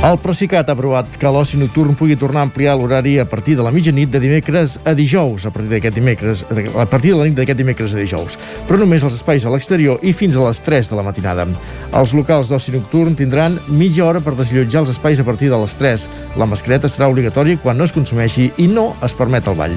El Procicat ha aprovat que l'oci nocturn pugui tornar a ampliar l'horari a partir de la mitjanit de dimecres a dijous, a partir d'aquest dimecres, a partir de la nit d'aquest dimecres a dijous, però només els espais a l'exterior i fins a les 3 de la matinada. Els locals d'oci nocturn tindran mitja hora per desallotjar els espais a partir de les 3. La mascareta serà obligatòria quan no es consumeixi i no es permet el ball.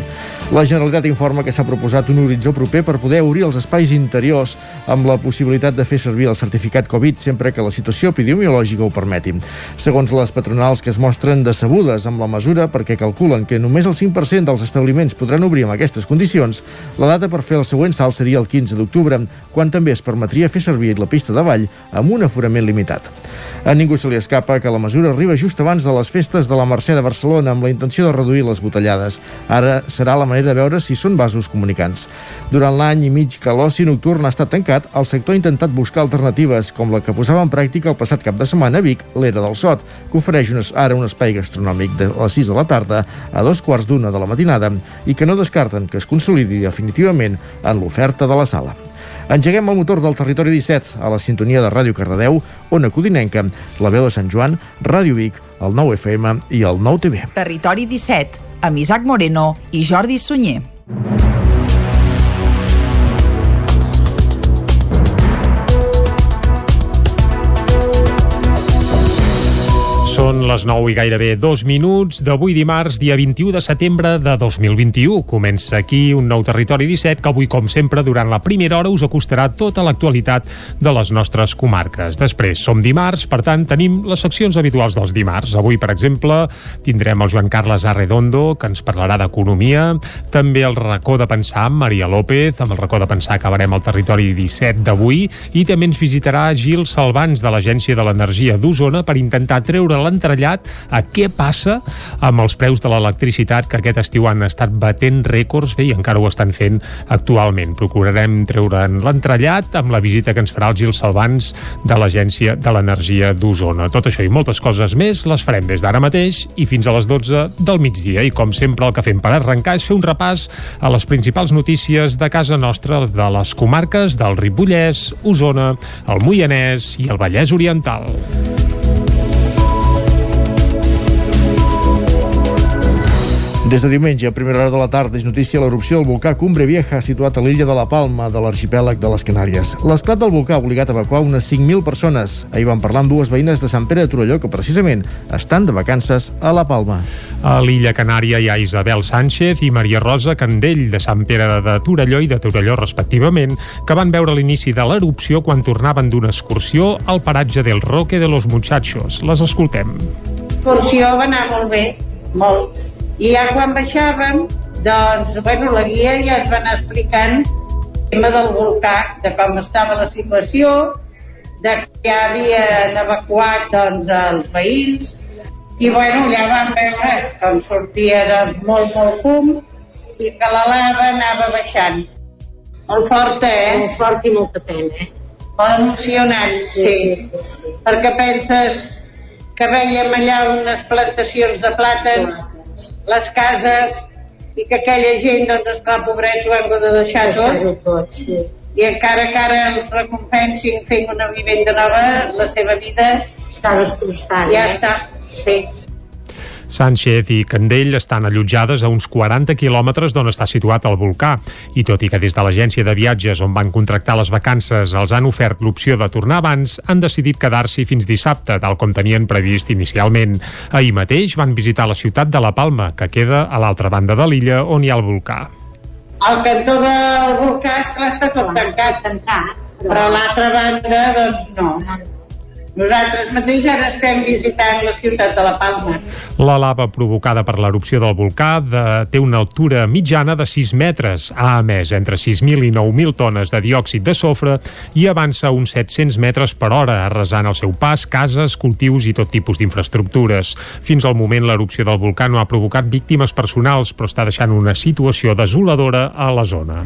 La Generalitat informa que s'ha proposat un horitzó proper per poder obrir els espais interiors amb la possibilitat de fer servir el certificat Covid sempre que la situació epidemiològica ho permeti. Segons les patronals que es mostren decebudes amb la mesura perquè calculen que només el 5% dels establiments podran obrir amb aquestes condicions, la data per fer el següent salt seria el 15 d'octubre, quan també es permetria fer servir la pista de ball amb un aforament limitat. A ningú se li escapa que la mesura arriba just abans de les festes de la Mercè de Barcelona amb la intenció de reduir les botellades. Ara serà la manera de veure si són vasos comunicants. Durant l'any i mig que l'oci nocturn ha estat tancat, el sector ha intentat buscar alternatives, com la que posava en pràctica el passat cap de setmana a Vic, l'Era del Sot, que ofereix un, ara un espai gastronòmic de les 6 de la tarda a dos quarts d'una de la matinada i que no descarten que es consolidi definitivament en l'oferta de la sala. Engeguem el motor del territori 17 a la sintonia de Ràdio Cardedeu, Ona Codinenca, la veu de Sant Joan, Ràdio Vic, el 9 FM i el 9 TV. Territori 17, amb Isaac Moreno i Jordi Sunyer. Les 9 i gairebé dos minuts d'avui dimarts, dia 21 de setembre de 2021. Comença aquí un nou Territori 17 que avui, com sempre, durant la primera hora us acostarà tota l'actualitat de les nostres comarques. Després, som dimarts, per tant, tenim les seccions habituals dels dimarts. Avui, per exemple, tindrem el Joan Carles Arredondo, que ens parlarà d'economia, també el racó de pensar amb Maria López, amb el racó de pensar acabarem el Territori 17 d'avui, i també ens visitarà Gil Salvans de l'Agència de l'Energia d'Osona per intentar treure l'entrellat a què passa amb els preus de l'electricitat que aquest estiu han estat batent rècords bé, i encara ho estan fent actualment. Procurarem treure'n l'entrellat amb la visita que ens farà el Gil Salvans de l'Agència de l'Energia d'Osona. Tot això i moltes coses més les farem des d'ara mateix i fins a les 12 del migdia. I com sempre el que fem per arrencar és fer un repàs a les principals notícies de casa nostra, de les comarques del Ripollès, Osona, el Moianès i el Vallès Oriental. Des de diumenge, a primera hora de la tarda, és notícia l'erupció del volcà Cumbre Vieja, situat a l'illa de la Palma, de l'arxipèlag de les Canàries. L'esclat del volcà ha obligat a evacuar unes 5.000 persones. Ahir van parlar amb dues veïnes de Sant Pere de Torelló, que precisament estan de vacances a la Palma. A l'illa Canària hi ha Isabel Sánchez i Maria Rosa Candell, de Sant Pere de Torelló i de Torelló, respectivament, que van veure l'inici de l'erupció quan tornaven d'una excursió al paratge del Roque de los Muchachos. Les escoltem. L'excursió va anar molt bé, molt i ja quan baixàvem, doncs, bueno, la guia ja ens va anar explicant el tema del volcà, de com estava la situació, de que ja havien evacuat doncs, els veïns, i bueno, ja vam veure com sortia doncs, molt, molt fum i que la lava anava baixant. Molt forta, eh? Molt fort i molta pena, eh? Molt emocionant, sí. sí. sí, sí, sí. Perquè penses que veiem allà unes plantacions de plàtans, les cases i que aquella gent, doncs, esclar, pobrets, ho hem de deixar tot. tot sí. I encara que ara els recompensin fent una vivenda nova, la seva vida està destrossada. Ja eh? està, sí. Sánchez i Candell estan allotjades a uns 40 quilòmetres d'on està situat el volcà. I tot i que des de l'agència de viatges on van contractar les vacances els han ofert l'opció de tornar abans, han decidit quedar-s'hi fins dissabte, tal com tenien previst inicialment. Ahir mateix van visitar la ciutat de La Palma, que queda a l'altra banda de l'illa on hi ha el volcà. El cantó del volcà, està tot tancat, tancat, però a l'altra banda, doncs no. Nosaltres mateix ara estem visitant la ciutat de la Palma. La lava provocada per l'erupció del volcà de, té una altura mitjana de 6 metres. Ha emès entre 6.000 i 9.000 tones de diòxid de sofre i avança uns 700 metres per hora, arrasant al seu pas cases, cultius i tot tipus d'infraestructures. Fins al moment, l'erupció del volcà no ha provocat víctimes personals, però està deixant una situació desoladora a la zona.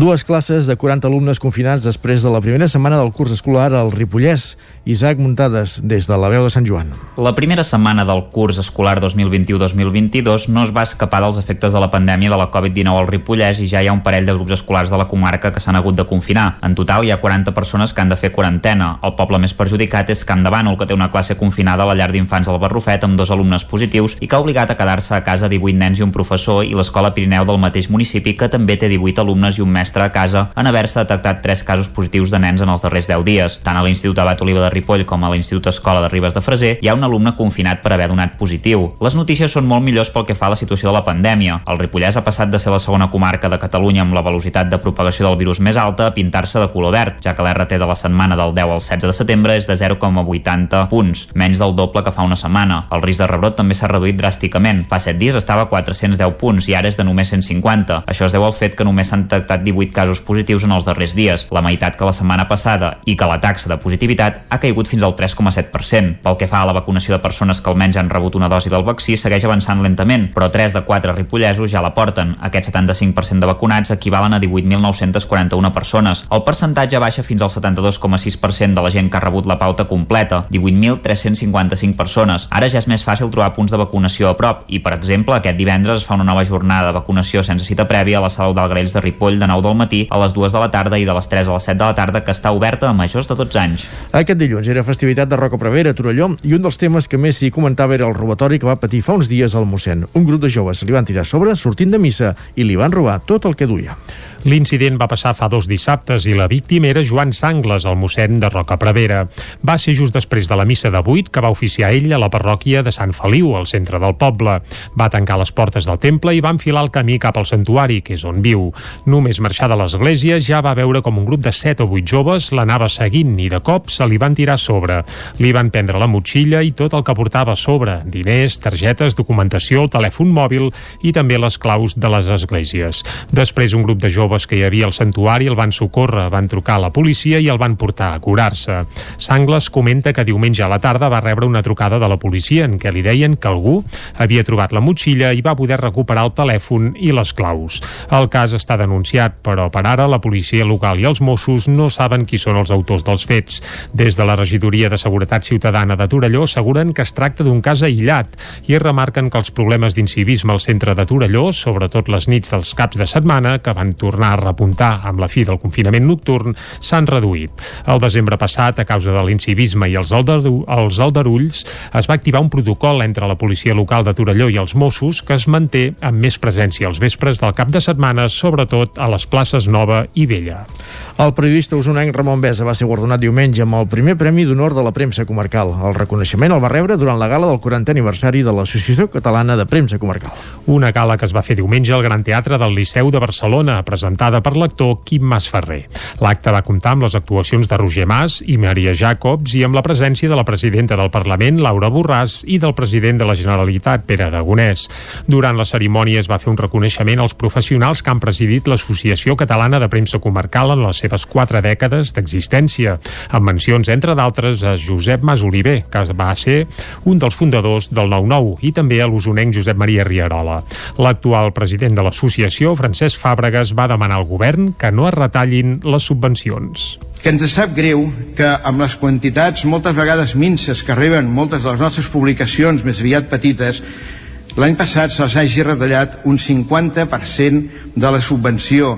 Dues classes de 40 alumnes confinats després de la primera setmana del curs escolar al Ripollès. Isaac Muntades, des de la veu de Sant Joan. La primera setmana del curs escolar 2021-2022 no es va escapar dels efectes de la pandèmia de la Covid-19 al Ripollès i ja hi ha un parell de grups escolars de la comarca que s'han hagut de confinar. En total hi ha 40 persones que han de fer quarantena. El poble més perjudicat és Camp de Bànol, que té una classe confinada a la llar d'infants al Barrufet amb dos alumnes positius i que ha obligat a quedar-se a casa 18 nens i un professor i l'escola Pirineu del mateix municipi que també té 18 alumnes i un mestre a casa en haver-se detectat tres casos positius de nens en els darrers 10 dies. Tant a l'Institut Abat Oliva de Ripoll com a l'Institut Escola de Ribes de Freser hi ha un alumne confinat per haver donat positiu. Les notícies són molt millors pel que fa a la situació de la pandèmia. El Ripollès ha passat de ser la segona comarca de Catalunya amb la velocitat de propagació del virus més alta a pintar-se de color verd, ja que l'RT de la setmana del 10 al 16 de setembre és de 0,80 punts, menys del doble que fa una setmana. El risc de rebrot també s'ha reduït dràsticament. Fa 7 dies estava a 410 punts i ara és de només 150. Això es deu al fet que només s'han detectat 18 casos positius en els darrers dies, la meitat que la setmana passada, i que la taxa de positivitat ha caigut fins al 3,7%. Pel que fa a la vacunació de persones que almenys han rebut una dosi del vaccí, segueix avançant lentament, però 3 de 4 ripollesos ja la porten. Aquest 75% de vacunats equivalen a 18.941 persones. El percentatge baixa fins al 72,6% de la gent que ha rebut la pauta completa, 18.355 persones. Ara ja és més fàcil trobar punts de vacunació a prop i, per exemple, aquest divendres es fa una nova jornada de vacunació sense cita prèvia a la Salut d'Algrells de Ripoll de 9 del matí a les 2 de la tarda i de les 3 a les 7 de la tarda que està oberta a majors de 12 anys. Aquest era festivitat de Roca Prevera a Torelló i un dels temes que més s'hi comentava era el robatori que va patir fa uns dies al mossèn. Un grup de joves li van tirar sobre sortint de missa i li van robar tot el que duia. L'incident va passar fa dos dissabtes i la víctima era Joan Sangles, el mossèn de Roca Prevera. Va ser just després de la missa de 8 que va oficiar ell a la parròquia de Sant Feliu, al centre del poble. Va tancar les portes del temple i va enfilar el camí cap al santuari, que és on viu. Només marxar de l'església ja va veure com un grup de 7 o 8 joves l'anava seguint i de cop se li van tirar sobre. Li van prendre la motxilla i tot el que portava a sobre, diners, targetes, documentació, telèfon mòbil i també les claus de les esglésies. Després un grup de joves joves que hi havia al santuari el van socórrer, van trucar a la policia i el van portar a curar-se. Sangles comenta que diumenge a la tarda va rebre una trucada de la policia en què li deien que algú havia trobat la motxilla i va poder recuperar el telèfon i les claus. El cas està denunciat, però per ara la policia local i els Mossos no saben qui són els autors dels fets. Des de la regidoria de Seguretat Ciutadana de Torelló asseguren que es tracta d'un cas aïllat i remarquen que els problemes d'incivisme al centre de Torelló, sobretot les nits dels caps de setmana, que van tornar tornar a repuntar amb la fi del confinament nocturn s'han reduït. El desembre passat, a causa de l'incivisme i els, aldaru els aldarulls, es va activar un protocol entre la policia local de Torelló i els Mossos que es manté amb més presència als vespres del cap de setmana, sobretot a les places Nova i Vella. El periodista usonenc Ramon Besa va ser guardonat diumenge amb el primer Premi d'Honor de la Premsa Comarcal. El reconeixement el va rebre durant la gala del 40è aniversari de l'Associació Catalana de Premsa Comarcal. Una gala que es va fer diumenge al Gran Teatre del Liceu de Barcelona, presentada per l'actor Quim Mas Ferrer. L'acte va comptar amb les actuacions de Roger Mas i Maria Jacobs i amb la presència de la presidenta del Parlament, Laura Borràs, i del president de la Generalitat, Pere Aragonès. Durant la cerimònia es va fer un reconeixement als professionals que han presidit l'Associació Catalana de Premsa Comarcal en la seva seves quatre dècades d'existència, amb mencions, entre d'altres, a Josep Mas Oliver, que va ser un dels fundadors del 9-9, i també a l'usonenc Josep Maria Rierola. L'actual president de l'associació, Francesc Fàbregas, va demanar al govern que no es retallin les subvencions que ens sap greu que amb les quantitats moltes vegades minces que reben moltes de les nostres publicacions més aviat petites l'any passat se'ls hagi retallat un 50% de la subvenció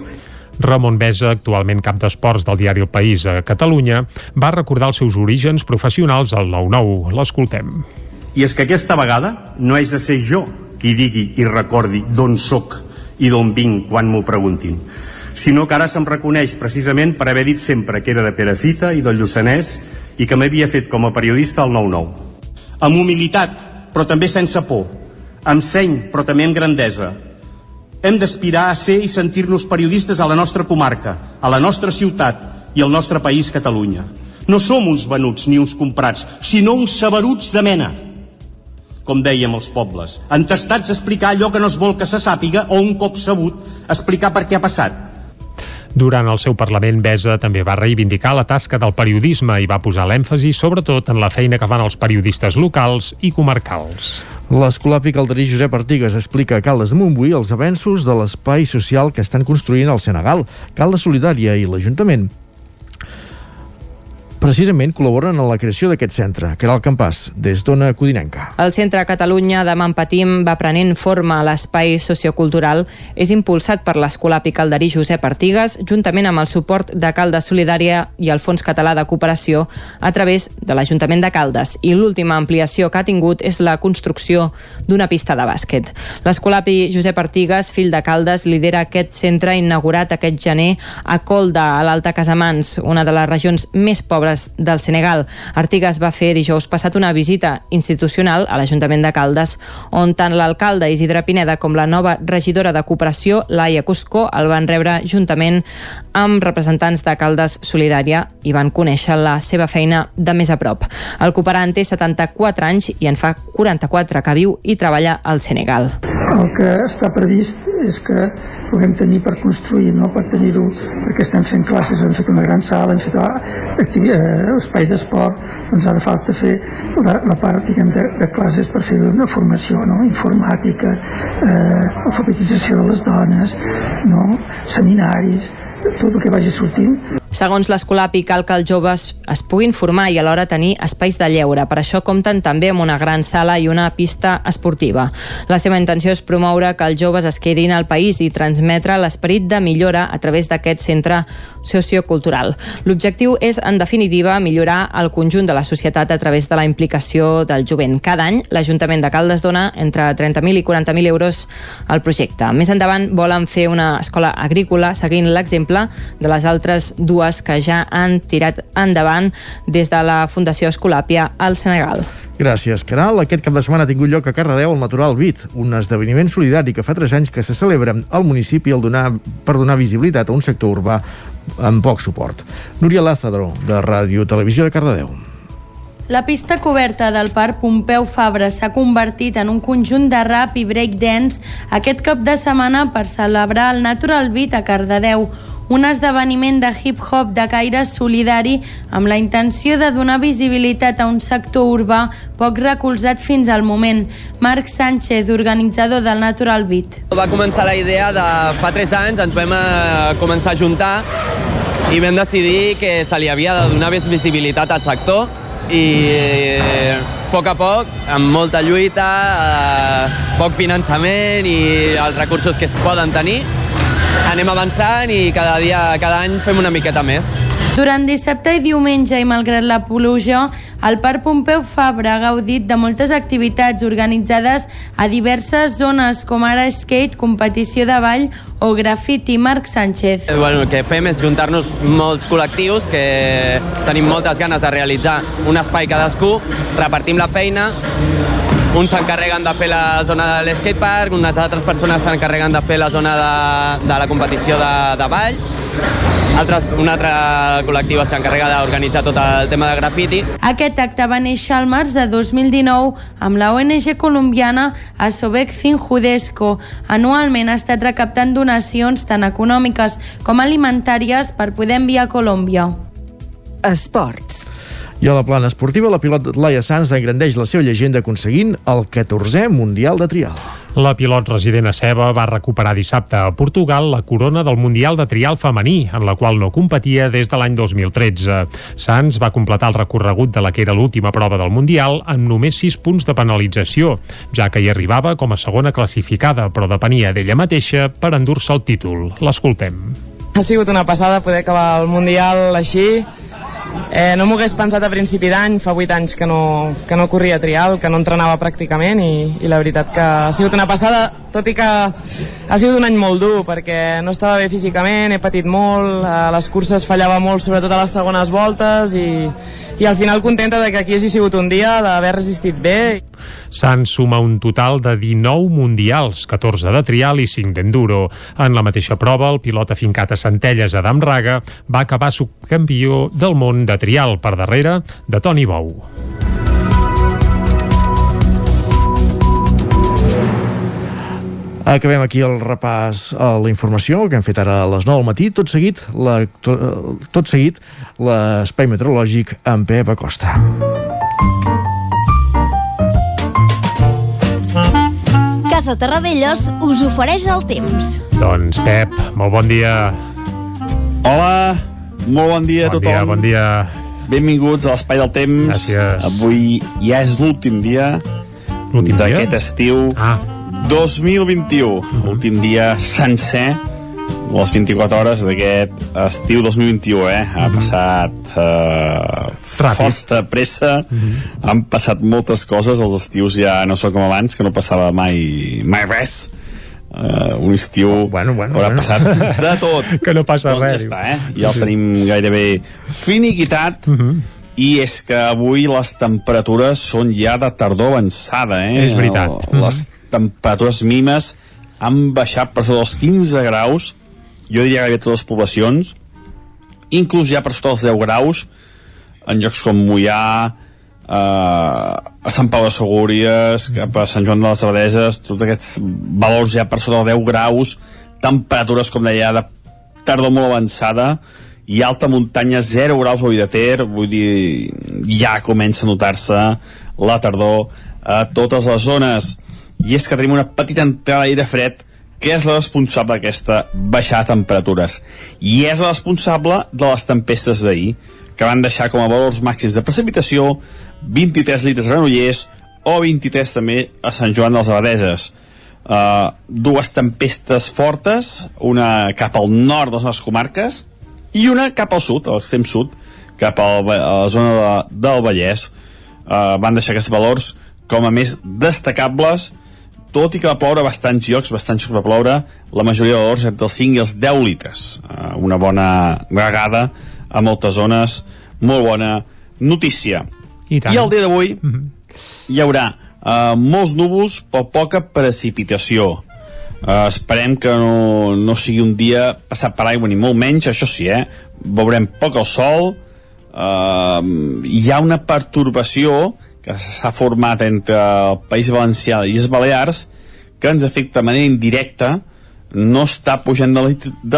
Ramon Besa, actualment cap d'esports del diari El País a Catalunya, va recordar els seus orígens professionals al 9-9. L'escoltem. I és que aquesta vegada no és de ser jo qui digui i recordi d'on sóc i d'on vinc quan m'ho preguntin, sinó que ara se'm reconeix precisament per haver dit sempre que era de Perafita i del Lluçanès i que m'havia fet com a periodista al 9-9. Amb humilitat, però també sense por, amb seny, però també amb grandesa, hem d'aspirar a ser i sentir-nos periodistes a la nostra comarca, a la nostra ciutat i al nostre país Catalunya. No som uns venuts ni uns comprats, sinó uns saberuts de mena. Com dèiem els pobles, entestats a explicar allò que no es vol que se sàpiga o un cop sabut, explicar per què ha passat, Durant el seu Parlament, Besa també va reivindicar la tasca del periodisme i va posar l'èmfasi sobretot en la feina que fan els periodistes locals i comarcals. L'escolapi calderí Josep Artigas explica a Caldes de Montbui els avenços de l'espai social que estan construint al Senegal, Caldes Solidària i l'Ajuntament precisament col·laboren en la creació d'aquest centre. Caral Campàs, des d'Ona Codinenca. El Centre Catalunya de Patim va prenent forma a l'espai sociocultural. És impulsat per l'Escolapi Calderí Josep Artigas, juntament amb el suport de Caldes Solidària i el Fons Català de Cooperació a través de l'Ajuntament de Caldes. I l'última ampliació que ha tingut és la construcció d'una pista de bàsquet. L'Escolapi Josep Artigas, fill de Caldes, lidera aquest centre inaugurat aquest gener a Colda, a l'Alta Casamans, una de les regions més pobres Cultures del Senegal. Artigas va fer dijous passat una visita institucional a l'Ajuntament de Caldes, on tant l'alcalde Isidre Pineda com la nova regidora de cooperació, Laia Cuscó, el van rebre juntament amb representants de Caldes Solidària i van conèixer la seva feina de més a prop. El cooperant té 74 anys i en fa 44 que viu i treballa al Senegal. El que està previst és que puguem tenir per construir, no? per tenir-ho, perquè estem fent classes, hem fet una gran sala, hem fet eh, espai d'esport, doncs ara falta fer la, la part diguem, de, de classes per fer una formació no? informàtica, eh, alfabetització de les dones, no? seminaris, tot el que vagi sortint. Segons l'Escolapi, cal que els joves es puguin formar i alhora tenir espais de lleure. Per això compten també amb una gran sala i una pista esportiva. La seva intenció és promoure que els joves es quedin al país i transmetre l'esperit de millora a través d'aquest centre sociocultural. L'objectiu és, en definitiva, millorar el conjunt de la societat a través de la implicació del jovent. Cada any, l'Ajuntament de Caldes dona entre 30.000 i 40.000 euros al projecte. Més endavant, volen fer una escola agrícola seguint l'exemple de les altres dues que ja han tirat endavant des de la Fundació Escolàpia al Senegal. Gràcies, Caral. Aquest cap de setmana ha tingut lloc a Cardedeu el Natural Beat, un esdeveniment solidari que fa 3 anys que se celebra al municipi el donar, per donar visibilitat a un sector urbà amb poc suport. Núria Lázaro, de Ràdio Televisió de Cardedeu. La pista coberta del Parc Pompeu Fabra s'ha convertit en un conjunt de rap i break dance aquest cap de setmana per celebrar el Natural Beat a Cardedeu, un esdeveniment de hip-hop de caire solidari amb la intenció de donar visibilitat a un sector urbà poc recolzat fins al moment. Marc Sánchez, organitzador del Natural Beat. Va començar la idea de fa 3 anys, ens vam eh, començar a juntar i vam decidir que se li havia de donar més visibilitat al sector i eh, a poc a poc, amb molta lluita, eh, poc finançament i els recursos que es poden tenir, anem avançant i cada dia, cada any fem una miqueta més. Durant dissabte i diumenge i malgrat la pluja, el Parc Pompeu Fabra ha gaudit de moltes activitats organitzades a diverses zones com ara skate, competició de ball o grafiti. Marc Sánchez. Eh, bueno, el que fem és juntar-nos molts col·lectius que tenim moltes ganes de realitzar un espai cadascú, repartim la feina uns s'encarreguen de fer la zona de l'skatepark, unes altres persones s'encarreguen de fer la zona de, de la competició de, de ball, altres, una altra col·lectiva s'encarrega d'organitzar tot el tema de grafiti. Aquest acte va néixer al març de 2019 amb la ONG colombiana Asobek Judesco. Anualment ha estat recaptant donacions tant econòmiques com alimentàries per poder enviar a Colòmbia. Esports. I a la plana esportiva, la pilot Laia Sanz engrandeix la seva llegenda aconseguint el 14è Mundial de Trial. La pilot resident a Ceba va recuperar dissabte a Portugal la corona del Mundial de Trial femení, en la qual no competia des de l'any 2013. Sanz va completar el recorregut de la que era l'última prova del Mundial amb només 6 punts de penalització, ja que hi arribava com a segona classificada, però depenia d'ella mateixa per endur-se el títol. L'escoltem. Ha sigut una passada poder acabar el Mundial així, Eh, no m'ho hagués pensat a principi d'any, fa 8 anys que no, que no corria trial, que no entrenava pràcticament i, i la veritat que ha sigut una passada, tot i que ha sigut un any molt dur perquè no estava bé físicament, he patit molt, a les curses fallava molt, sobretot a les segones voltes i, i al final contenta de que aquí hagi sigut un dia d'haver resistit bé. S'han suma un total de 19 mundials, 14 de trial i 5 d'enduro. En la mateixa prova, el pilot afincat a Centelles, Adam Raga, va acabar subcampió del món de trial per darrere de Toni Bou. Acabem aquí el repàs a la informació que hem fet ara a les 9 del matí. Tot seguit, la, tot, tot seguit l'espai meteorològic amb Pep Acosta. Casa Terradellos us ofereix el temps. Doncs, Pep, molt bon dia. Hola, molt bon dia bon a tothom. Dia, bon dia. Benvinguts a l'Espai del Temps. Gràcies. Avui ja és l'últim dia d'aquest estiu Ah. 2021. Últim dia sencer les 24 hores d'aquest estiu 2021, eh? Ha passat uh, Ràpid. forta pressa, han passat moltes coses, els estius ja no són com abans, que no passava mai, mai res. Uh, un estiu bueno, bueno, haurà bueno. passat de tot. Que no passa doncs res, ja està, eh? Ja el tenim gairebé finiquitat. I és que avui les temperatures són ja de tardor avançada, eh? És veritat. El- Les temperatures mínimes han baixat per sota dels 15 graus, jo diria gairebé a totes les poblacions, inclús ja per sota dels 10 graus, en llocs com Mollà, a Sant Pau de Segúries, cap a Sant Joan de les Abadeses, tots aquests valors ja per sota de 10 graus, temperatures, com deia, de tardor molt avançada, i alta muntanya 0 graus avui de Ter, vull dir, ja comença a notar-se la tardor a totes les zones. I és que tenim una petita entrada d'aire fred que és la responsable d'aquesta baixada de temperatures. I és la responsable de les tempestes d'ahir, que van deixar com a valors màxims de precipitació 23 litres a Granollers o 23 també a Sant Joan dels Abadeses. Uh, dues tempestes fortes, una cap al nord de les nostres comarques i una cap al sud, a l'extrem sud, cap al, a la zona de, del Vallès. Uh, van deixar aquests valors com a més destacables tot i que va ploure bastants llocs, bastants llocs va ploure, la majoria de valors entre els 5 i els 10 litres. Uh, una bona regada a moltes zones, molt bona notícia. I tant. I el dia d'avui hi haurà uh, molts núvols però poca precipitació. Uh, esperem que no, no sigui un dia passat per aigua ni molt menys, això sí, eh? Veurem poc el sol, uh, hi ha una pertorbació que s'ha format entre el País Valencià i les Balears que ens afecta de manera indirecta, no està pujant de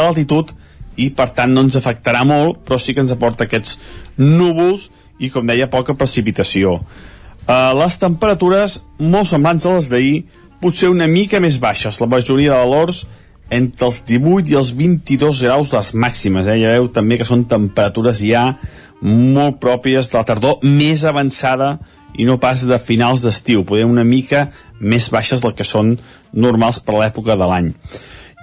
l'altitud i per tant no ens afectarà molt, però sí que ens aporta aquests núvols i com deia poca precipitació. Uh, les temperatures molt semblants a les d'ahir, potser una mica més baixes, la majoria de valors entre els 18 i els 22 graus les màximes, eh? ja veu també que són temperatures ja molt pròpies de la tardor més avançada i no pas de finals d'estiu, poder una mica més baixes del que són normals per l'època de l'any.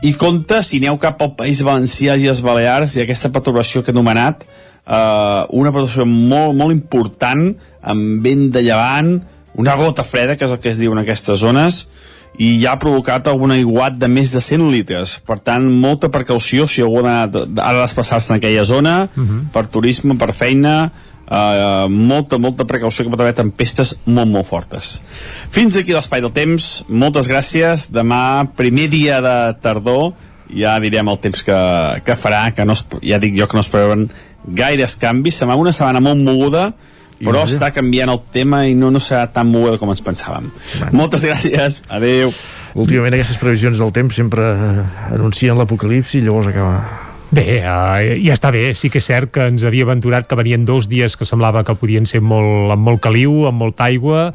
I compte, si aneu cap al País Valencià i les Balears i aquesta perturbació que he anomenat, eh, una perturbació molt, molt important, amb vent de llevant, una gota freda, que és el que es diu en aquestes zones, i ja ha provocat algun aiguat de més de 100 litres. Per tant, molta precaució si algú ha de, ha de desplaçar-se en aquella zona, per turisme, per feina, Uh, molta, molta precaució que pot haver tempestes molt, molt fortes. Fins aquí l'espai del temps. Moltes gràcies. Demà, primer dia de tardor, ja direm el temps que, que farà, que no es, ja dic jo que no es preveuen gaires canvis. Serà una setmana molt moguda, però vaja. està canviant el tema i no, no serà tan moguda com ens pensàvem. Moltes gràcies. Adéu. Últimament aquestes previsions del temps sempre eh, anuncien l'apocalipsi i llavors acaba... Bé, uh, ja està bé. Sí que és cert que ens havia aventurat que venien dos dies que semblava que podien ser molt, amb molt caliu, amb molta aigua,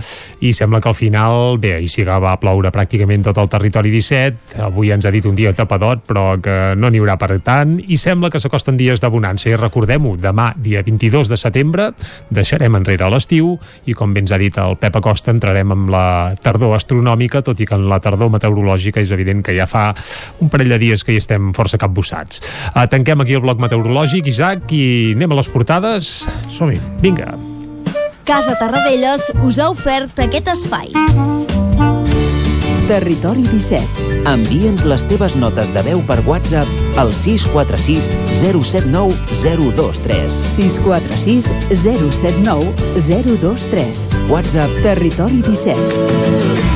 i sembla que al final, bé, ahir sí que va ploure pràcticament tot el territori 17, avui ens ha dit un dia tapadot, però que no n'hi haurà per tant, i sembla que s'acosten dies de bonança. I recordem-ho, demà, dia 22 de setembre, deixarem enrere l'estiu, i com bé ens ha dit el Pep Acosta, entrarem amb la tardor astronòmica, tot i que en la tardor meteorològica és evident que ja fa un parell de dies que hi estem força capbussats. Uh, tanquem aquí el bloc meteorològic, Isaac, i anem a les portades. Som-hi. Vinga. Casa Tarradellas us ha ofert aquest espai. Territori 17. Envia'ns les teves notes de veu per WhatsApp al 646 079 023. 646 079 023. WhatsApp Territori 17.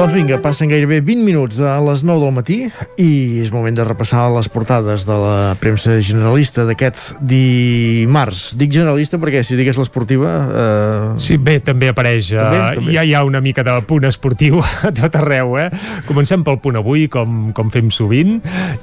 Doncs vinga, passen gairebé 20 minuts a les 9 del matí i és moment de repassar les portades de la premsa generalista d'aquest dimarts. Dic generalista perquè si digués l'esportiva... Eh... Sí, bé, també apareix, també, uh, també. ja hi ha una mica de punt esportiu a tot arreu, eh? Comencem pel punt avui, com, com fem sovint,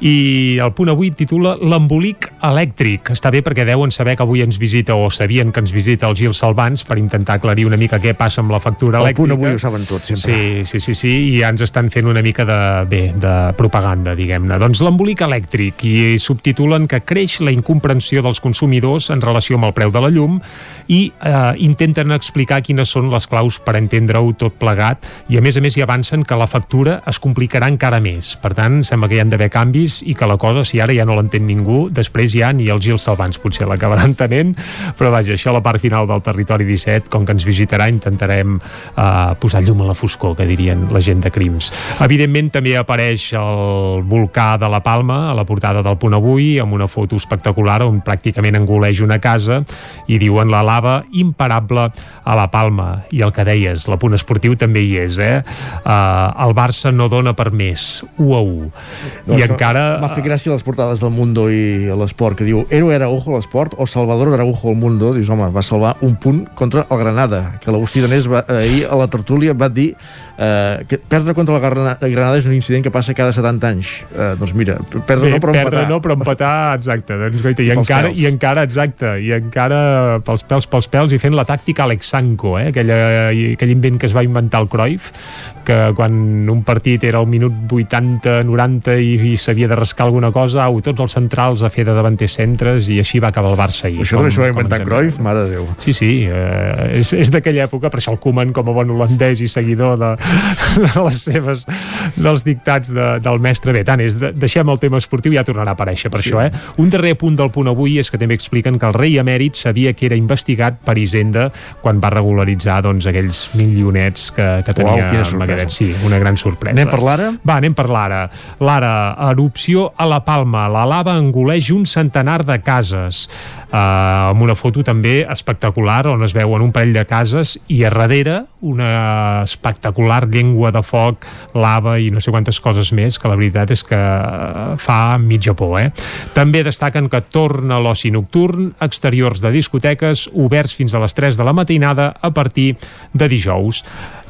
i el punt avui titula L'embolic elèctric. Està bé perquè deuen saber que avui ens visita, o sabien que ens visita el Gil Salvans per intentar aclarir una mica què passa amb la factura elèctrica. El punt avui ho saben tots, sempre. Sí, sí, sí, sí, i ja ens estan fent una mica de, bé, de propaganda, diguem-ne. Doncs l'embolic elèctric, i subtitulen que creix la incomprensió dels consumidors en relació amb el preu de la llum i eh, intenten explicar quines són les claus per entendre-ho tot plegat i a més a més hi avancen que la factura es complicarà encara més. Per tant, sembla que hi han d'haver canvis i que la cosa, si ara ja no l'entén ningú, després ja ni els Gil Salvans potser l'acabaran tenent, però vaja, això a la part final del territori 17, com que ens visitarà, intentarem eh, posar llum a la foscor, que dirien la gent de crims. Evidentment també apareix el volcà de la Palma a la portada del Punt Avui amb una foto espectacular on pràcticament engoleix una casa i diuen la lava imparable a la Palma i el que deies, la Punt Esportiu també hi és eh? Uh, el Barça no dona per més 1 a 1 Doncs i encara... M'ha fet gràcia les portades del Mundo i l'Esport, que diu Ero era Araujo a l'Esport o Salvador Araujo al Mundo. Dius, home, va salvar un punt contra el Granada, que l'Agustí Danés va, ahir a la tertúlia va dir eh, que perdre contra la Granada, Granada és un incident que passa cada 70 anys. Eh, doncs mira, perdre Bé, no però perdre empatar. no, però empatar, exacte. Doncs, guaita, i, Pels encara, pèls. I encara, exacte, i encara pels pèls, pels pèls, i fent la tàctica Alex Sanko, eh? aquella, aquell invent que es va inventar el Cruyff, que quan un partit era al minut 80, 90 i, i s'havia de rascar alguna cosa, au, tots els centrals a fer de davanters centres i així va acabar el Barça ahir. Això també s'ho va inventar Cruyff, mare de Déu. Sí, sí, eh, és, és d'aquella època, per això el Koeman com a bon holandès i seguidor de, de les seves, dels dictats de, del mestre. Bé, tant és, de, deixem el tema esportiu, ja tornarà a aparèixer per Sí. això, eh? Un darrer punt del punt avui és que també expliquen que el rei emèrit sabia que era investigat per Hisenda quan va regularitzar doncs, aquells milionets que, que Uau, tenia sorpresa. Magadet. Sí, una gran sorpresa. Anem per l'ara? Va, anem per l'ara. L'ara, erupció a la Palma. La lava engoleix un centenar de cases. Uh, amb una foto també espectacular on es veuen un parell de cases i a darrere una espectacular llengua de foc, lava i no sé quantes coses més, que la veritat és que eh, fa mitja por, eh? També destaquen que torna l'oci nocturn, exteriors de discoteques oberts fins a les 3 de la matinada a partir de dijous.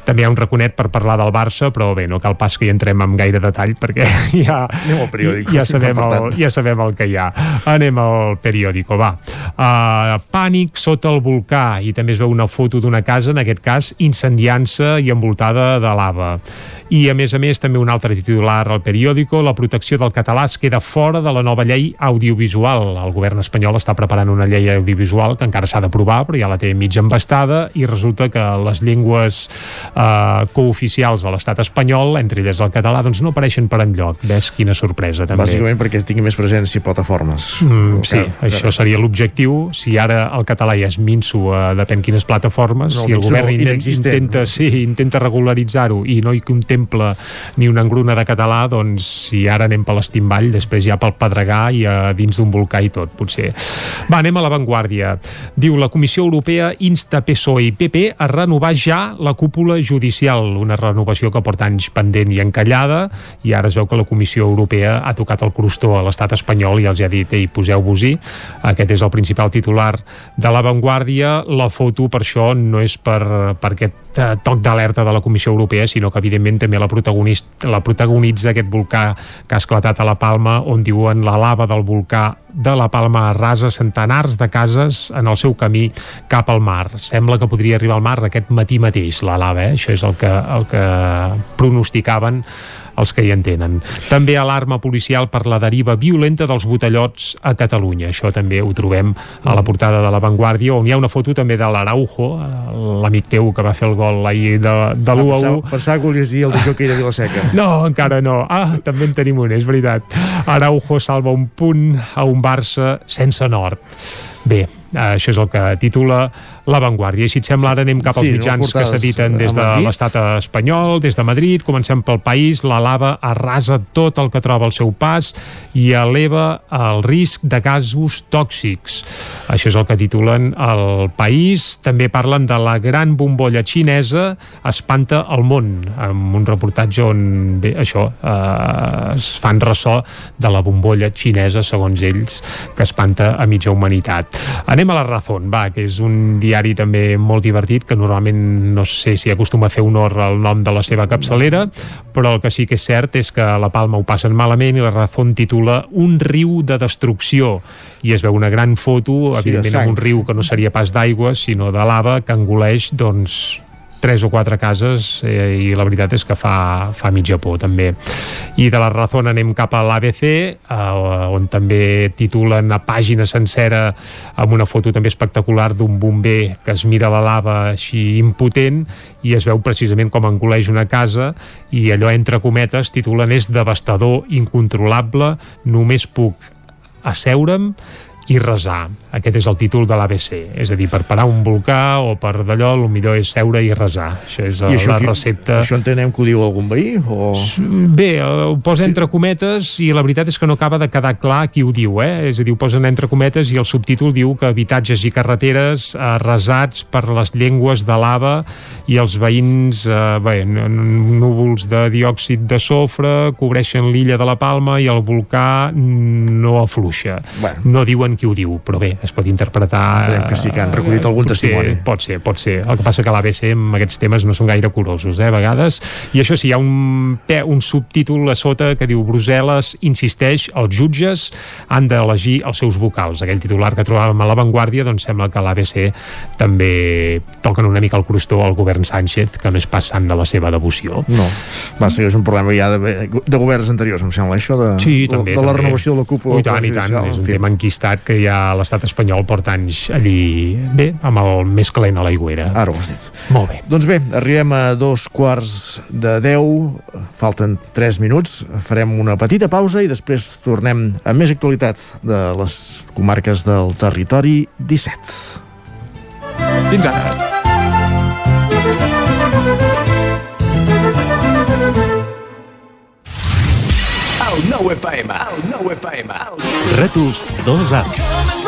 També hi ha un raconet per parlar del Barça, però bé, no cal pas que hi entrem amb gaire detall perquè ja, periòdico, ja, sabem el, ja sabem el que hi ha. Anem al periòdico, va. Uh, pànic sota el volcà i també es veu una foto d'una casa, en aquest cas incendiant-se i envoltada de lava. I a més a més també un altre titular al periòdico, la protecció del català es queda fora de la nova llei audiovisual. El govern espanyol està preparant una llei audiovisual que encara s'ha d'aprovar, però ja la té mig embastada i resulta que les llengües eh, cooficials de l'estat espanyol, entre elles el català, doncs no apareixen per enlloc. Ves quina sorpresa, també. Bàsicament perquè tingui més presència plataformes. Mm, sí, Que- això seria l'objectiu. Si ara el català ja és minso a depèn quines plataformes, No, si el govern intent, intenta, sí, intenta regularitzar-ho i no hi contempla ni una engruna de català, doncs si ara anem per l'estimball, després ja pel Pedregà i a dins d'un volcà i tot, potser. Va, anem a l'avantguàrdia. Diu, la Comissió Europea insta PSOE i PP a renovar ja la cúpula judicial, una renovació que porta anys pendent i encallada, i ara es veu que la Comissió Europea ha tocat el crostó a l'estat espanyol i els ha dit, ei, poseu-vos-hi. Aquest és el principal titular de l'avantguàrdia. La foto, per això, no és per, per aquest eh, toc d'alerta de la Comissió Europea, sinó que evidentment també la, protagonista, la protagonitza aquest volcà que ha esclatat a la Palma, on diuen la lava del volcà de la Palma arrasa centenars de cases en el seu camí cap al mar. Sembla que podria arribar al mar aquest matí mateix, la lava, eh? això és el que, el que pronosticaven els que hi entenen. També alarma policial per la deriva violenta dels botellots a Catalunya. Això també ho trobem a la portada de l'avantguàrdia, on hi ha una foto també de l'Araujo, l'amic teu que va fer el gol ahir de, de l'1 a 1. Pensava, pensava que volies dir el de jockey de Vilaseca. No, encara no. Ah, també en tenim un, és veritat. Araujo salva un punt a un Barça sense nord. Bé, això és el que titula La Vanguardia. I si et sembla, ara anem cap als Sí, mitjans que portades s'editen des a de l'estat espanyol, des de Madrid. Comencem pel país. La lava arrasa tot el que troba al seu pas i eleva el risc de gasos tòxics. Això és el que titulen el país. També parlen de la gran bombolla xinesa espanta el món, amb un reportatge on, bé, això, eh, es fan ressò de la bombolla xinesa, segons ells, que espanta a mitja humanitat. Anem a la Razón, va, que és un diari també molt divertit, que normalment no sé si acostuma a fer honor al nom de la seva capçalera, però el que sí que és cert és que a la Palma ho passen malament i la Razón titula Un riu de destrucció. I es veu una gran foto, Sí, de evidentment amb un riu que no seria pas d'aigua, sinó de lava que engoleix, doncs, tres o quatre cases eh, i la veritat és que fa, fa mitja por també i de la Razón anem cap a l'ABC eh, on també titulen a pàgina sencera amb una foto també espectacular d'un bomber que es mira la lava així impotent i es veu precisament com engoleix una casa i allò entre cometes titulen és devastador, incontrolable només puc asseure'm i resar. Aquest és el títol de l'ABC. És a dir, per parar un volcà o per d'allò, el millor és seure i resar. Això és I això, la qui- recepta... Això entenem que ho diu algun veí? O... Bé, eh, ho posa sí. entre cometes i la veritat és que no acaba de quedar clar qui ho diu, eh? És a dir, ho posen entre cometes i el subtítol diu que habitatges i carreteres arrasats per les llengües de lava i els veïns, eh, bé, núvols de diòxid de sofre cobreixen l'illa de la Palma i el volcà no afluixa. Bueno. No diuen qui ho diu, però bé, es pot interpretar... Entenem que sí que han recollit algun Potser- testimoni. Pot ser, pot ser. El que passa que l'ABC amb aquests temes no són gaire curosos, eh, a vegades. I això sí, hi ha un, un subtítol a sota que diu Brussel·les insisteix, els jutges han d'elegir els seus vocals. Aquell titular que trobàvem a l'avantguàrdia, doncs sembla que l'ABC també toquen una mica el crostó al govern Sánchez, que no és pas sant de la seva devoció. No, va ser és un problema ja de, de governs anteriors, em sembla, això de, Sí, també. de la també. renovació de la cúpula. Oh, I tant, i tant. És en un tema enquistat que ja l'estat espanyol porta anys allí, bé, amb el més calent a l'aigüera. Ara ho has dit. Molt bé. Doncs bé, arribem a dos quarts de deu, falten tres minuts, farem una petita pausa i després tornem a més actualitat de les comarques del territori 17. Fins ara. El nou FM, el nou FM. Rètols 2A.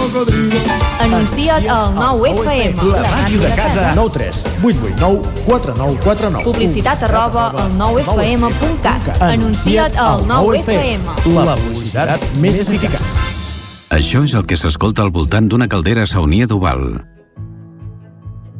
Anuncia't al 9FM. La màquina de casa. 9 3 8 8 9 4 9 4 9 Publicitat arroba al 9FM.cat. Anuncia't al 9FM. La publicitat més eficaç. Això és el que s'escolta al voltant d'una caldera saunia d'Oval.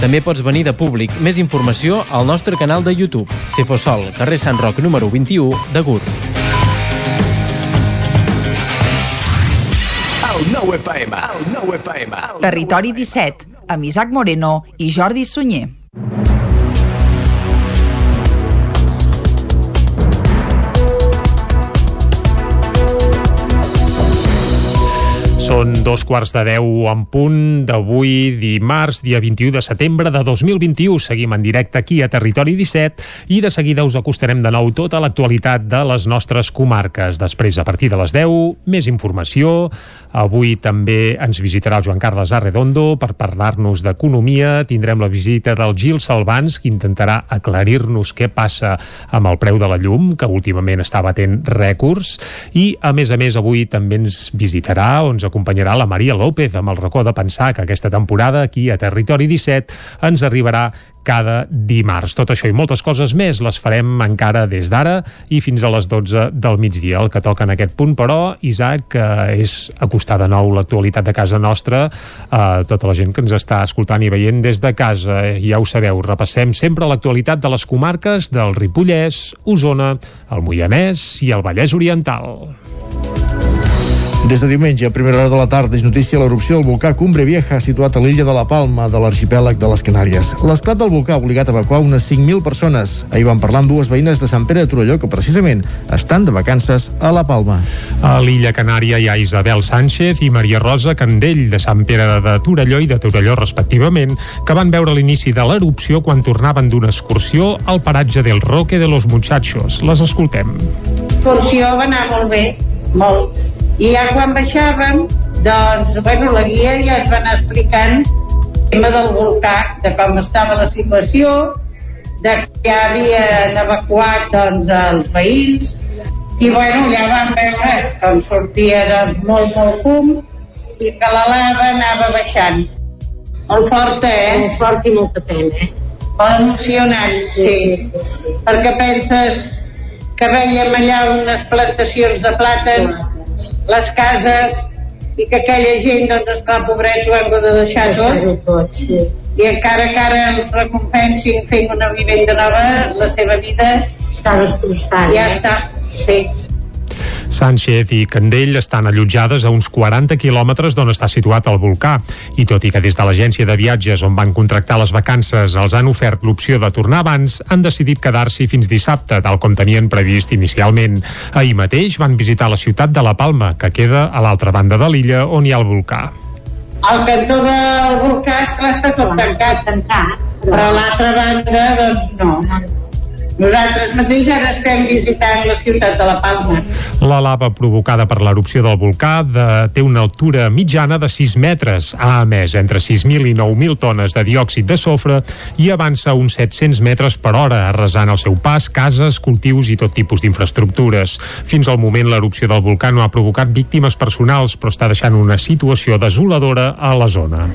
També pots venir de públic. Més informació al nostre canal de YouTube. Cefosol, carrer Sant Roc número 21 de FM. Territori 17, amb Isaac Moreno i Jordi Sunyer. Són dos quarts de deu en punt d'avui, dimarts, dia 21 de setembre de 2021. Seguim en directe aquí a Territori 17 i de seguida us acostarem de nou tota l'actualitat de les nostres comarques. Després, a partir de les 10, més informació. Avui també ens visitarà el Joan Carles Arredondo per parlar-nos d'economia. Tindrem la visita del Gil Salvans, que intentarà aclarir-nos què passa amb el preu de la llum, que últimament està batent rècords. I, a més a més, avui també ens visitarà o ens acompanyarà la Maria López amb el racó de pensar que aquesta temporada aquí a Territori 17 ens arribarà cada dimarts. Tot això i moltes coses més les farem encara des d'ara i fins a les 12 del migdia. El que toca en aquest punt, però, Isaac, eh, és acostar de nou l'actualitat de casa nostra a tota la gent que ens està escoltant i veient des de casa. Eh, Ja ho sabeu, repassem sempre l'actualitat de les comarques del Ripollès, Osona, el Moianès i el Vallès Oriental. Des de diumenge, a primera hora de la tarda, és notícia l'erupció del volcà Cumbre Vieja, situat a l'illa de la Palma, de l'arxipèlag de les Canàries. L'esclat del volcà ha obligat a evacuar unes 5.000 persones. Ahir van parlar amb dues veïnes de Sant Pere de Torelló, que precisament estan de vacances a la Palma. A l'illa Canària hi ha Isabel Sánchez i Maria Rosa Candell, de Sant Pere de Torelló i de Torelló, respectivament, que van veure l'inici de l'erupció quan tornaven d'una excursió al paratge del Roque de los Muchachos. Les escoltem. L'excursió va anar molt bé, molt. I ja quan baixàvem, doncs, bueno, la guia ja ens va anar explicant el tema del volcà, de com estava la situació, de que ja havien evacuat doncs, els veïns, i bueno, ja vam veure com sortia doncs, molt, molt fum i que la lava anava baixant. Molt forta, eh? Molt fort i molta pena, eh? Molt emocionant, sí. sí, sí, sí. Perquè penses que veiem allà unes plantacions de plàtans, les cases, i que aquella gent, doncs, esclar, pobrets, ho hem de deixar tot. tot sí. I encara que ara els recompensin fent una vivenda nova, la seva vida està destrossada. Ja eh? està, sí. Sánchez i Candell estan allotjades a uns 40 quilòmetres d'on està situat el volcà. I tot i que des de l'agència de viatges on van contractar les vacances els han ofert l'opció de tornar abans, han decidit quedar-s'hi fins dissabte, tal com tenien previst inicialment. Ahir mateix van visitar la ciutat de La Palma, que queda a l'altra banda de l'illa on hi ha el volcà. El cantó del volcà esclar, està tot tancat, tancat. Però a l'altra banda, doncs no. Nosaltres mateix ara estem visitant la ciutat de La Palma. La lava provocada per l'erupció del volcà de, té una altura mitjana de 6 metres. Ha emès entre 6.000 i 9.000 tones de diòxid de sofre i avança uns 700 metres per hora, arrasant al seu pas cases, cultius i tot tipus d'infraestructures. Fins al moment, l'erupció del volcà no ha provocat víctimes personals, però està deixant una situació desoladora a la zona.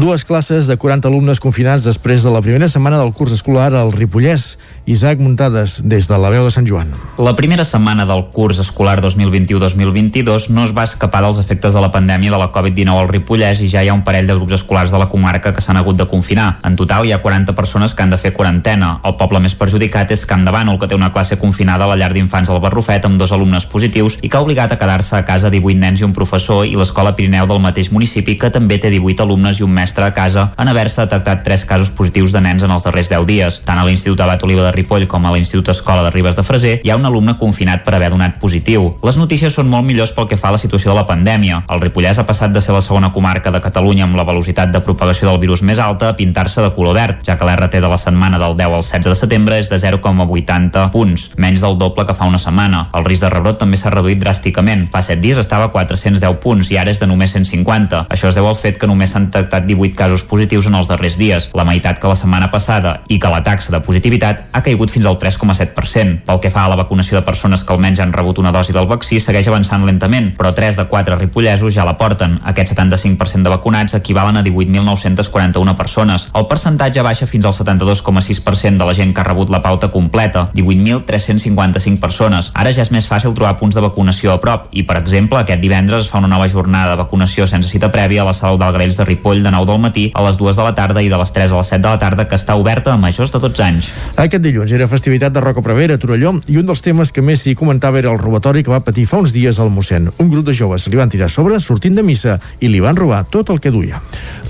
Dues classes de 40 alumnes confinats després de la primera setmana del curs escolar al Ripollès. Isaac Muntades, des de la veu de Sant Joan. La primera setmana del curs escolar 2021-2022 no es va escapar dels efectes de la pandèmia de la Covid-19 al Ripollès i ja hi ha un parell de grups escolars de la comarca que s'han hagut de confinar. En total hi ha 40 persones que han de fer quarantena. El poble més perjudicat és Camp de Bànol, que té una classe confinada a la llar d'infants al Barrufet amb dos alumnes positius i que ha obligat a quedar-se a casa 18 nens i un professor i l'escola Pirineu del mateix municipi que també té 18 alumnes i un mestre mestre a casa en haver-se detectat tres casos positius de nens en els darrers 10 dies. Tant a l'Institut Abat Oliva de Ripoll com a l'Institut Escola de Ribes de Freser hi ha un alumne confinat per haver donat positiu. Les notícies són molt millors pel que fa a la situació de la pandèmia. El Ripollès ha passat de ser la segona comarca de Catalunya amb la velocitat de propagació del virus més alta a pintar-se de color verd, ja que l'RT de la setmana del 10 al 16 de setembre és de 0,80 punts, menys del doble que fa una setmana. El risc de rebrot també s'ha reduït dràsticament. Fa 7 dies estava a 410 punts i ara és de només 150. Això es deu al fet que només s'han detectat 18 casos positius en els darrers dies, la meitat que la setmana passada, i que la taxa de positivitat ha caigut fins al 3,7%. Pel que fa a la vacunació de persones que almenys han rebut una dosi del vaccí, segueix avançant lentament, però 3 de 4 ripollesos ja la porten. Aquest 75% de vacunats equivalen a 18.941 persones. El percentatge baixa fins al 72,6% de la gent que ha rebut la pauta completa, 18.355 persones. Ara ja és més fàcil trobar punts de vacunació a prop i, per exemple, aquest divendres es fa una nova jornada de vacunació sense cita prèvia a la sala d'Algrells de Ripoll de 9 del matí a les 2 de la tarda i de les 3 a les 7 de la tarda que està oberta a majors de 12 anys. Aquest dilluns era festivitat de Roca Prevera a Torelló i un dels temes que més s'hi comentava era el robatori que va patir fa uns dies al mossèn. Un grup de joves li van tirar sobre sortint de missa i li van robar tot el que duia.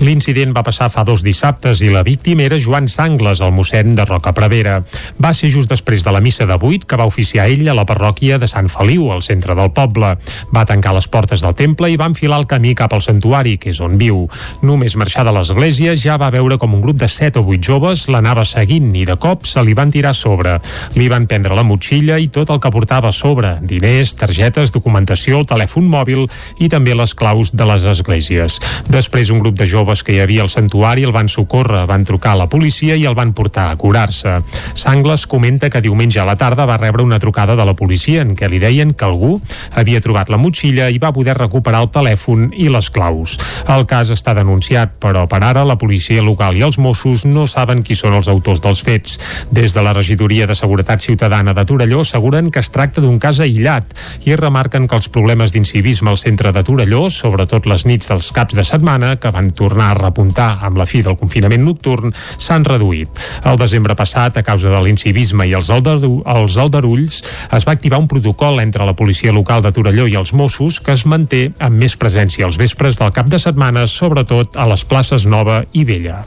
L'incident va passar fa dos dissabtes i la víctima era Joan Sangles, el mossèn de Roca Prevera. Va ser just després de la missa de 8 que va oficiar ell a la parròquia de Sant Feliu, al centre del poble. Va tancar les portes del temple i va enfilar el camí cap al santuari, que és on viu. Només marxar de l'església ja va veure com un grup de 7 o 8 joves l'anava seguint i de cop se li van tirar a sobre. Li van prendre la motxilla i tot el que portava a sobre, diners, targetes, documentació, telèfon mòbil i també les claus de les esglésies. Després un grup de joves que hi havia al santuari el van socórrer, van trucar a la policia i el van portar a curar-se. Sangles comenta que diumenge a la tarda va rebre una trucada de la policia en què li deien que algú havia trobat la motxilla i va poder recuperar el telèfon i les claus. El cas està denunciat, però per ara la policia local i els Mossos no saben qui són els autors dels fets. Des de la regidoria de Seguretat Ciutadana de Torelló asseguren que es tracta d'un cas aïllat i remarquen que els problemes d'incivisme al centre de Torelló, sobretot les nits dels caps de setmana, que van tornar a repuntar amb la fi del confinament nocturn, s'han reduït. El desembre passat, a causa de l'incivisme i els, aldaru els aldarulls, es va activar un protocol entre la policia local de Torelló i els Mossos que es manté amb més presència als vespres del cap de setmana, sobretot a les places Nova i Vella.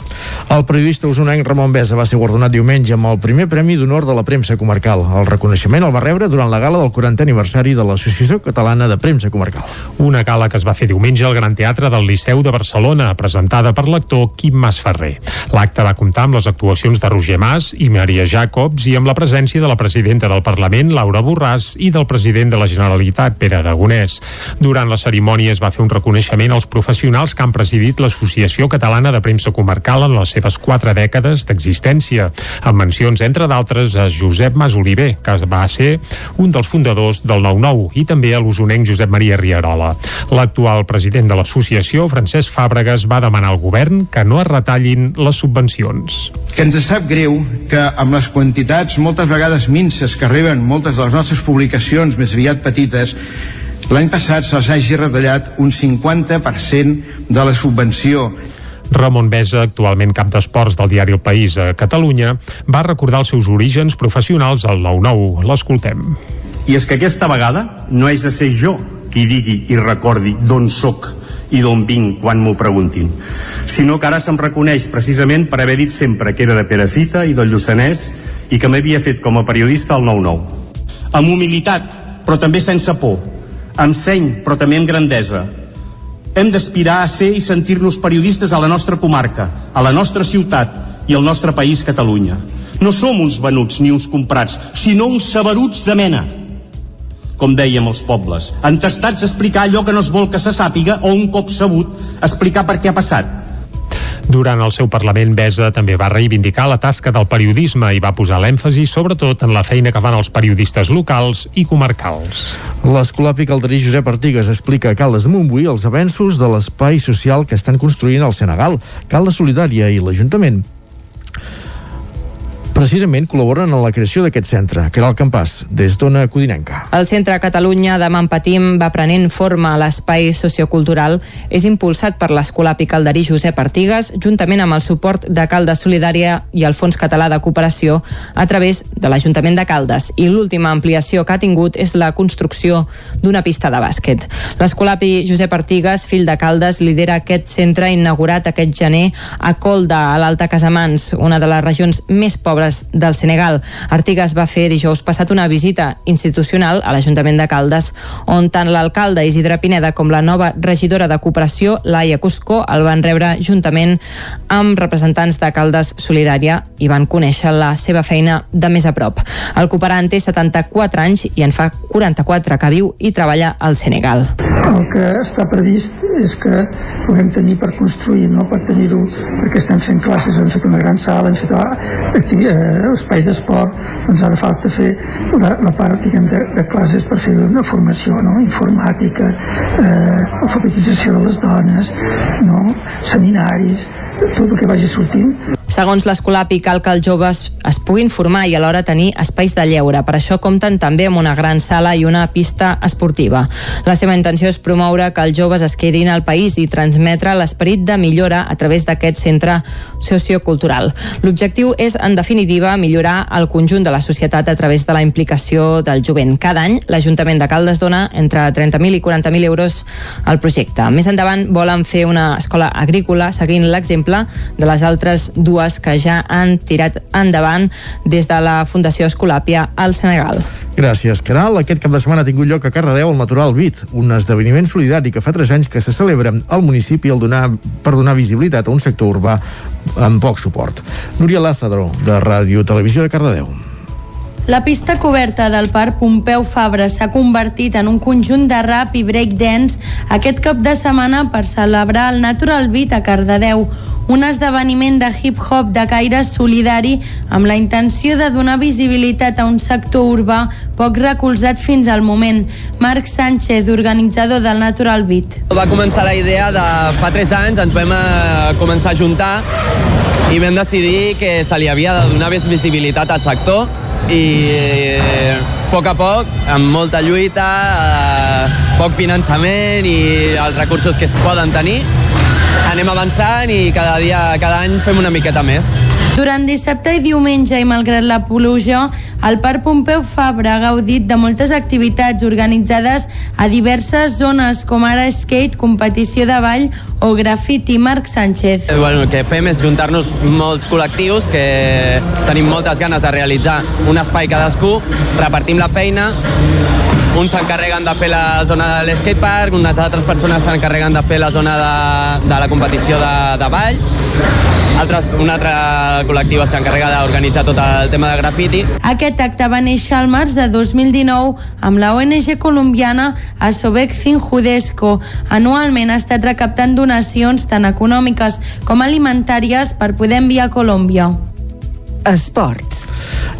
El periodista usonenc Ramon Besa va ser guardonat diumenge amb el primer Premi d'Honor de la Premsa Comarcal. El reconeixement el va rebre durant la gala del 40 aniversari de l'Associació Catalana de Premsa Comarcal. Una gala que es va fer diumenge al Gran Teatre del Liceu de Barcelona, presentada per l'actor Quim Masferrer. L'acte va comptar amb les actuacions de Roger Mas i Maria Jacobs i amb la presència de la presidenta del Parlament, Laura Borràs, i del president de la Generalitat, Pere Aragonès. Durant la cerimònia es va fer un reconeixement als professionals que han presidit l'Associació Catalana de Premsa Comarcal en les seves quatre dècades d'existència, amb mencions, entre d'altres, a Josep Mas Oliver, que va ser un dels fundadors del 9-9, i també a l'usonenc Josep Maria Rierola. L'actual president de l'associació, Francesc Fàbregas, va demanar al govern que no es retallin les subvencions. Que ens sap greu que amb les quantitats moltes vegades minces que reben moltes de les nostres publicacions més aviat petites L'any passat se'ls hagi retallat un 50% de la subvenció Ramon Besa, actualment cap d'esports del diari El País a Catalunya, va recordar els seus orígens professionals al 9-9. L'escoltem. I és que aquesta vegada no és de ser jo qui digui i recordi d'on sóc i d'on vinc quan m'ho preguntin, sinó que ara se'm reconeix precisament per haver dit sempre que era de Perafita i del Lluçanès i que m'havia fet com a periodista al 9-9. Amb humilitat, però també sense por, amb seny, però també amb grandesa, hem d'aspirar a ser i sentir-nos periodistes a la nostra comarca, a la nostra ciutat i al nostre país Catalunya. No som uns venuts ni uns comprats, sinó uns saberuts de mena. Com dèiem els pobles, entestats a explicar allò que no es vol que se sàpiga o un cop sabut, explicar per què ha passat, durant el seu Parlament, Besa també va reivindicar la tasca del periodisme i va posar l'èmfasi sobretot en la feina que fan els periodistes locals i comarcals. L'escolàpic calderí Josep Artigas explica a Caldes de Montbui els avenços de l'espai social que estan construint al Senegal, Caldes Solidària i l'Ajuntament precisament col·laboren en la creació d'aquest centre, que era el Campàs, des d'Ona Codinenca. El Centre Catalunya de Patim va prenent forma a l'espai sociocultural. És impulsat per l'Escolàpic Calderí Josep Artigas, juntament amb el suport de Caldes Solidària i el Fons Català de Cooperació a través de l'Ajuntament de Caldes. I l'última ampliació que ha tingut és la construcció d'una pista de bàsquet. L'Escolapi Josep Artigas, fill de Caldes, lidera aquest centre inaugurat aquest gener a Colda, a l'Alta Casamans, una de les regions més pobres del Senegal. Artigas va fer dijous passat una visita institucional a l'Ajuntament de Caldes, on tant l'alcalde Isidre Pineda com la nova regidora de cooperació, Laia Cuscó, el van rebre juntament amb representants de Caldes Solidària i van conèixer la seva feina de més a prop. El cooperant té 74 anys i en fa 44 que viu i treballa al Senegal. El que està previst és que puguem tenir per construir, no? per tenir-ho, perquè estem fent classes, hem fet una gran sala, hem fet eh, espai d'esport, doncs ara falta fer la, la part diguem, de, de classes per fer una formació no? informàtica, eh, alfabetització de les dones, no? seminaris, tot el que vagi sortint. Segons l'Escolapi, cal que els joves es puguin formar i alhora tenir espais de lleure. Per això compten també amb una gran sala i una pista esportiva. La seva intenció és promoure que els joves es quedin al país i transmetre l'esperit de millora a través d'aquest centre sociocultural. L'objectiu és, en definitiva, millorar el conjunt de la societat a través de la implicació del jovent. Cada any, l'Ajuntament de Caldes dona entre 30.000 i 40.000 euros al projecte. Més endavant, volen fer una escola agrícola seguint l'exemple de les altres dues dues que ja han tirat endavant des de la Fundació Escolàpia al Senegal. Gràcies, Caral. Aquest cap de setmana ha tingut lloc a Cardedeu el Natural Bit, un esdeveniment solidari que fa 3 anys que se celebra al municipi el donar, per donar visibilitat a un sector urbà amb poc suport. Núria Lázaro, de Ràdio Televisió de Cardedeu. La pista coberta del Parc Pompeu Fabra s'ha convertit en un conjunt de rap i breakdance aquest cap de setmana per celebrar el Natural Beat a Cardedeu, un esdeveniment de hip-hop de caire solidari amb la intenció de donar visibilitat a un sector urbà poc recolzat fins al moment. Marc Sánchez, organitzador del Natural Beat. Va començar la idea de fa 3 anys, ens vam eh, començar a juntar i vam decidir que se li havia de donar més visibilitat al sector i eh, a poc a poc, amb molta lluita, eh, poc finançament i els recursos que es poden tenir, anem avançant i cada dia, cada any fem una miqueta més. Durant dissabte i diumenge i malgrat la pluja, el Parc Pompeu Fabra ha gaudit de moltes activitats organitzades a diverses zones, com ara skate, competició de ball o grafiti. Marc Sánchez. Eh, bueno, el que fem és juntar-nos molts col·lectius que tenim moltes ganes de realitzar un espai cadascú, repartim la feina uns s'encarreguen de fer la zona de l'skatepark, unes altres persones s'encarreguen de fer la zona de, de la competició de, de ball, altres, una altra col·lectiva s'encarrega d'organitzar tot el tema de grafiti. Aquest acte va néixer al març de 2019 amb la ONG colombiana Asobek Judesco. Anualment ha estat recaptant donacions tant econòmiques com alimentàries per poder enviar a Colòmbia. Esports.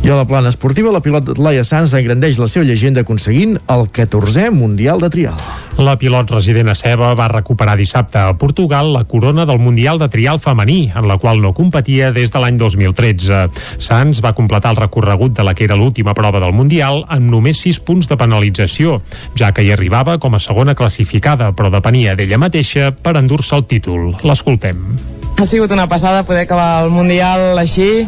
I a la plana esportiva, la pilot Laia Sanz engrandeix la seva llegenda aconseguint el 14è Mundial de Trial. La pilot resident a Ceba va recuperar dissabte a Portugal la corona del Mundial de Trial femení, en la qual no competia des de l'any 2013. Sanz va completar el recorregut de la que era l'última prova del Mundial amb només 6 punts de penalització, ja que hi arribava com a segona classificada, però depenia d'ella mateixa per endur-se el títol. L'escoltem. Ha sigut una passada poder acabar el Mundial així,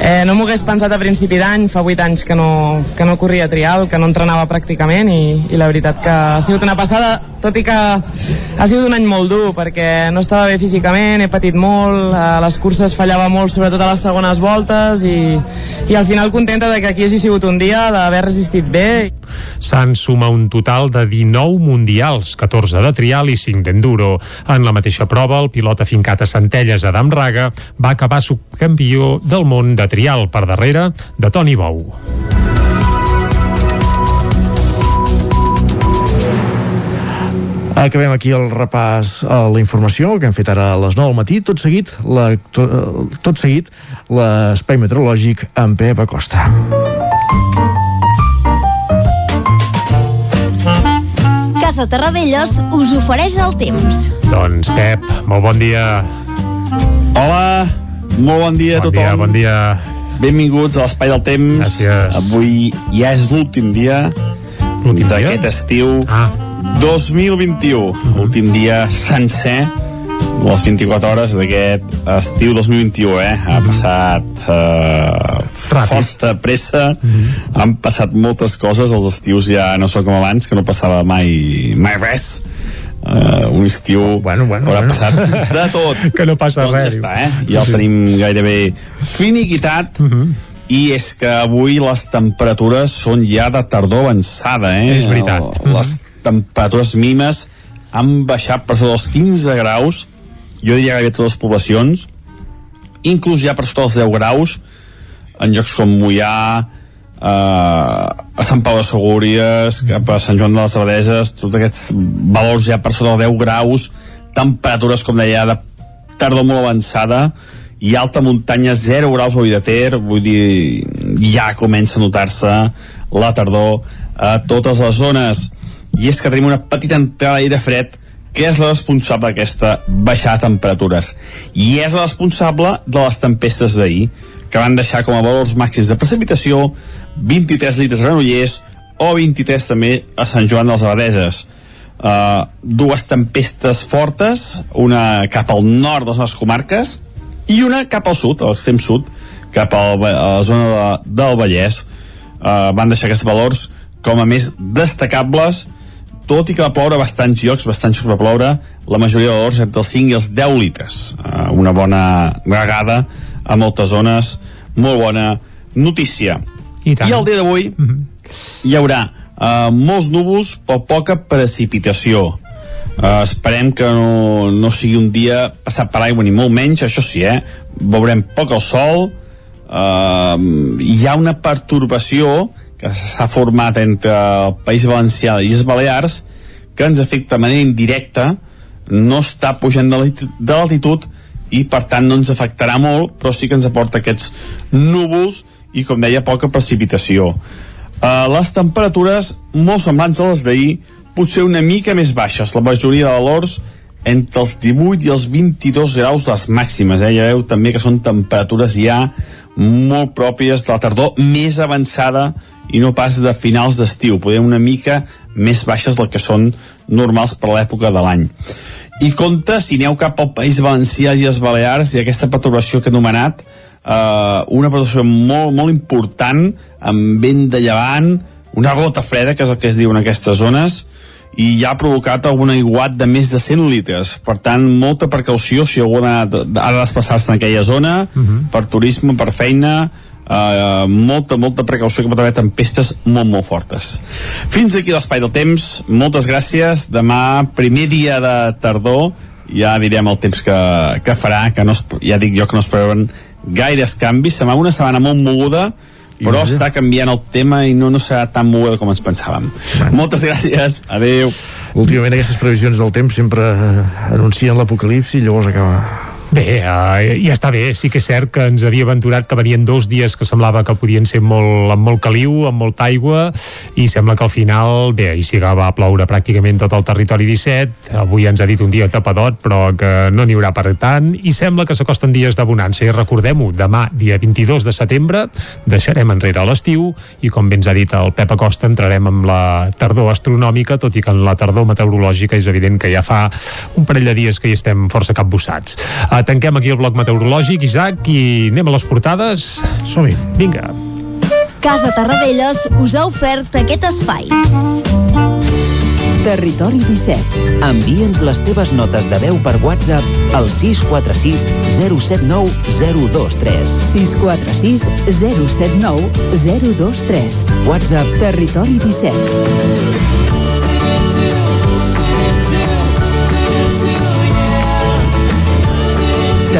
Eh, no m'ho hagués pensat a principi d'any, fa 8 anys que no, que no corria trial, que no entrenava pràcticament i, i la veritat que ha sigut una passada, tot i que ha sigut un any molt dur perquè no estava bé físicament, he patit molt, a les curses fallava molt, sobretot a les segones voltes i, i al final contenta de que aquí hagi sigut un dia d'haver resistit bé. S'han suma un total de 19 mundials, 14 de trial i 5 d'enduro. En la mateixa prova, el pilot afincat a Centelles, Adam Raga, va acabar subcampió del món de trial per darrere de Toni Bou. Acabem aquí el repàs a la informació que hem fet ara a les 9 del matí. Tot seguit, la, tot, tot seguit l'espai meteorològic amb Pep Acosta. Casa Terradellos us ofereix el temps. Doncs Pep, molt bon dia. Hola, molt bon dia bon a tothom. Dia, bon dia. benvinguts a l'Espai del Temps. Gràcies. Avui ja és l'últim dia d'aquest estiu ah. 2021. Últim dia sencer les 24 hores d'aquest estiu 2021, eh? Ha passat uh, força pressa, han passat moltes coses, els estius ja no són com abans, que no passava mai, mai res. Uh, un estiu bueno, bueno, haurà bueno. passat de tot que no passa doncs res, ja està, eh? ja el tenim gairebé finiquitat i és que avui les temperatures són ja de tardor avançada eh? És veritat. Les temperatures mínimes han baixat per sota dels 15 graus jo diria gairebé totes les poblacions inclús ja per sota dels 10 graus en llocs com Mollà eh, a Sant Pau de Segúries cap a Sant Joan de les Abadeses tots aquests valors ja per sota dels 10 graus temperatures com deia de tardor molt avançada i alta muntanya 0 graus a de Ter vull dir, ja comença a notar-se la tardor a totes les zones. I és que tenim una petita entrada d'aire fred que és la responsable d'aquesta baixada de temperatures. I és la responsable de les tempestes d'ahir que van deixar com a valors màxims de precipitació 23 litres a Granollers o 23 també a Sant Joan dels Abadeses uh, dues tempestes fortes una cap al nord de les nostres comarques i una cap al sud, a l'extrem sud cap al, a la zona de, del Vallès uh, van deixar aquests valors com a més destacables tot i que va ploure bastants llocs, bastants va ploure, la majoria de valors entre els 5 i els 10 litres. Uh, una bona regada a moltes zones, molt bona notícia. I, tant. I el dia d'avui mm -hmm. hi haurà uh, molts núvols però poca precipitació. Uh, esperem que no, no sigui un dia passat per aigua ni molt menys, això sí, eh? Veurem poc el sol, uh, hi ha una pertorbació que s'ha format entre el País Valencià i les Balears que ens afecta de manera indirecta no està pujant de l'altitud i per tant no ens afectarà molt però sí que ens aporta aquests núvols i com deia poca precipitació uh, les temperatures molt semblants a les d'ahir potser una mica més baixes la majoria de valors entre els 18 i els 22 graus les màximes eh? ja veu també que són temperatures ja molt pròpies de la tardor més avançada i no pas de finals d'estiu, poder una mica més baixes del que són normals per l'època de l'any. I compte, si aneu cap al País Valencià i les Balears, i aquesta perturbació que he anomenat, eh, una perturbació molt, molt important, amb vent de llevant, una gota freda, que és el que es diu en aquestes zones, i ja ha provocat algun aiguat de més de 100 litres. Per tant, molta precaució si algú ha de, ha de desplaçar-se en aquella zona, uh -huh. per turisme, per feina, Uh, molta, molta precaució que pot haver tempestes molt, molt fortes. Fins aquí l'espai del temps. Moltes gràcies. Demà, primer dia de tardor, ja direm el temps que, que farà, que no es, ja dic jo que no es preveuen gaires canvis. Serà una setmana molt moguda, però està canviant el tema i no, no serà tan moguda com ens pensàvem. Moltes gràcies. Adeu. Últimament aquestes previsions del temps sempre eh, anuncien l'apocalipsi i llavors acaba... Bé, uh, ja està bé. Sí que és cert que ens havia aventurat que venien dos dies que semblava que podien ser molt, amb molt caliu, amb molta aigua, i sembla que al final, bé, ahir sí va ploure pràcticament tot el territori 17, avui ens ha dit un dia tapadot, però que no n'hi haurà per tant, i sembla que s'acosten dies de bonança, i recordem-ho, demà, dia 22 de setembre, deixarem enrere l'estiu, i com bé ens ha dit el Pep Acosta, entrarem amb la tardor astronòmica, tot i que en la tardor meteorològica és evident que ja fa un parell de dies que hi estem força capbussats. Uh, tanquem aquí el bloc meteorològic, Isaac, i anem a les portades. Som-hi. Vinga. Casa Tarradellas us ha ofert aquest espai. Territori 17. Envia'ns les teves notes de veu per WhatsApp al 646 079 023. 646 079 023. WhatsApp Territori 17.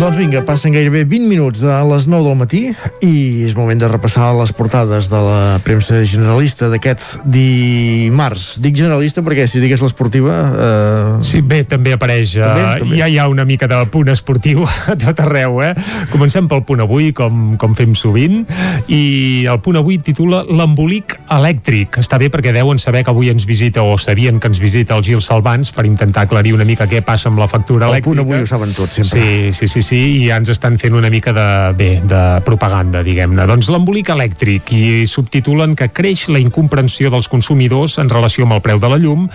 Doncs vinga, passen gairebé 20 minuts a les 9 del matí i és moment de repassar les portades de la premsa generalista d'aquest dimarts. Dic generalista perquè si digués l'esportiva... Eh... Sí, bé, també apareix, també, uh, també. ja hi ha una mica de punt esportiu a tot arreu, eh? Comencem pel punt avui, com, com fem sovint, i el punt avui titula L'embolic elèctric. Està bé perquè deuen saber que avui ens visita, o sabien que ens visita el Gil Salvans per intentar aclarir una mica què passa amb la factura elèctrica. El punt avui ho saben tots, sempre. Sí, sí, sí, sí, i ja ens estan fent una mica de, bé, de propaganda, diguem-ne. Doncs l'embolic elèctric, i subtitulen que creix la incomprensió dels consumidors en relació amb el preu de la llum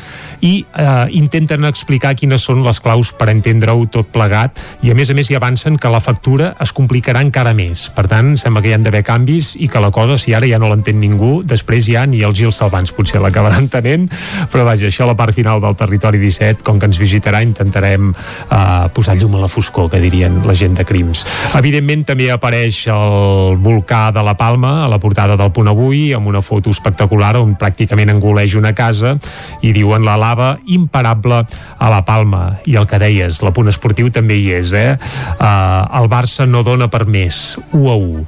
i eh, intenten explicar quines són les claus per entendre-ho tot plegat i a més a més hi avancen que la factura es complicarà encara més. Per tant, sembla que hi han d'haver canvis i que la cosa, si ara ja no l'entén ningú, després ja ni el Gil Salvans potser l'acabaran tenent, però vaja, això a la part final del territori 17, com que ens visitarà, intentarem eh, posar llum a la foscor, que dirien la gent de crims. Evidentment també apareix el volcà de la Palma a la portada del punt avui amb una foto espectacular on pràcticament engoleix una casa i diuen la lava imparable a la Palma i el que deies, la punt esportiu també hi és eh? Uh, el Barça no dona per més 1 a 1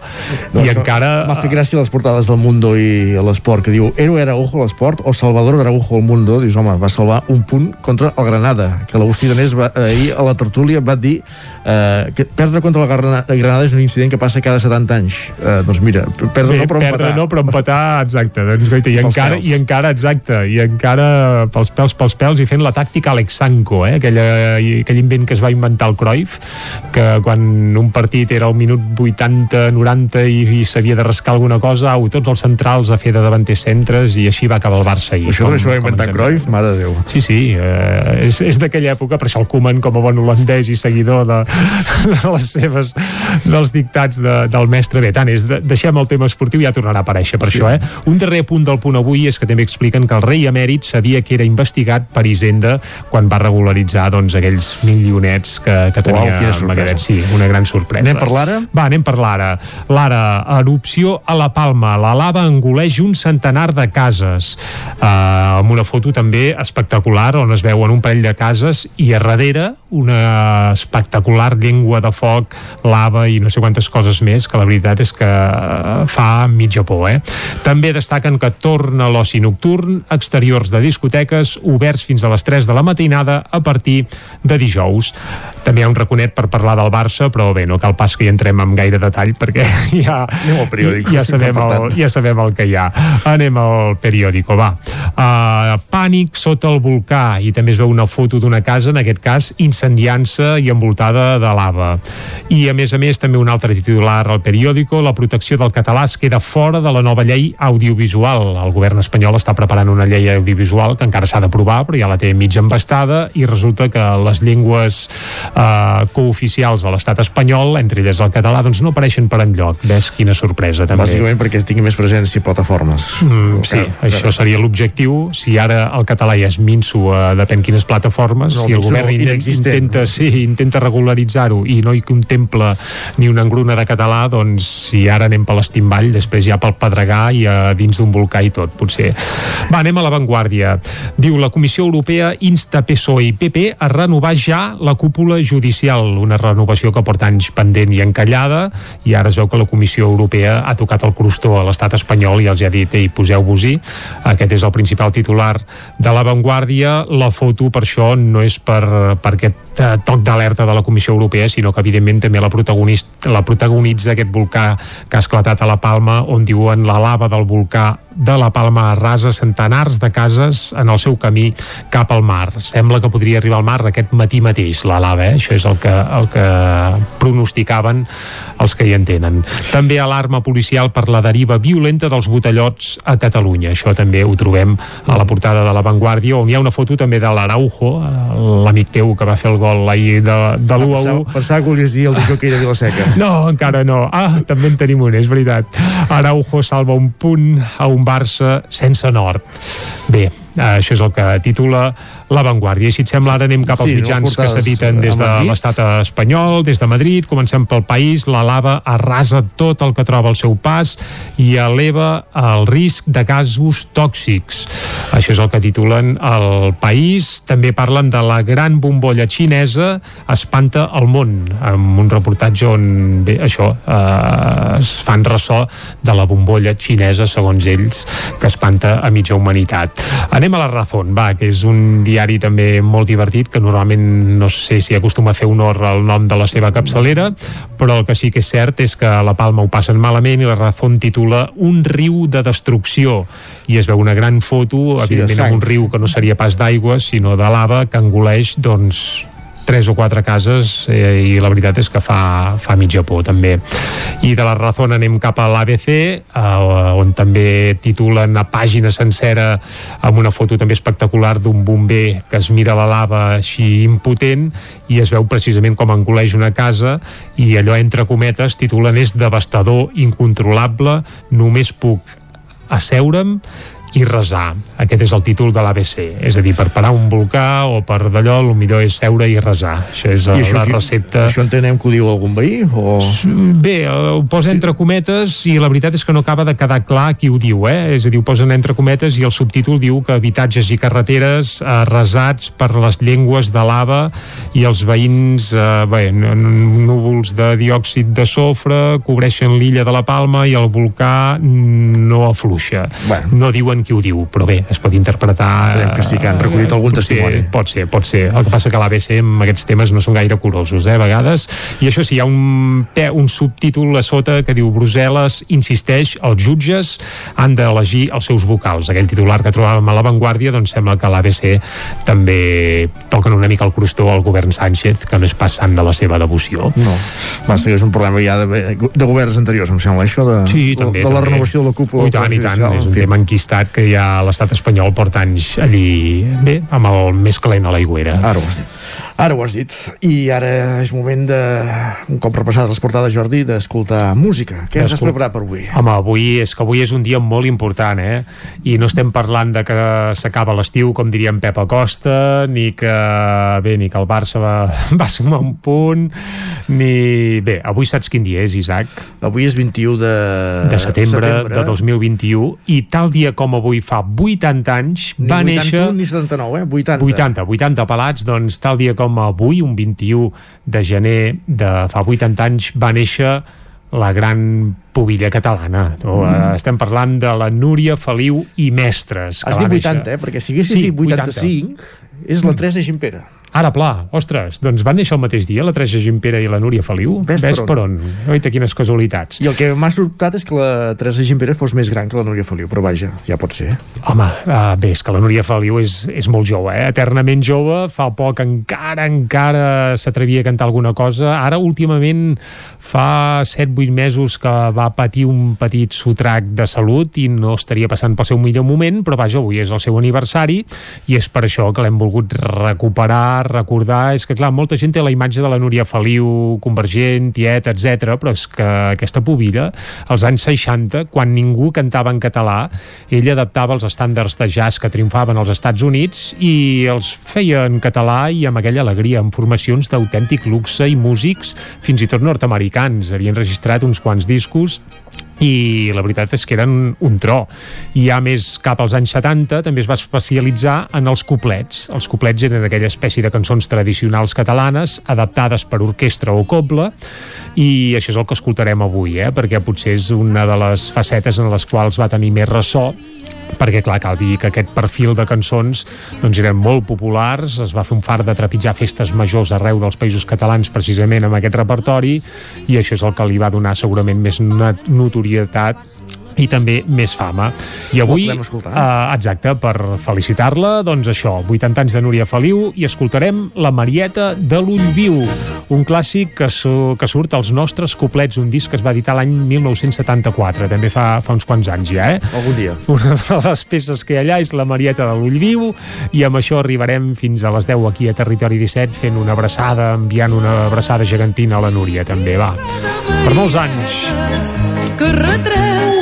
no, i encara... M'ha fet gràcia les portades del Mundo i l'Esport que diu Ero era ojo l'Esport o Salvador era ojo al Mundo dius home, va salvar un punt contra el Granada que l'Agustí Danés va, ahir a la tertúlia va dir eh, que perdre contra la Granada és un incident que passa cada 70 anys. Eh, doncs mira, perdre Bé, no però perdre empatar. no però empatar, exacte. Doncs, goita, i, encara, pèls. I encara, exacte, i encara pels pèls, pels pèls, i fent la tàctica Alex Sanko, eh, aquella, aquell invent que es va inventar el Cruyff, que quan un partit era al minut 80, 90 i, i s'havia de rascar alguna cosa, au, tots els centrals a fer de davanters centres i així va acabar el Barça. I això, com, això ho va inventar Cruyff? Mare de Déu. Sí, sí, eh, és, és d'aquella època, per això el Koeman com a bon holandès i seguidor de, de les seves, dels dictats de, del mestre. Bé, tant és, de, deixem el tema esportiu, ja tornarà a aparèixer per sí. això, eh? Un darrer punt del punt avui és que també expliquen que el rei emèrit sabia que era investigat per Hisenda quan va regularitzar doncs, aquells milionets que, que tenia Uau, Magadet. Sí, una gran sorpresa. Anem per l'ara? Va, anem per l'ara. L'ara, erupció a la Palma. La lava engoleix un centenar de cases. Uh, amb una foto també espectacular on es veuen un parell de cases i a darrere una espectacular llengua de foc, lava i no sé quantes coses més, que la veritat és que fa mitja por, eh? També destaquen que torna l'oci nocturn, exteriors de discoteques oberts fins a les 3 de la matinada a partir de dijous. També hi ha un raconet per parlar del Barça, però bé, no cal pas que hi entrem amb gaire detall perquè ja, periòdico, ja, sabem el, ja sabem el que hi ha. Anem al periòdico, va. Uh, pànic sota el volcà i també es veu una foto d'una casa, en aquest cas incendiant-se i envoltada de lava. I a més a més també un altre titular al periòdico, la protecció del català es queda fora de la nova llei audiovisual. El govern espanyol està preparant una llei audiovisual que encara s'ha d'aprovar, però ja la té mig embastada i resulta que les llengües eh, cooficials de l'estat espanyol, entre elles el català, doncs no apareixen per enlloc. Ves quina sorpresa, també. Bàsicament perquè tingui més presència plataformes. Mm, sí, que, això seria l'objectiu. Si ara el català ja és minso a depèn quines plataformes, no, si el govern intenta, sí, intenta regularitzar-ho i no hi contempla ni una engruna de català, doncs si ara anem per l'estimball, després ja pel Pedregà i a dins d'un volcà i tot, potser. Va, anem a l'avantguàrdia. Diu la Comissió Europea insta PSOE i PP a renovar ja la cúpula judicial, una renovació que porta anys pendent i encallada, i ara es veu que la Comissió Europea ha tocat el crostó a l'estat espanyol i els ha dit, ei, poseu-vos-hi. Aquest és el principal titular de l'avantguàrdia. La foto, per això, no és per, per aquest eh, toc d'alerta de la Comissió Europea, sinó que evidentment també la, protagonista, la protagonitza aquest volcà que ha esclatat a la Palma, on diuen la lava del volcà de la Palma arrasa centenars de cases en el seu camí cap al mar. Sembla que podria arribar al mar aquest matí mateix, la lava, eh? això és el que, el que pronosticaven els que hi entenen. També alarma policial per la deriva violenta dels botellots a Catalunya. Això també ho trobem a la portada de La Vanguardia, on hi ha una foto també de l'Araujo, l'amic teu que va fer el gol ahir de, de l'1 a 1. Pensava que volies dir el de jockey de Vilaseca. No, encara no. Ah, també en tenim un, és veritat. Araujo salva un punt a un Barça sense nord. Bé, això és el que titula La Vanguardia. I si et sembla, ara anem cap als Sí, mitjans que s'editen des de l'estat espanyol, des de Madrid. Comencem pel país. La lava arrasa tot el que troba al seu pas i eleva el risc de gasos tòxics. Això és el que titulen el país. També parlen de la gran bombolla xinesa espanta el món, amb un reportatge on, bé, això, eh, es fan ressò de la bombolla xinesa, segons ells, que espanta a mitja humanitat. Anem a la Razón, va, que és un diari també molt divertit, que normalment no sé si acostuma a fer honor al nom de la seva capçalera, però el que sí que és cert és que a la Palma ho passen malament i la Razón titula Un riu de destrucció. I es veu una gran foto, Sí, de evidentment amb un riu que no seria pas d'aigua, sinó de lava que engoleix, doncs, tres o quatre cases eh, i la veritat és que fa, fa mitja por també. I de la Razón anem cap a l'ABC eh, on també titulen a pàgina sencera amb una foto també espectacular d'un bomber que es mira la lava així impotent i es veu precisament com engoleix una casa i allò entre cometes titulen és devastador, incontrolable només puc asseure'm i resar. Aquest és el títol de l'ABC. És a dir, per parar un volcà o per d'allò, el millor és seure i resar. Això és I I la qui- recepta... Això entenem que ho diu algun veí? O... Bé, eh, ho posa entre cometes i la veritat és que no acaba de quedar clar qui ho diu, eh? És a dir, ho posen entre cometes i el subtítol diu que habitatges i carreteres arrasats per les llengües de lava i els veïns, eh, bé, núvols de diòxid de sofre cobreixen l'illa de la Palma i el volcà no afluixa. Bueno. No diuen qui ho diu, però bé, es pot interpretar... Entenem que sí que han recollit algun potser- testimoni. Pot ser, pot ser. El que passa que l'ABC amb aquests temes no són gaire curosos, eh, a vegades. I això sí, hi ha un, un subtítol a sota que diu Brussel·les insisteix, els jutges han d'elegir els seus vocals. Aquell titular que trobàvem a l'avantguàrdia, doncs sembla que l'ABC també toquen una mica el crostó al govern Sánchez, que no és pas sant de la seva devoció. No. Basta que és un problema ja de, de governs anteriors, em sembla, això de, Sí, també. de la també. renovació de la cúpula. Oh, I tant, i tant. És un tema enquistat que ja l'estat espanyol porta anys allí, bé, amb el més calent a l'aigüera. Ara ho has dit. Ara ho has dit. I ara és moment de, un cop repassades les portades, Jordi, d'escoltar música. Què ens has preparat per avui? Home, avui és que avui és un dia molt important, eh? I no estem parlant de que s'acaba l'estiu, com diria en Pep Acosta, ni que, bé, ni que el Barça va, va sumar un punt, ni... Bé, avui saps quin dia és, Isaac? Avui és 21 de, De setembre, de 2021, i tal dia com avui fa 80 anys, Ni va 81 néixer... ni 79, eh? 80. 80, 80 pelats, doncs tal dia com avui, un 21 de gener de fa 80 anys, va néixer la gran pubilla catalana. No? Mm. Estem parlant de la Núria Feliu i Mestres. Has dit néixer- 80, eh? Perquè si haguessis Sí, dit 85, és la Teresa Gimpera. Ara, pla, ostres, doncs van néixer el mateix dia la Teresa Gimpera i la Núria Feliu? Ves per per on. Oita, quines casualitats. I el que m'ha sobtat és que la Teresa Gimpera fos més gran que la Núria Feliu, però vaja, ja pot ser. Home, uh, bé, és que la Núria Feliu és, és molt jove, eh? eternament jove, fa poc encara, encara s'atrevia a cantar alguna cosa. Ara, últimament, fa 7-8 mesos que va patir un petit sotrac de salut i no estaria passant pel seu millor moment, però vaja, avui és el seu aniversari i és per això que l'hem volgut recuperar, recordar. És que, clar, molta gent té la imatge de la Núria Feliu, convergent, tieta, etc, però és que aquesta pubilla, als anys 60, quan ningú cantava en català, ella adaptava els estàndards de jazz que triomfaven als Estats Units i els feia en català i amb aquella alegria, amb formacions d'autèntic luxe i músics fins i tot nord-americans. Havien registrat uns quants discos i la veritat és que eren un tro. I ja més cap als anys 70 també es va especialitzar en els couplets. Els couplets eren aquella espècie de cançons tradicionals catalanes adaptades per orquestra o coble i això és el que escoltarem avui, eh? perquè potser és una de les facetes en les quals va tenir més ressò perquè clar, cal dir que aquest perfil de cançons doncs eren molt populars, es va fer un far de trepitjar festes majors arreu dels països catalans precisament amb aquest repertori i això és el que li va donar segurament més notorietat i també més fama. I avui, eh, exacte, per felicitar-la, doncs això, 80 anys de Núria Feliu i escoltarem La Marieta de l'Ull Viu, un clàssic que, su que surt als nostres coplets, un disc que es va editar l'any 1974, també fa, fa uns quants anys ja, eh? Algun dia. Una de les peces que hi ha allà és la Marieta de l'Ull Viu i amb això arribarem fins a les 10 aquí a Territori 17 fent una abraçada, enviant una abraçada gegantina a la Núria també, va. Per molts anys. que retreu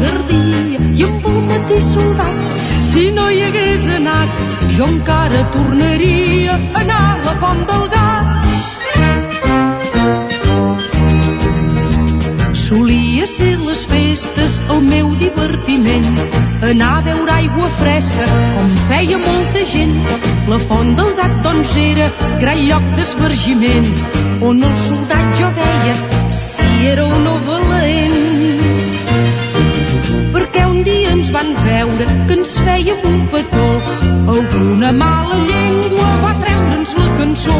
picardia i amb el matí soldat si no hi hagués anat jo encara tornaria a anar a la font del gat. Solia ser les festes el meu divertiment, anar a beure aigua fresca com feia molta gent. La font del gat doncs era gran lloc d'esvergiment, on el soldat jo veia si era o no valent. Perquè un dia ens van veure que ens fèiem un petó, alguna mala llengua va treure'ns la cançó.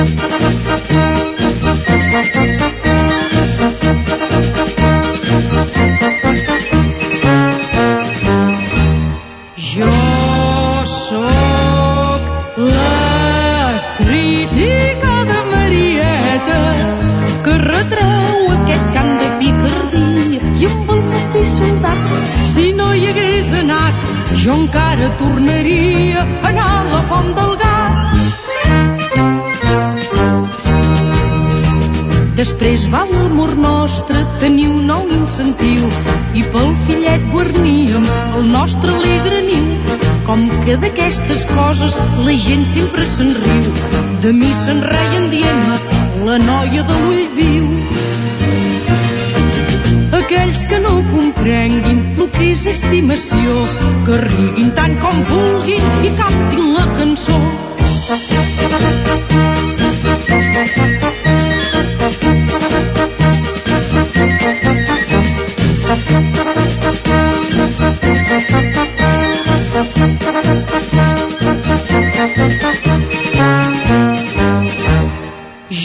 Jo jo encara tornaria a anar a la font del gat Després va l'amor nostre tenir un nou incentiu i pel fillet guarníem el nostre alegre niu. Com que d'aquestes coses la gent sempre se'n riu. De mi se'n reien dient-me la noia de l'ull viu. Aquells que no comprenguin el que és estimació, que riguin tant com vulguin i cantin la cançó.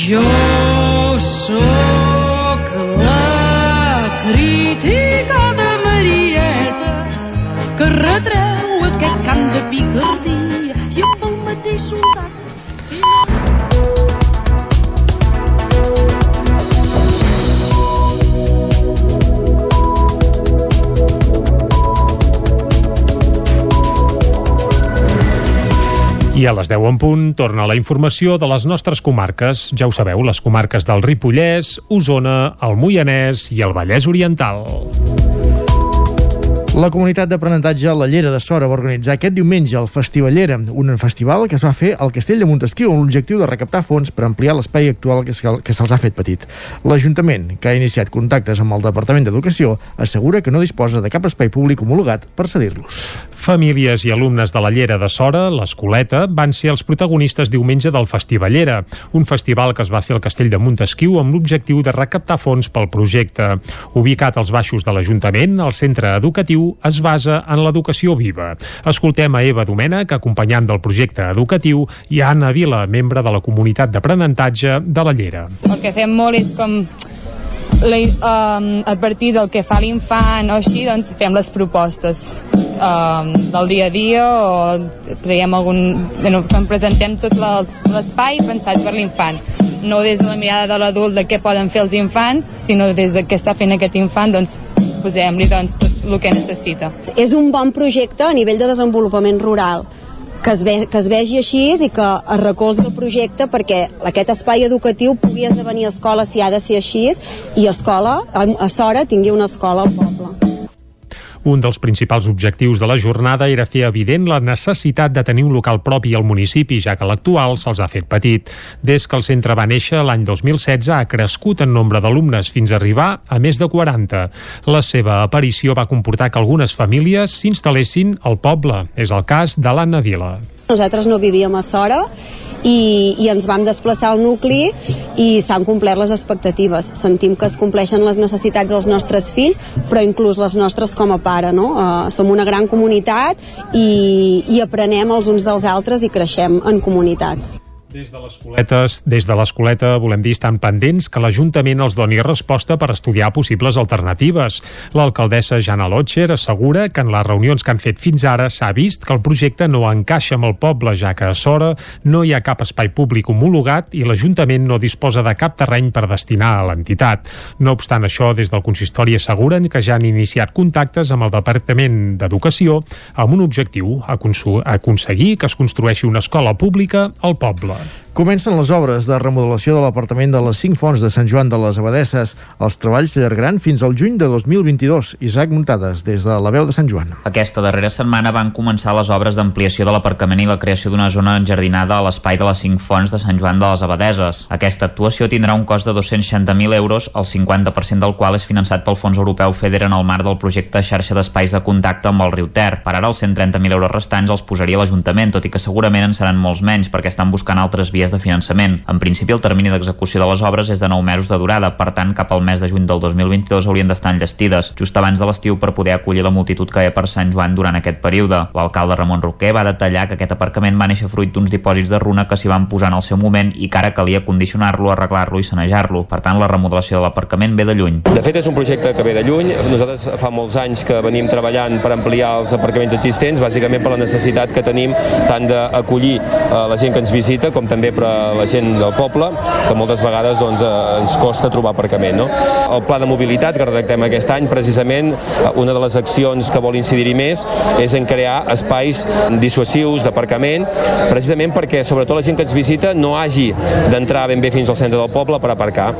Jo A les 10 en punt torna la informació de les nostres comarques. Ja ho sabeu, les comarques del Ripollès, Osona, el Moianès i el Vallès Oriental. La comunitat d'aprenentatge La Llera de Sora va organitzar aquest diumenge el Festivallera, un festival que es va fer al Castell de Montesquieu amb l'objectiu de recaptar fons per ampliar l'espai actual que, se- que se'ls ha fet petit. L'Ajuntament, que ha iniciat contactes amb el Departament d'Educació, assegura que no disposa de cap espai públic homologat per cedir-los. Famílies i alumnes de la Llera de Sora, l'Escoleta, van ser els protagonistes diumenge del Festivallera, un festival que es va fer al Castell de Montesquieu amb l'objectiu de recaptar fons pel projecte. Ubicat als baixos de l'Ajuntament, el centre educatiu es basa en l'educació viva. Escoltem a Eva Domènech, acompanyant del projecte educatiu, i a Anna Vila, membre de la comunitat d'aprenentatge de la Llera. El que fem molt és com la, um, a partir del que fa l'infant o així, doncs fem les propostes um, del dia a dia o traiem algun... Bueno, presentem tot l'espai pensat per l'infant no des de la mirada de l'adult de què poden fer els infants, sinó des de què està fent aquest infant, doncs posem-li doncs, tot el que necessita. és un bon projecte a nivell de desenvolupament rural que es, ve, que es vegi així i que es recolzi el projecte perquè aquest espai educatiu pugui esdevenir escola si ha de ser així i escola, a, Sora tingui una escola al poble. Un dels principals objectius de la jornada era fer evident la necessitat de tenir un local propi al municipi, ja que l'actual se'ls ha fet petit. Des que el centre va néixer l'any 2016 ha crescut en nombre d'alumnes fins a arribar a més de 40. La seva aparició va comportar que algunes famílies s'instal·lessin al poble. És el cas de l'Anna Vila. Nosaltres no vivíem a Sora i, i ens vam desplaçar al nucli i s'han complert les expectatives. Sentim que es compleixen les necessitats dels nostres fills, però inclús les nostres com a pare. No? Uh, som una gran comunitat i, i aprenem els uns dels altres i creixem en comunitat. Des de l'escoletes, des de l'escoleta volem dir estan pendents que l'Ajuntament els doni resposta per estudiar possibles alternatives. L'alcaldessa Jana Lotcher assegura que en les reunions que han fet fins ara s'ha vist que el projecte no encaixa amb el poble, ja que a Sora no hi ha cap espai públic homologat i l'Ajuntament no disposa de cap terreny per destinar a l'entitat. No obstant això, des del consistori asseguren que ja han iniciat contactes amb el Departament d'Educació amb un objectiu, aconseguir que es construeixi una escola pública al poble. Yeah. Comencen les obres de remodelació de l'apartament de les 5 fonts de Sant Joan de les Abadesses. Els treballs s'allargaran fins al juny de 2022. Isaac Muntades, des de la veu de Sant Joan. Aquesta darrera setmana van començar les obres d'ampliació de l'aparcament i la creació d'una zona enjardinada a l'espai de les 5 fonts de Sant Joan de les Abadeses. Aquesta actuació tindrà un cost de 260.000 euros, el 50% del qual és finançat pel Fons Europeu FEDER en el marc del projecte xarxa d'espais de contacte amb el riu Ter. Per ara, els 130.000 euros restants els posaria l'Ajuntament, tot i que segurament en seran molts menys perquè estan buscant altres vies de finançament. En principi, el termini d'execució de les obres és de 9 mesos de durada, per tant, cap al mes de juny del 2022 haurien d'estar enllestides, just abans de l'estiu per poder acollir la multitud que hi ha per Sant Joan durant aquest període. L'alcalde Ramon Roquer va detallar que aquest aparcament va néixer fruit d'uns dipòsits de runa que s'hi van posar en el seu moment i que ara calia condicionar-lo, arreglar-lo i sanejar-lo. Per tant, la remodelació de l'aparcament ve de lluny. De fet, és un projecte que ve de lluny. Nosaltres fa molts anys que venim treballant per ampliar els aparcaments existents, bàsicament per la necessitat que tenim tant d'acollir eh, la gent que ens visita com també a la gent del poble, que moltes vegades doncs, eh, ens costa trobar aparcament. No? El pla de mobilitat que redactem aquest any, precisament, eh, una de les accions que vol incidir-hi més és en crear espais dissuasius d'aparcament, precisament perquè sobretot la gent que ens visita no hagi d'entrar ben bé fins al centre del poble per aparcar.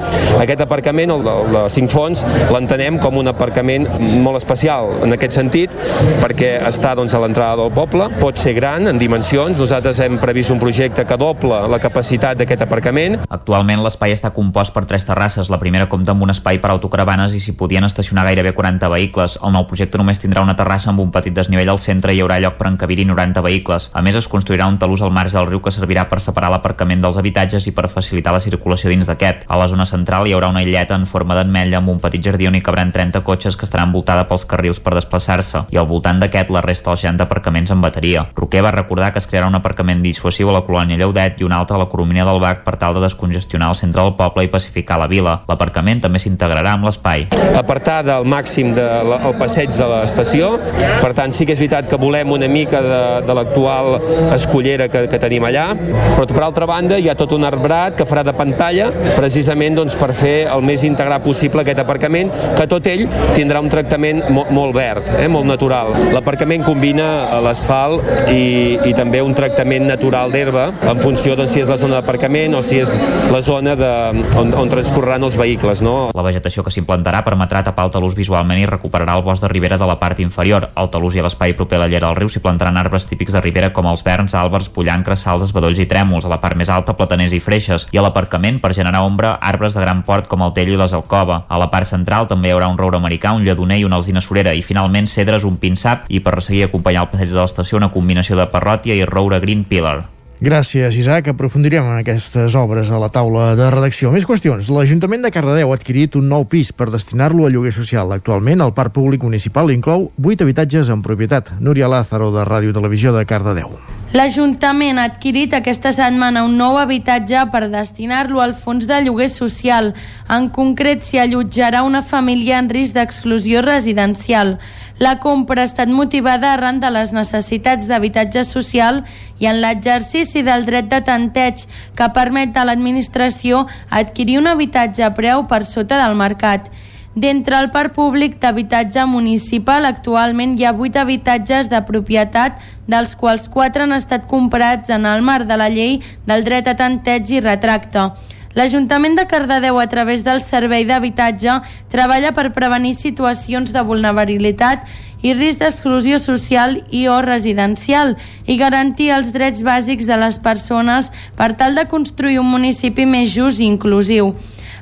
Aquest aparcament, el de, el de Cinc Fonts, l'entenem com un aparcament molt especial en aquest sentit, perquè està doncs, a l'entrada del poble, pot ser gran en dimensions, nosaltres hem previst un projecte que doble la capacitat d'aquest aparcament. Actualment l'espai està compost per tres terrasses. La primera compta amb un espai per autocaravanes i s'hi podien estacionar gairebé 40 vehicles. El nou projecte només tindrà una terrassa amb un petit desnivell al centre i hi haurà lloc per encabir-hi 90 vehicles. A més, es construirà un talús al marge del riu que servirà per separar l'aparcament dels habitatges i per facilitar la circulació dins d'aquest. A la zona central hi haurà una illeta en forma d'ametlla amb un petit jardí on hi cabran 30 cotxes que estarà envoltada pels carrils per desplaçar-se i al voltant d'aquest la resta dels 60 aparcaments en bateria. Roquer va recordar que es crearà un aparcament dissuasiu a la colònia Lleudet i un altre a la Coromina del Bac per tal de descongestionar el centre del poble i pacificar la vila. L'aparcament també s'integrarà amb l'espai. Apartar del màxim del de, passeig de l'estació, per tant sí que és veritat que volem una mica de, de l'actual escollera que, que tenim allà, però per altra banda hi ha tot un arbrat que farà de pantalla precisament doncs, per fer el més integrat possible aquest aparcament, que tot ell tindrà un tractament mo molt verd, eh, molt natural. L'aparcament combina l'asfalt i, i també un tractament natural d'herba en funció de si és la zona d'aparcament o si és la zona de, on, on transcorreran els vehicles. No? La vegetació que s'implantarà permetrà tapar el talús visualment i recuperarà el bosc de ribera de la part inferior. Al talús i a l'espai proper a la llera del riu s'hi plantaran arbres típics de ribera com els verns, àlbers, pollancres, salses, bedolls i trèmols. A la part més alta, plataners i freixes. I a l'aparcament, per generar ombra, arbres de gran port com el tell i les alcova. A la part central també hi haurà un roure americà, un lledoner i una alzina surera. I finalment, cedres, un pinsap i per seguir acompanyar el passeig de l'estació una combinació de parròtia i roure green pillar. Gràcies, Isaac. Aprofundirem en aquestes obres a la taula de redacció. Més qüestions. L'Ajuntament de Cardedeu ha adquirit un nou pis per destinar-lo a lloguer social. Actualment, el parc públic municipal inclou 8 habitatges en propietat. Núria Lázaro, de Ràdio Televisió de Cardedeu. L'Ajuntament ha adquirit aquesta setmana un nou habitatge per destinar-lo al fons de lloguer social. En concret, s'hi allotjarà una família en risc d'exclusió residencial. La compra ha estat motivada arran de les necessitats d'habitatge social i en l'exercici del dret de tanteig que permet a l'administració adquirir un habitatge a preu per sota del mercat. D'entre el parc públic d'habitatge municipal, actualment hi ha 8 habitatges de propietat, dels quals 4 han estat comprats en el marc de la llei del dret a tanteig i retracte. L'Ajuntament de Cardedeu, a través del Servei d'Habitatge, treballa per prevenir situacions de vulnerabilitat i risc d'exclusió social i o residencial i garantir els drets bàsics de les persones per tal de construir un municipi més just i inclusiu.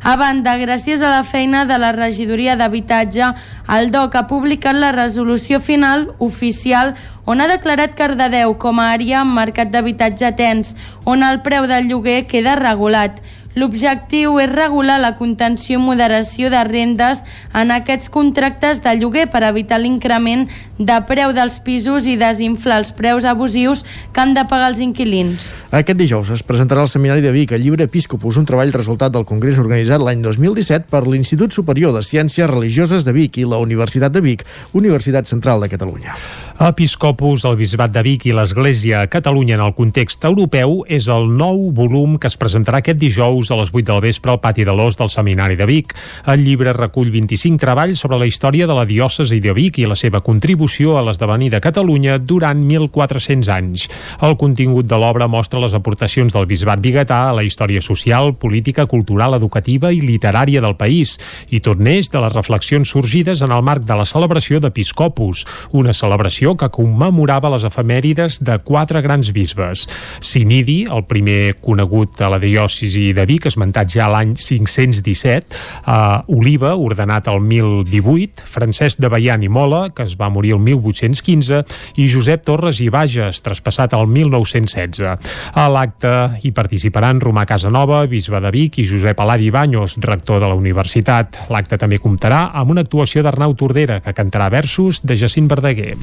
A banda, gràcies a la feina de la Regidoria d'Habitatge, el DOC ha publicat la resolució final oficial on ha declarat Cardedeu com a àrea amb mercat d'habitatge tens, on el preu del lloguer queda regulat. L'objectiu és regular la contenció i moderació de rendes en aquests contractes de lloguer per evitar l'increment de preu dels pisos i desinflar els preus abusius que han de pagar els inquilins. Aquest dijous es presentarà al Seminari de Vic el llibre Episcopus, un treball resultat del congrés organitzat l'any 2017 per l'Institut Superior de Ciències Religioses de Vic i la Universitat de Vic, Universitat Central de Catalunya. Episcopus, el Bisbat de Vic i l'Església a Catalunya en el context europeu és el nou volum que es presentarà aquest dijous dijous a les 8 del vespre al pati de l'Os del Seminari de Vic. El llibre recull 25 treballs sobre la història de la diòcesi de Vic i la seva contribució a l'esdevenir de Catalunya durant 1.400 anys. El contingut de l'obra mostra les aportacions del bisbat biguetà a la història social, política, cultural, educativa i literària del país i tot neix de les reflexions sorgides en el marc de la celebració d'Episcopus, una celebració que commemorava les efemèrides de quatre grans bisbes. Sinidi, el primer conegut a la diòcesi de Vic, esmentat ja l'any 517, eh, Oliva, ordenat el 1018, Francesc de Baian i Mola, que es va morir el 1815, i Josep Torres i Bages, traspassat el 1916. A l'acte hi participaran Romà Casanova, bisbe de Vic, i Josep Aladi Banyos, rector de la universitat. L'acte també comptarà amb una actuació d'Arnau Tordera, que cantarà versos de Jacint Verdaguer.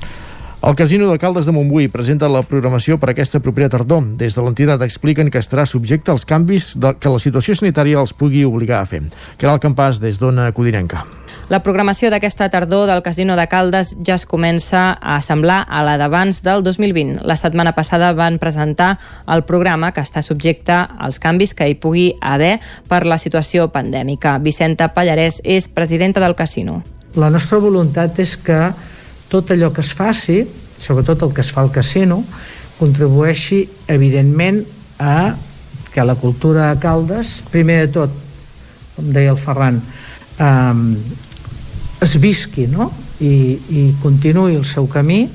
El Casino de Caldes de Montbui presenta la programació per aquesta propera tardor. Des de l'entitat expliquen que estarà subjecte als canvis de, que la situació sanitària els pugui obligar a fer. Que era el campàs des d'Ona Codinenca. La programació d'aquesta tardor del Casino de Caldes ja es comença a assemblar a la d'abans del 2020. La setmana passada van presentar el programa que està subjecte als canvis que hi pugui haver per la situació pandèmica. Vicenta Pallarès és presidenta del casino. La nostra voluntat és que tot allò que es faci, sobretot el que es fa al casino, contribueixi, evidentment, a que la cultura de Caldes, primer de tot, com deia el Ferran, eh, es visqui no? I, i continuï el seu camí,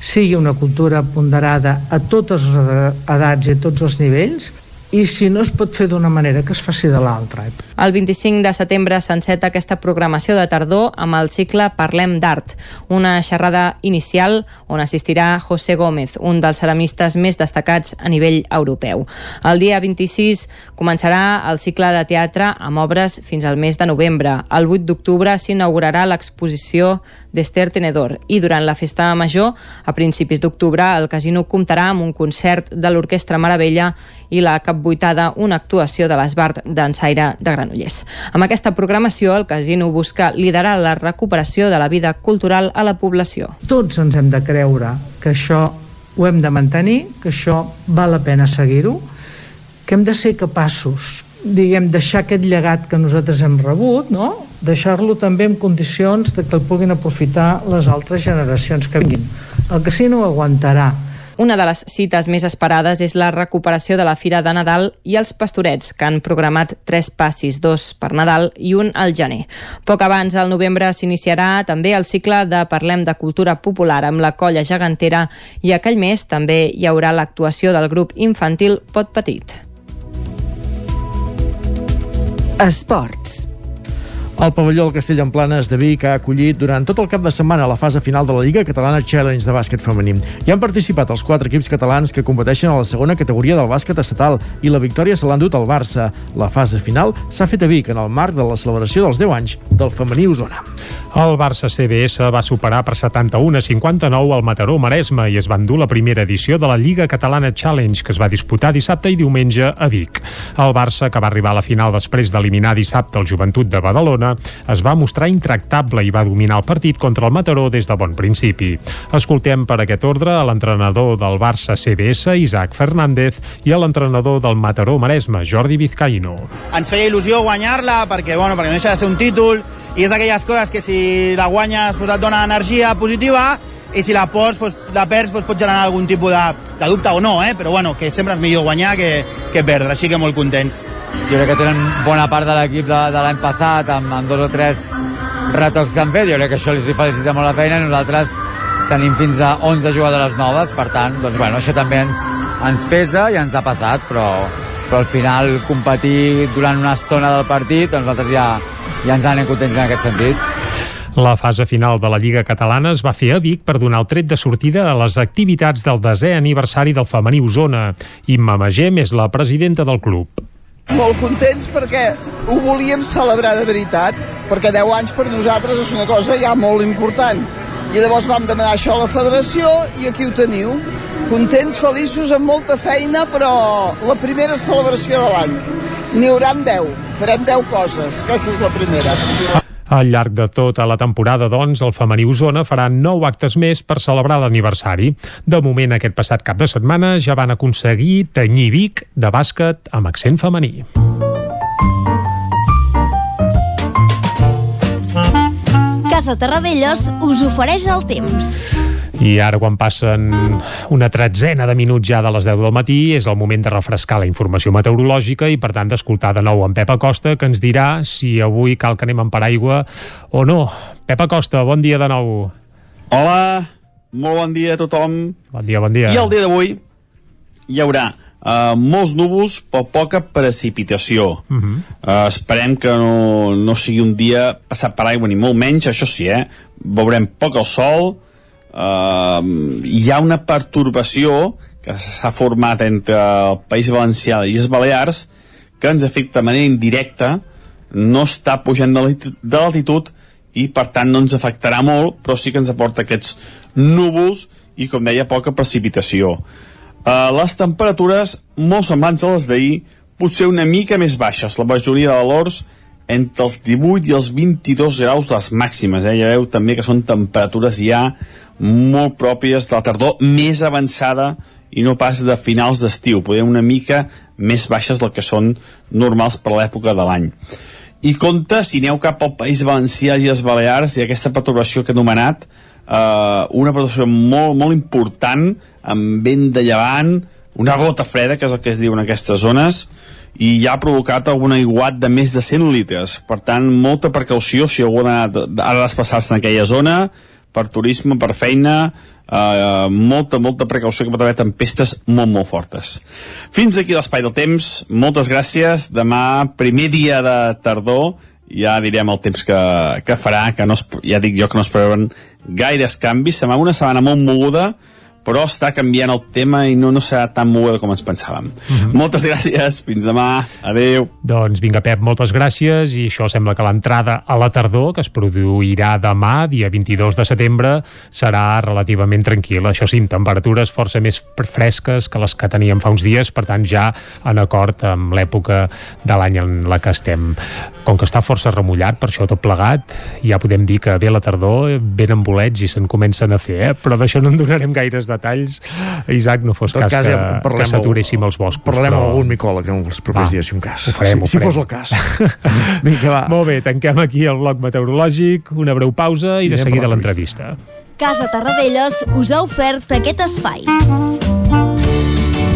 sigui una cultura ponderada a totes les edats i a tots els nivells, i si no es pot fer d'una manera que es faci de l'altra. El 25 de setembre s'enceta aquesta programació de tardor amb el cicle Parlem d'Art, una xerrada inicial on assistirà José Gómez, un dels ceramistes més destacats a nivell europeu. El dia 26 començarà el cicle de teatre amb obres fins al mes de novembre. El 8 d'octubre s'inaugurarà l'exposició d'Esther Tenedor i durant la festa major, a principis d'octubre, el casino comptarà amb un concert de l'Orquestra Maravella i la capbuitada una actuació de l'Esbart d'Ensaire de Granollers. Amb aquesta programació, el casino busca liderar la recuperació de la vida cultural a la població. Tots ens hem de creure que això ho hem de mantenir, que això val la pena seguir-ho, que hem de ser capaços diguem, deixar aquest llegat que nosaltres hem rebut, no? deixar-lo també en condicions de que el puguin aprofitar les altres generacions que vinguin. El casino aguantarà, una de les cites més esperades és la recuperació de la Fira de Nadal i els Pastorets, que han programat tres passis, dos per Nadal i un al gener. Poc abans, al novembre, s'iniciarà també el cicle de Parlem de Cultura Popular amb la colla gegantera i aquell mes també hi haurà l'actuació del grup infantil Pot Petit. Esports. El pavelló del Castell en Planes de Vic ha acollit durant tot el cap de setmana la fase final de la Lliga Catalana Challenge de bàsquet femení. Hi han participat els quatre equips catalans que competeixen a la segona categoria del bàsquet estatal i la victòria se l'ha endut al Barça. La fase final s'ha fet a Vic en el marc de la celebració dels 10 anys del femení Osona. El Barça CBS va superar per 71 a 59 al Mataró Maresme i es va endur la primera edició de la Lliga Catalana Challenge que es va disputar dissabte i diumenge a Vic. El Barça, que va arribar a la final després d'eliminar dissabte el Joventut de Badalona, es va mostrar intractable i va dominar el partit contra el Mataró des de bon principi. Escoltem per aquest ordre a l'entrenador del Barça CBS, Isaac Fernández, i a l'entrenador del Mataró Maresme, Jordi Vizcaíno. Ens feia il·lusió guanyar-la perquè, bueno, perquè no deixa de ser un títol i és d'aquelles coses que si la guanyes pues, et dona energia positiva i si la pots, pues, la perds pues, pot generar algun tipus de, de dubte o no, eh? però bueno, que sempre és millor guanyar que, que perdre, així que molt contents. Jo crec que tenen bona part de l'equip de, de l'any passat amb, amb dos o tres retocs que han fet, jo crec que això els felicita molt la feina i nosaltres tenim fins a 11 jugadores noves, per tant, doncs, bueno, això també ens, ens pesa i ens ha passat, però, però al final competir durant una estona del partit, doncs nosaltres ja, ja ens anem contents en aquest sentit. La fase final de la Lliga Catalana es va fer a Vic per donar el tret de sortida a les activitats del desè aniversari del femení Osona. Imma Magem és la presidenta del club. Molt contents perquè ho volíem celebrar de veritat, perquè 10 anys per nosaltres és una cosa ja molt important. I llavors vam demanar això a la federació i aquí ho teniu. Contents, feliços, amb molta feina, però la primera celebració de l'any. N'hi haurà 10, farem 10 coses, aquesta és la primera. Al llarg de tota la temporada, doncs, el femení Osona farà nou actes més per celebrar l'aniversari. De moment, aquest passat cap de setmana ja van aconseguir tenyir Vic de bàsquet amb accent femení. Casa Terradellos us ofereix el temps. I ara, quan passen una tretzena de minuts ja de les 10 del matí, és el moment de refrescar la informació meteorològica i, per tant, d'escoltar de nou en Pep Acosta, que ens dirà si avui cal que anem amb paraigua o no. Pep Acosta, bon dia de nou. Hola, molt bon dia a tothom. Bon dia, bon dia. I el dia d'avui hi haurà uh, molts núvols però poca precipitació. Uh -huh. Uh, esperem que no, no sigui un dia passat per aigua ni molt menys, això sí, eh? Veurem poc el sol, uh, hi ha una pertorbació que s'ha format entre el País Valencià i les Balears que ens afecta de manera indirecta, no està pujant de l'alti- de l'altitud i per tant no ens afectarà molt, però sí que ens aporta aquests núvols i com deia poca precipitació. Uh, les temperatures molt semblants a les d'ahir, potser una mica més baixes, la majoria de valors entre els 18 i els 22 graus les màximes, eh? ja veu també que són temperatures ja molt pròpies de la tardor més avançada i no pas de finals d'estiu, poder una mica més baixes del que són normals per l'època de l'any. I compte, si aneu cap al País Valencià i les Balears i aquesta perturbació que he anomenat, eh, una perturbació molt, molt important, amb vent de llevant, una gota freda, que és el que es diu en aquestes zones, i ja ha provocat algun aiguat de més de 100 litres. Per tant, molta precaució si algú ha ha de desplaçar-se en aquella zona, per turisme, per feina, eh, molta, molta precaució que pot haver tempestes molt, molt fortes. Fins aquí l'espai del temps. Moltes gràcies. Demà, primer dia de tardor, ja direm el temps que, que farà, que no es, ja dic jo que no es preveuen gaires canvis. Serà una setmana molt moguda, però està canviant el tema i no, no serà tan moguda com ens pensàvem. Moltes gràcies, fins demà, adeu. Doncs vinga, Pep, moltes gràcies i això sembla que l'entrada a la tardor, que es produirà demà, dia 22 de setembre, serà relativament tranquil·la. Això sí, amb temperatures força més fresques que les que teníem fa uns dies, per tant ja en acord amb l'època de l'any en la que estem. Com que està força remullat, per això tot plegat, ja podem dir que ve la tardor, venen bolets i se'n comencen a fer, eh? però d'això no en donarem gaires detalls. Isaac, no fos tot cas, cas, que, ja que amb- s'aturessin els boscos. Parlarem però... amb algun micòleg en els propers Va, dies, si un cas. Ho farem, si, ho si farem. fos el cas. Vinga, va. Molt bé, tanquem aquí el bloc meteorològic, una breu pausa i de Anem seguida l'entrevista. Casa Tarradellas us ha ofert aquest espai.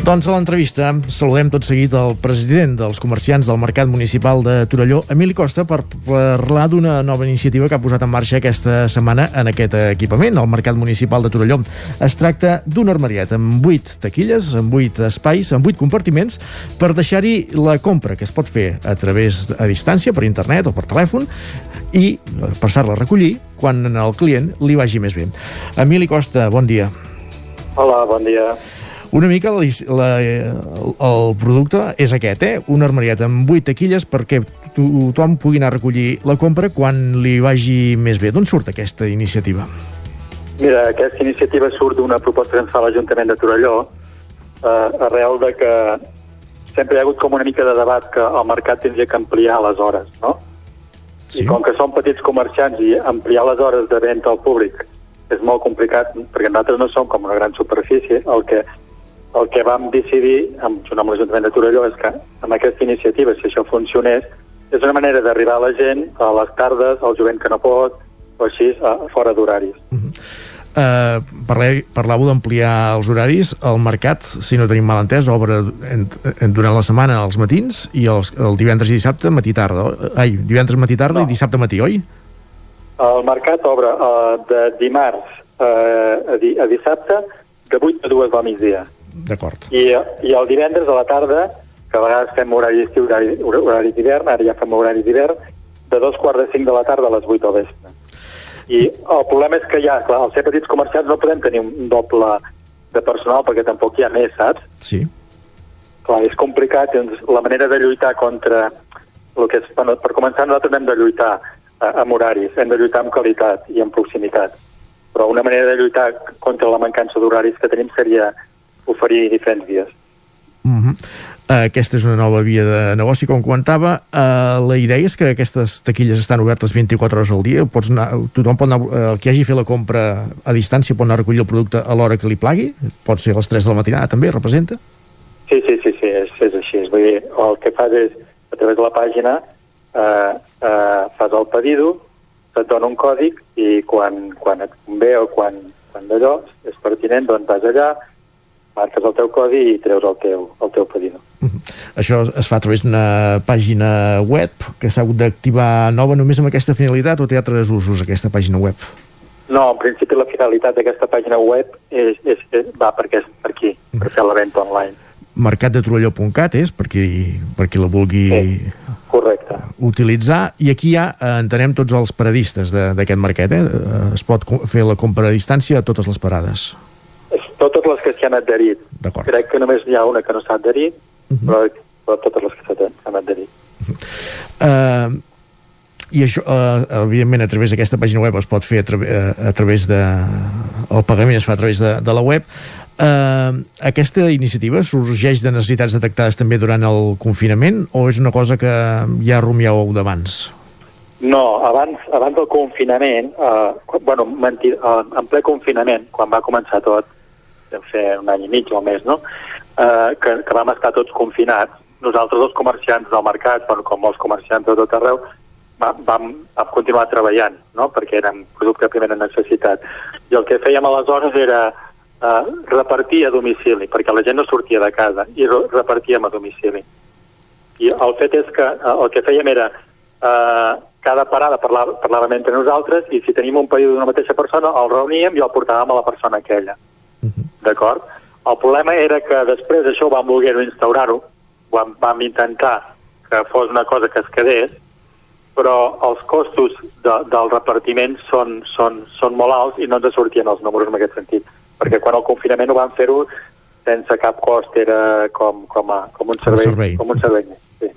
Doncs a l'entrevista saludem tot seguit el president dels comerciants del Mercat Municipal de Torelló, Emili Costa, per parlar d'una nova iniciativa que ha posat en marxa aquesta setmana en aquest equipament, el Mercat Municipal de Torelló. Es tracta d'un armariet amb 8 taquilles, amb 8 espais, amb 8 compartiments, per deixar-hi la compra que es pot fer a través a distància, per internet o per telèfon, i passar-la a recollir quan el client li vagi més bé. Emili Costa, bon dia. Hola, bon dia. Una mica la, la, el producte és aquest, eh? Un armariet amb 8 taquilles perquè tothom pugui anar a recollir la compra quan li vagi més bé. D'on surt aquesta iniciativa? Mira, aquesta iniciativa surt d'una proposta que ens fa l'Ajuntament de Torelló eh, arrel de que sempre hi ha hagut com una mica de debat que el mercat tindria que ampliar les hores, no? Sí. I com que som petits comerciants i ampliar les hores de venda al públic és molt complicat, perquè nosaltres no som com una gran superfície, el que, el que vam decidir, amb, junt amb l'Ajuntament de Torelló, és que amb aquesta iniciativa, si això funcionés, és una manera d'arribar a la gent a les tardes, al jovent que no pot, o així, a, fora d'horaris. Uh, parleu, parlàveu d'ampliar els horaris. El mercat, si no tenim mal entès, obre en, en, durant la setmana als matins i els, el divendres i dissabte matí-tarda. Ai, divendres matí-tarda no. i dissabte matí, oi? El mercat obre uh, de dimarts uh, a, di a dissabte de 8 a 2 del migdia. D'acord. I, I el divendres a la tarda, que a vegades fem horari d'estiu, horari, horari d'hivern, ara ja fem horari d'hivern, de dos quarts de cinc de la tarda a les 8 del vespre. I el problema és que ja, clar, als ser petits comerciants no podem tenir un doble de personal perquè tampoc hi ha més, saps? Sí. clar, és complicat, doncs la manera de lluitar contra el que és, bueno, per començar nosaltres hem de lluitar eh, amb horaris, hem de lluitar amb qualitat i amb proximitat, però una manera de lluitar contra la mancança d'horaris que tenim seria oferir diferents dies. Uh -huh. uh, aquesta és una nova via de negoci, com comentava. Uh, la idea és que aquestes taquilles estan obertes 24 hores al dia. Pots anar, tothom pot anar, el que hagi fet la compra a distància pot anar a recollir el producte a l'hora que li plagui. Pot ser a les 3 de la matinada, també, representa? Sí, sí, sí, sí és, és així. Vull dir, el que fas és, a través de la pàgina, eh, eh, fas el pedido, se't dona un còdic i quan, quan et convé o quan, quan d'allò és pertinent, doncs vas allà, marques el teu codi i treus el teu, el teu pedido. Això es fa a través d'una pàgina web que s'ha hagut d'activar nova només amb aquesta finalitat o té altres usos aquesta pàgina web? No, en principi la finalitat d'aquesta pàgina web és, és, és, va perquè és per aquí, per fer la venda online. mercatdetorelló.cat és per qui, per qui la vulgui sí, correcte. utilitzar i aquí ja eh, entenem tots els paradistes de- d'aquest mercat eh? Eh, es pot fer la compra a distància a totes les parades Totes les que s'hi han adherit. Crec que només hi ha una que no s'ha adherit, Mhm. però, però totes les que s'ha- s'han adherit. Uh, i això, uh, evidentment, a través d'aquesta pàgina web es pot fer a, tra uh, a través de... El pagament es fa a través de, de la web. Uh, aquesta iniciativa sorgeix de necessitats detectades també durant el confinament o és una cosa que ja rumiàveu d'abans? No, abans, abans del confinament, eh, bueno, mentir, eh, en ple confinament, quan va començar tot, deu ser un any i mig o més, no? Eh, que, que vam estar tots confinats, nosaltres els comerciants del mercat, bueno, com molts comerciants de tot arreu, va- vam, vam continuar treballant, no? perquè érem producte de primera necessitat. I el que fèiem aleshores era eh, repartir a domicili, perquè la gent no sortia de casa, i re- repartíem a domicili. I el fet és que eh, el que fèiem era eh, cada parada parlava, parlàvem entre nosaltres i si tenim un pedido d'una mateixa persona el reuníem i el portàvem a la persona aquella. D'acord? El problema era que després això vam voler-ho instaurar-ho, vam, vam intentar que fos una cosa que es quedés, però els costos de, del repartiment són, són, són molt alts i no ens sortien els números en aquest sentit. Perquè quan el confinament ho vam fer-ho sense cap cost, era com, com, a, com un servei. servei. Com un servei. Sí.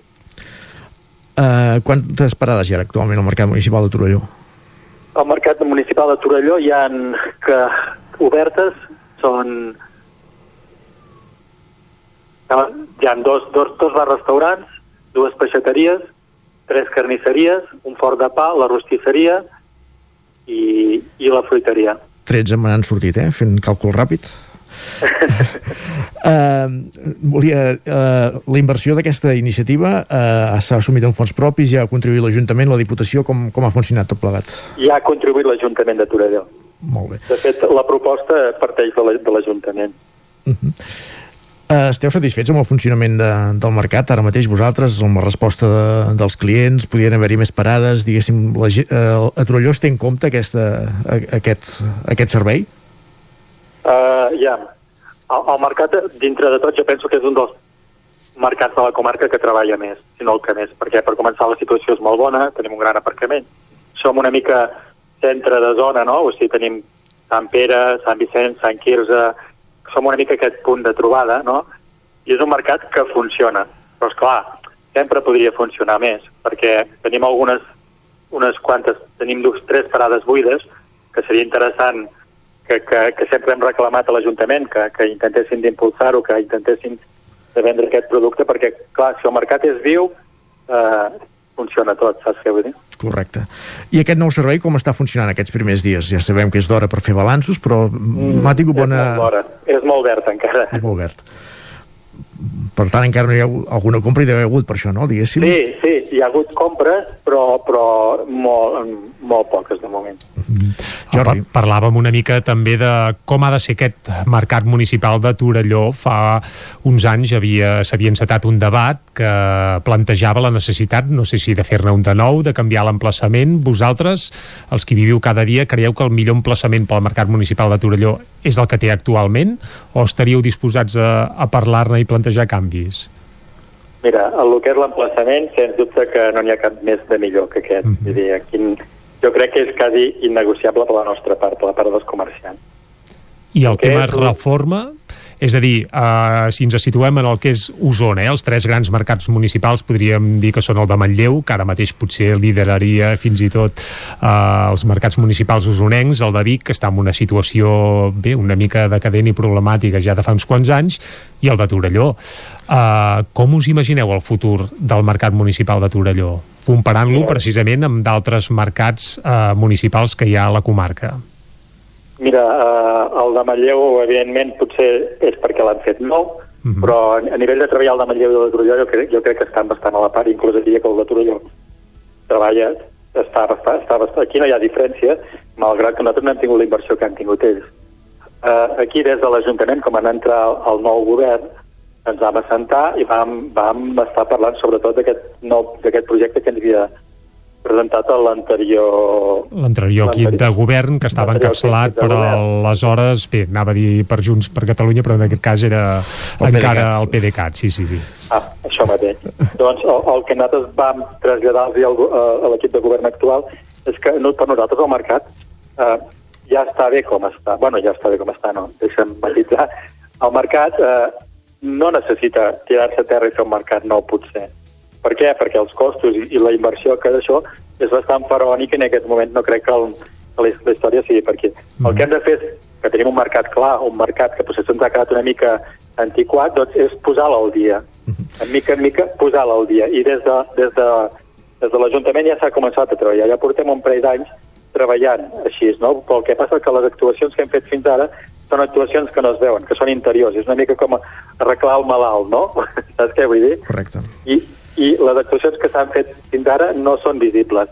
Uh, quantes parades hi ha actualment al Mercat Municipal de Torelló? Al mercat municipal de Torelló hi han que obertes són hi ha dos, dos, dos bars restaurants, dues peixateries, tres carnisseries, un fort de pa, la rostisseria i, i la fruiteria. 13 me n'han sortit, eh? Fent càlcul ràpid. uh, volia, uh, la inversió d'aquesta iniciativa uh, s'ha assumit en fons propis, ja ha contribuït l'Ajuntament, la Diputació, com, com ha funcionat tot plegat? Ja ha contribuït l'Ajuntament de Torelló. Molt bé. De fet, la proposta parteix de la- l'Ajuntament. Uh, esteu satisfets amb el funcionament de, del mercat ara mateix vosaltres, amb la resposta de, dels clients? Podien haver-hi més parades? Diguéssim, la, uh, a Torelló es té en compte aquesta, a, aquest, aquest servei? Uh, ja, el, el mercat, dintre de tot, jo penso que és un dels mercats de la comarca que treballa més, si no el que més, perquè per començar la situació és molt bona, tenim un gran aparcament. Som una mica centre de zona, no? O sigui, tenim Sant Pere, Sant Vicenç, Sant Quirze, som una mica aquest punt de trobada, no? I és un mercat que funciona. Però, és clar, sempre podria funcionar més, perquè tenim algunes, unes quantes, tenim dues, tres parades buides, que seria interessant que, que, que sempre hem reclamat a l'Ajuntament que, que intentessin d'impulsar-ho, que intentessin de vendre aquest producte, perquè, clar, si el mercat és viu, eh, funciona tot, saps què vull dir? Correcte. I aquest nou servei com està funcionant aquests primers dies? Ja sabem que és d'hora per fer balanços, però mm, m'ha tingut bona... És molt d'hora, és molt verd encara. És molt verd. Per tant, encara no hi ha hagut, alguna compra hi deu haver hagut per això, no? Diguéssim. Sí, sí, hi ha hagut compres, però, però molt, molt poques de moment. Jordi. Parlàvem una mica també de com ha de ser aquest mercat municipal de Torelló. Fa uns anys havia s'havia encetat un debat que plantejava la necessitat, no sé si de fer-ne un de nou, de canviar l'emplaçament. Vosaltres, els que viviu cada dia, creieu que el millor emplaçament pel mercat municipal de Torelló és el que té actualment o estaríeu disposats a, a parlar-ne i plantejar canvis? Mira, el que és l'emplaçament, sens dubte que no n'hi ha cap més de millor que aquest. Mm -hmm. Vull dir, aquí, jo crec que és quasi innegociable per la nostra part, per la part dels comerciants. I el Què tema és el- reforma És a dir, eh, si ens situem en el que és Osona, eh, els tres grans mercats municipals podríem dir que són el de Manlleu, que ara mateix potser lideraria fins i tot eh, els mercats municipals usonencs, el de Vic, que està en una situació bé, una mica decadent i problemàtica ja de fa uns quants anys, i el de Torelló. Eh, com us imagineu el futur del mercat municipal de Torelló? Comparant-lo precisament amb d'altres mercats eh, municipals que hi ha a la comarca. Mira, eh, el de Manlleu, evidentment, potser és perquè l'han fet nou, mm -hmm. però a nivell de treballar el de Manlleu i el de Torelló jo crec, jo crec que estan bastant a la part, inclús diria que el de Torelló treballa, està bastant, està bastant, aquí no hi ha diferència, malgrat que nosaltres no hem tingut la inversió que han tingut ells. Eh, aquí, des de l'Ajuntament, com han entrar el, el nou govern, ens vam assentar i vam, vam estar parlant sobretot d'aquest projecte que ens havia presentat a l'anterior... L'anterior equip de govern, que estava encapçalat per aleshores, bé, anava a dir per Junts per Catalunya, però en aquest cas era el encara PDeCAT. el PDeCAT, sí, sí, sí. Ah, això mateix. doncs el, el que nosaltres vam traslladar-los a l'equip de govern actual és que no, per nosaltres el mercat eh, ja està bé com està. bueno, ja està bé com està, no, deixa'm matitzar. El mercat eh, no necessita tirar-se a terra i fer un mercat nou, potser per què? Perquè els costos i, i la inversió que d'això és bastant faraònic i en aquest moment no crec que, el, que la, la història sigui per aquí. Mm. El que hem de fer és que tenim un mercat clar, un mercat que potser se'ns ha quedat una mica antiquat, doncs és posar-la al dia. Mm. En mica en mica, posar-la al dia. I des de, des de, des de l'Ajuntament ja s'ha començat a treballar. Ja portem un parell d'anys treballant així, no? Però el que passa que les actuacions que hem fet fins ara són actuacions que no es veuen, que són interiors. És una mica com arreglar el malalt, no? Saps què vull dir? Correcte. I, i les actuacions que s'han fet fins ara no són visibles.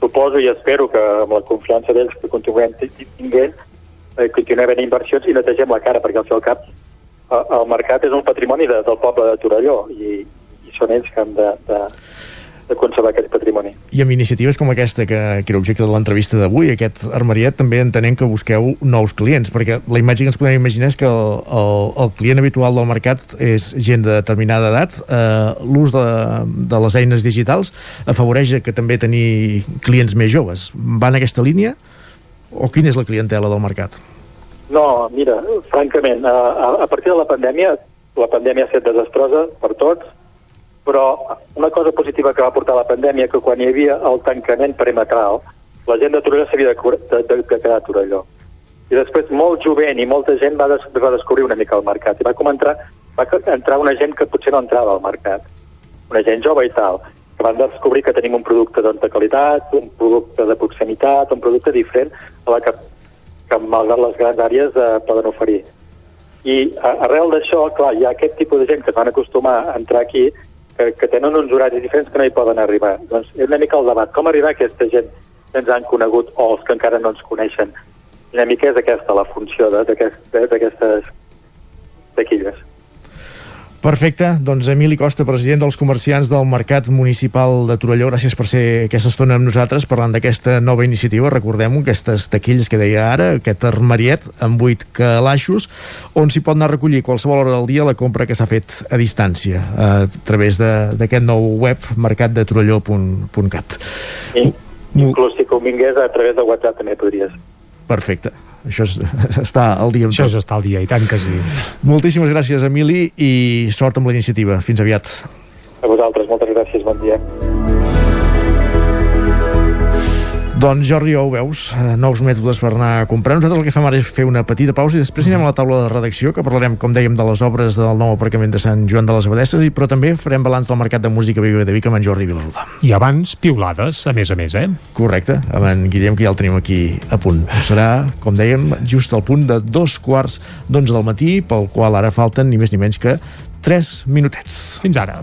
Suposo i espero que amb la confiança d'ells que continuem tinguent, eh, continuem havent inversions i netegem la cara, perquè al seu cap eh, el mercat és un patrimoni de, del poble de Torelló i, i són ells que han de, de, de conservar aquest patrimoni. I amb iniciatives com aquesta, que, que era objecte de l'entrevista d'avui, aquest armariet, també entenem que busqueu nous clients, perquè la imatge que ens podem imaginar és que el, el, el client habitual del mercat és gent de determinada edat. Eh, L'ús de, de les eines digitals afavoreix que també tenir clients més joves. Va en aquesta línia? O quina és la clientela del mercat? No, mira, francament, a, a partir de la pandèmia, la pandèmia ha estat desastrosa per tots, però una cosa positiva que va portar la pandèmia que quan hi havia el tancament perimetral, la gent de Torelló s'havia de, de, de, de quedar a Torelló. I després molt jovent i molta gent va, des, va descobrir una mica el mercat i va començar va entrar una gent que potser no entrava al mercat, una gent jove i tal, que van descobrir que tenim un producte doncs, de qualitat, un producte de proximitat, un producte diferent a la que, que malgrat les grans àrees eh, poden oferir. I a, arrel d'això, clar, hi ha aquest tipus de gent que es van acostumar a entrar aquí que, que tenen uns horaris diferents que no hi poden arribar. Doncs és una mica el debat. Com arribar a aquesta gent que ens han conegut o els que encara no ens coneixen? Una mica és aquesta la funció d'aquestes taquilles. Perfecte, doncs Emili Costa, president dels comerciants del Mercat Municipal de Torelló, gràcies per ser aquesta estona amb nosaltres parlant d'aquesta nova iniciativa. Recordem aquestes taquilles que deia ara, aquest armariet amb vuit calaixos, on s'hi pot anar a recollir qualsevol hora del dia la compra que s'ha fet a distància a través d'aquest nou web mercatdetorelló.cat. Inclús si convingués a través de WhatsApp també podries. Perfecte això és, està al dia. Això és està al dia, i tant que sí. Moltíssimes gràcies, Emili, i sort amb la iniciativa. Fins aviat. A vosaltres, moltes gràcies, bon dia. Doncs Jordi, ja ho veus, eh, nous mètodes per anar a comprar. Nosaltres el que fem ara és fer una petita pausa i després anirem a la taula de redacció, que parlarem, com dèiem, de les obres del nou aparcament de Sant Joan de les Abadesses, però també farem balanç del mercat de música viva de Vic amb en Jordi Vilaruda. I abans, piulades, a més a més, eh? Correcte, amb en Guillem, que ja el tenim aquí a punt. Serà, com dèiem, just al punt de dos quarts d'onze del matí, pel qual ara falten ni més ni menys que 3 minutets. Fins ara.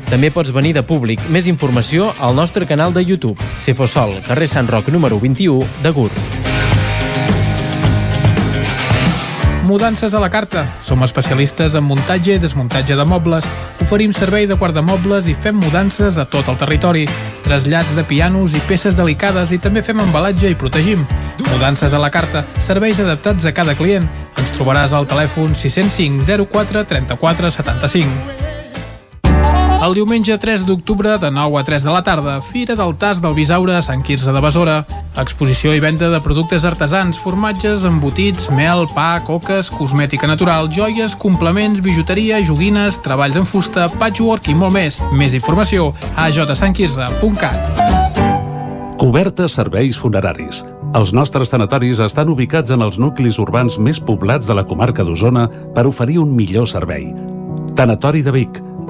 També pots venir de públic. Més informació al nostre canal de YouTube. Cefosol, carrer Sant Roc número 21 de Gurb. Mudances a la carta. Som especialistes en muntatge i desmuntatge de mobles. Oferim servei de guardamobles i fem mudances a tot el territori. Trasllats de pianos i peces delicades i també fem embalatge i protegim. Mudances a la carta. Serveis adaptats a cada client. Ens trobaràs al telèfon 605 04 34 75. El diumenge 3 d'octubre de 9 a 3 de la tarda, Fira del Tas del Bisaure a Sant Quirze de Besora. Exposició i venda de productes artesans, formatges, embotits, mel, pa, coques, cosmètica natural, joies, complements, bijuteria, joguines, treballs en fusta, patchwork i molt més. Més informació a jsantquirze.cat. Coberta serveis funeraris. Els nostres tanatoris estan ubicats en els nuclis urbans més poblats de la comarca d'Osona per oferir un millor servei. Tanatori de Vic,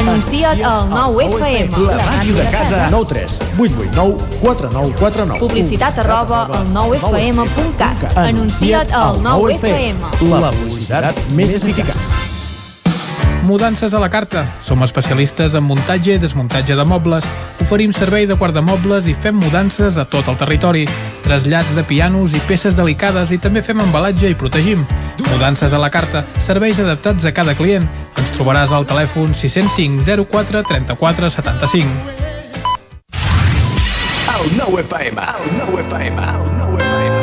Anuncia't al 9FM. La màquina de casa. 9 3 8 8 9 4 9 4 9. Publicitat arroba al 9FM.cat. Anuncia't al 9FM. La publicitat més eficaç. Mudances a la carta. Som especialistes en muntatge i desmuntatge de mobles. Oferim servei de guardamobles i fem mudances a tot el territori. Trasllats de pianos i peces delicades i també fem embalatge i protegim. Mudances a la carta. Serveis adaptats a cada client. Ens trobaràs al telèfon 605 04 34 75. El 9 FM, el 9 FM, el 9 FM.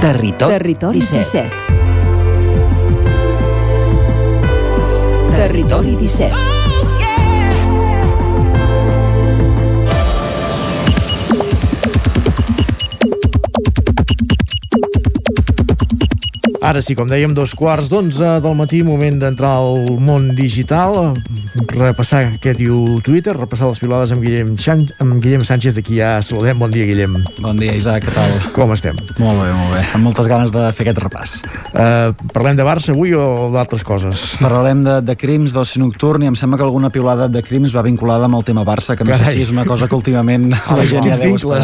Territori, Territori 17. 17. Territori 17. Ara sí, com dèiem, dos quarts d'onze del matí, moment d'entrar al món digital, repassar què diu Twitter, repassar les pilades amb Guillem, Xan amb Guillem Sánchez, d'aquí ja saludem. Bon dia, Guillem. Bon dia, Isaac, què tal? Com estem? Molt bé, molt bé. Amb moltes ganes de fer aquest repàs. Uh, parlem de Barça avui o d'altres coses? Parlarem de, de crims, d'oci nocturn, i em sembla que alguna piulada de crims va vinculada amb el tema Barça, que no Carai. sé si és una cosa que últimament la gent ja deu estar.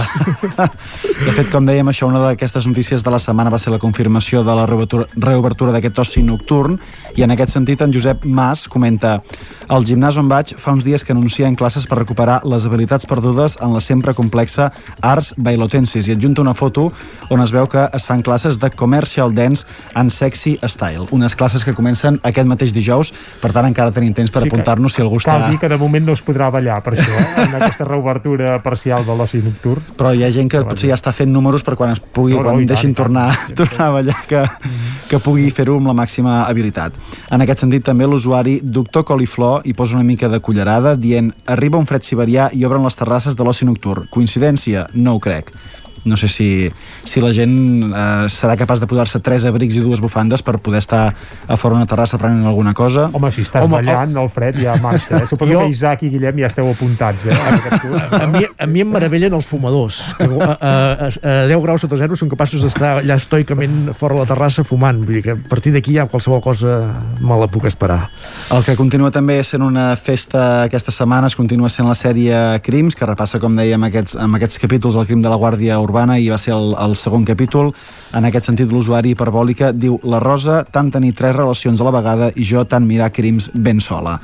De fet, com dèiem, això, una d'aquestes notícies de la setmana va ser la confirmació de la reobertura, reobertura d'aquest oci nocturn, i en aquest sentit en Josep Mas comenta al gimnàs on vaig fa uns dies que anuncien classes per recuperar les habilitats perdudes en la sempre complexa Arts Bailotensis i adjunta una foto on es veu que es fan classes de Commercial Dance and Sexy Style, unes classes que comencen aquest mateix dijous, per tant encara tenim temps per Sí apuntar-nos si algú està... Cal dir que de moment no es podrà ballar per això, eh? en aquesta reobertura parcial de l'oci nocturn. però hi ha gent que potser ja està fent números per quan es pugui, No, no, quan tant, deixin tant. tornar, tornar a ballar que, que pugui fer-ho amb la màxima habilitat. En aquest sentit també l'usuari Doctor Coliflor hi posa una mica de cullerada dient arriba un fred siberià i obren les terrasses de l'oci nocturn. Coincidència? No ho crec. No sé si, si la gent eh, serà capaç de posar-se tres abrics i dues bufandes per poder estar a fora una terrassa prenent alguna cosa. Home, si estàs Home, ballant, el fred ja marxa. Eh? Suposo Jo- que Isaac i Guillem ja esteu apuntats. Eh? A mi, a mi em meravellen els fumadors, que a, a, a 10 graus sota zero són capaços d'estar allà estoicament fora la terrassa fumant. Vull dir que a partir d'aquí ja qualsevol cosa me la puc esperar. El que continua també sent una festa aquestes setmanes continua sent la sèrie Crims, que repassa, com dèiem, aquests, amb aquests capítols el crim de la Guàrdia Urbana i va ser el, el segon capítol. En aquest sentit, l'usuari hiperbòlica diu la Rosa tant tenir tres relacions a la vegada i jo tant mirar crims ben sola.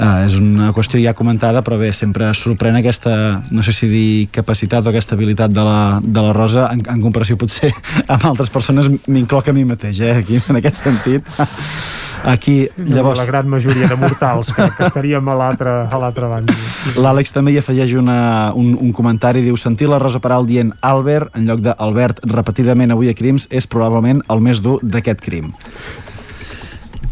Uh, és una qüestió ja comentada, però bé, sempre sorprèn aquesta, no sé si dir capacitat o aquesta habilitat de la, de la Rosa, en, en comparació potser amb altres persones, m'incloc a mi mateix, eh, aquí, en aquest sentit. Aquí, Llavors... llavors... La gran majoria de mortals que, que estaríem a l'altra a l'altra banda. L'Àlex també hi afegeix una, un, un comentari, diu sentir la Rosa Peral dient Albert en lloc d'Albert repetidament avui a Crims és probablement el més dur d'aquest crim.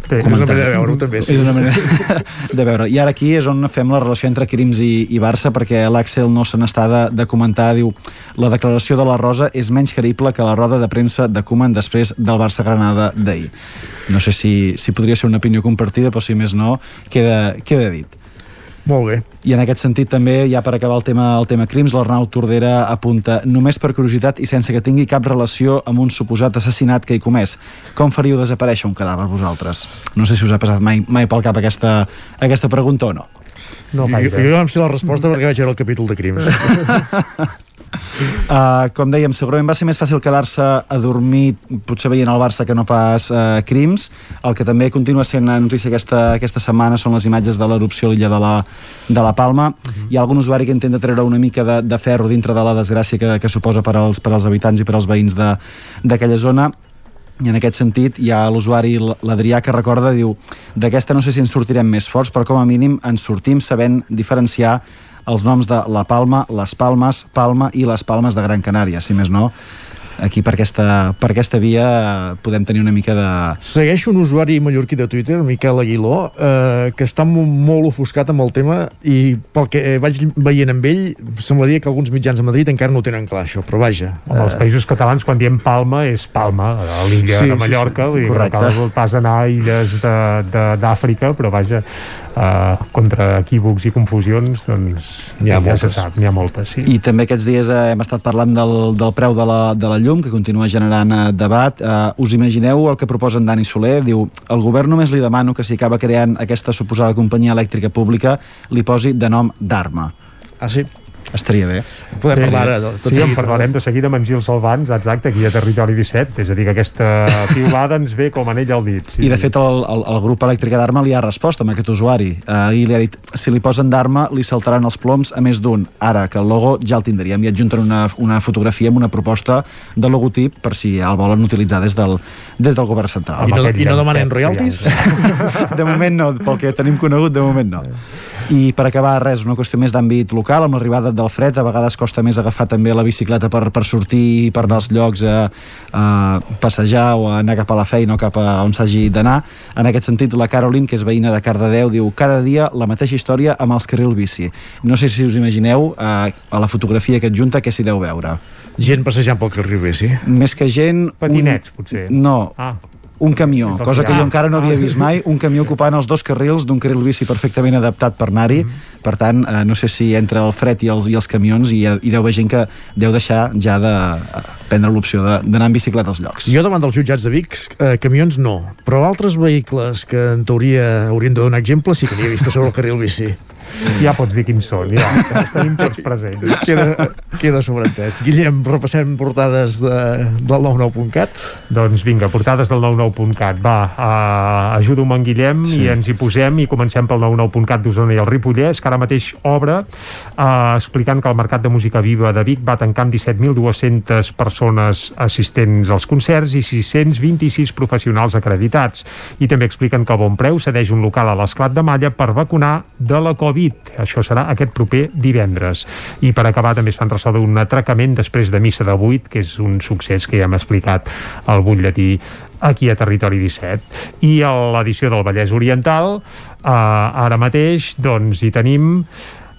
És una manera de veure-ho, també, sí. És una manera de veure. I ara aquí és on fem la relació entre Crims i, i Barça, perquè l'Àxel no se n'està de, de comentar, diu la declaració de la Rosa és menys creïble que la roda de premsa de Koeman després del Barça-Granada d'ahir. No sé si, si podria ser una opinió compartida, però si més no, queda, queda dit. Molt bé. I en aquest sentit també, ja per acabar el tema, el tema crims, l'Arnau Tordera apunta només per curiositat i sense que tingui cap relació amb un suposat assassinat que hi comès. Com faríeu desaparèixer un cadàver vosaltres? No sé si us ha passat mai, mai pel cap aquesta, aquesta pregunta o no. No jo, jo, jo em sé la resposta perquè vaig veure el capítol de crims. Uh, com dèiem, segurament va ser més fàcil quedar-se adormit, potser veient el Barça que no pas uh, crims. El que també continua sent notícia aquesta, aquesta setmana són les imatges de l'erupció a l'illa de, la, de la Palma. Uh -huh. Hi ha algun usuari que intenta treure una mica de, de ferro dintre de la desgràcia que, que suposa per als, per als habitants i per als veïns d'aquella zona i en aquest sentit hi ha l'usuari l'Adrià que recorda, diu d'aquesta no sé si ens sortirem més forts, però com a mínim ens sortim sabent diferenciar els noms de La Palma, Les Palmes, Palma i les Palmes de Gran Canària, si més no aquí per aquesta, per aquesta via podem tenir una mica de... Segueixo un usuari mallorquí de Twitter, Miquel Aguiló, eh, que està molt ofuscat amb el tema i pel que vaig veient amb ell, semblaria que alguns mitjans a Madrid encara no ho tenen clar, això, però vaja. Home, els països catalans, quan diem Palma, és Palma, a l'illa Sí, de sí, Mallorca, sí, vull dir que no correcte. cal pas anar a illes de- de- d'Àfrica, però vaja, eh, contra equívocs i confusions, doncs N'hi ha ja se moltes. sap, n'hi ha moltes, sí. I també aquests dies eh, hem estat parlant del, del preu de la, de la llum, que continua generant eh, debat. Eh, us imagineu el que proposen Dani Soler? Diu, el govern només li demano que si acaba creant aquesta suposada companyia elèctrica pública li posi de nom d'arma. Ah, sí? Estaria bé. Podem parlar ara tot sí, en parlarem de seguida amb en Gil Salvans, exacte, aquí a Territori 17, és a dir, que aquesta piulada ens ve com anell al dit. Sí, I de fet el, el, el grup elèctric d'Arma li ha respost amb aquest usuari. Uh, i li ha dit, si li posen d'Arma li saltaran els ploms a més d'un. Ara que el logo ja el tindríem. I adjunten una, una fotografia amb una proposta de logotip per si el volen utilitzar des del, des del govern central. I no, i no demanen royalties? de moment no, pel que tenim conegut de moment no i per acabar res, una qüestió més d'àmbit local amb l'arribada del fred, a vegades costa més agafar també la bicicleta per, per sortir per anar als llocs a, a passejar o a anar cap a la feina o cap a on s'hagi d'anar en aquest sentit la Caroline, que és veïna de Cardedeu diu cada dia la mateixa història amb els carrils bici no sé si us imagineu eh, a la fotografia que adjunta què s'hi deu veure Gent passejant pel carril bici. més que gent Patinets, un... potser. no, Ah. Un camió, cosa que jo encara no havia vist mai, un camió ocupant els dos carrils d'un carril bici perfectament adaptat per anar-hi, Mm-hmm. per tant, eh, no sé si entre el fred i els, i els camions hi, hi deu haver gent que deu deixar ja de eh, prendre l'opció d'anar en bicicleta als llocs. Jo davant dels jutjats de Vic, eh, camions no, però altres vehicles que en teoria haurien de donar exemple sí que n'hi he vist sobre el carril bici. Ja pots dir quins són, ja, que els tenim tots presents. Queda, queda sobreentès. Guillem, repassem portades de, del 99.cat. Doncs vinga, portades del 99.cat. Va, uh, ajuda'm en Guillem sí. i ens hi posem i comencem pel 99.cat d'Osona i el Ripollès, que ara mateix obre uh, explicant que el Mercat de Música Viva de Vic va tancar amb 17.200 persones assistents als concerts i 626 professionals acreditats. I també expliquen que a bon preu cedeix un local a l'Esclat de Malla per vacunar de la Covid. Això serà aquest proper divendres. I per acabar també es fan ressò d'un atracament després de missa de 8, que és un succés que ja hem explicat al butlletí aquí a Territori 17. I a l'edició del Vallès Oriental, eh, ara mateix, doncs hi tenim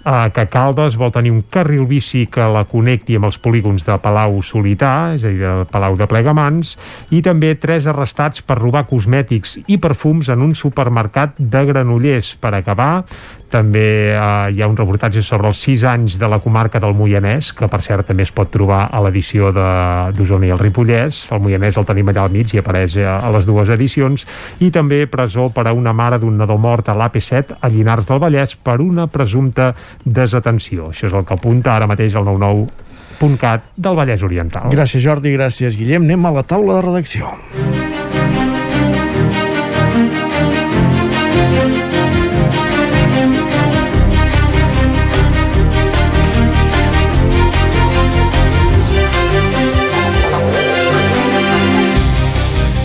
eh, que Caldes vol tenir un carril bici que la connecti amb els polígons de Palau Solità, és a dir, de Palau de Plegamans, i també tres arrestats per robar cosmètics i perfums en un supermercat de Granollers. Per acabar, també eh, hi ha un reportatge sobre els 6 anys de la comarca del Moianès, que per cert també es pot trobar a l'edició d'Osona i el Ripollès. El Moianès el tenim allà al mig i apareix a, a les dues edicions. I també presó per a una mare d'un nadó mort a l'AP7 a Llinars del Vallès per una presumpta desatenció. Això és el que apunta ara mateix el 99.cat del Vallès Oriental. Gràcies, Jordi, gràcies, Guillem. Anem a la taula de redacció.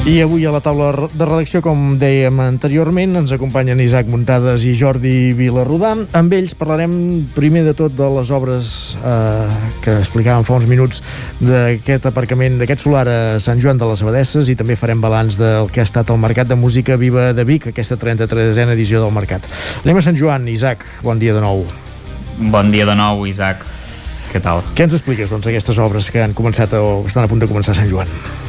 I avui a la taula de redacció, com dèiem anteriorment, ens acompanyen Isaac Muntades i Jordi Vilarrodà. Amb ells parlarem primer de tot de les obres eh, que explicàvem fa uns minuts d'aquest aparcament, d'aquest solar a Sant Joan de les Abadesses i també farem balanç del que ha estat el Mercat de Música Viva de Vic, aquesta 33a edició del Mercat. Anem a Sant Joan. Isaac, bon dia de nou. Bon dia de nou, Isaac. Què tal? Què ens expliques, doncs, aquestes obres que han començat o estan a punt de començar a Sant Joan?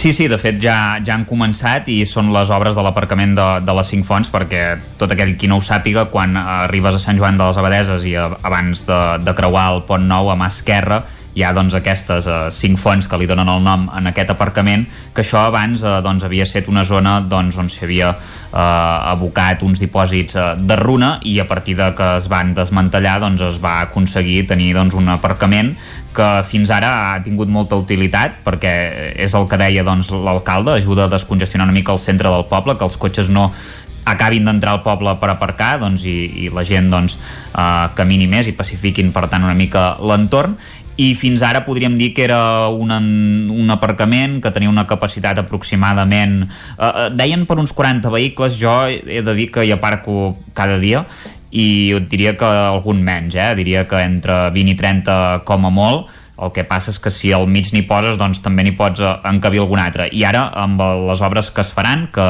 Sí, sí, de fet ja, ja han començat i són les obres de l'aparcament de, de les Cinc Fonts perquè tot aquell qui no ho sàpiga quan arribes a Sant Joan de les Abadeses i abans de, de creuar el Pont Nou a mà esquerra hi ha doncs, aquestes eh, cinc fonts que li donen el nom en aquest aparcament, que això abans eh, doncs, havia estat una zona doncs, on s'havia eh, abocat uns dipòsits eh, de runa i a partir de que es van desmantellar doncs, es va aconseguir tenir doncs, un aparcament que fins ara ha tingut molta utilitat perquè és el que deia doncs, l'alcalde, ajuda a descongestionar una mica el centre del poble, que els cotxes no acabin d'entrar al poble per aparcar doncs, i, i la gent doncs, eh, camini més i pacifiquin per tant una mica l'entorn i fins ara podríem dir que era un, un aparcament que tenia una capacitat aproximadament eh, eh deien per uns 40 vehicles jo he de dir que hi aparco cada dia i et diria que algun menys, eh? diria que entre 20 i 30 com a molt el que passa és que si al mig n'hi poses doncs també n'hi pots eh, encabir algun altre. I ara amb les obres que es faran que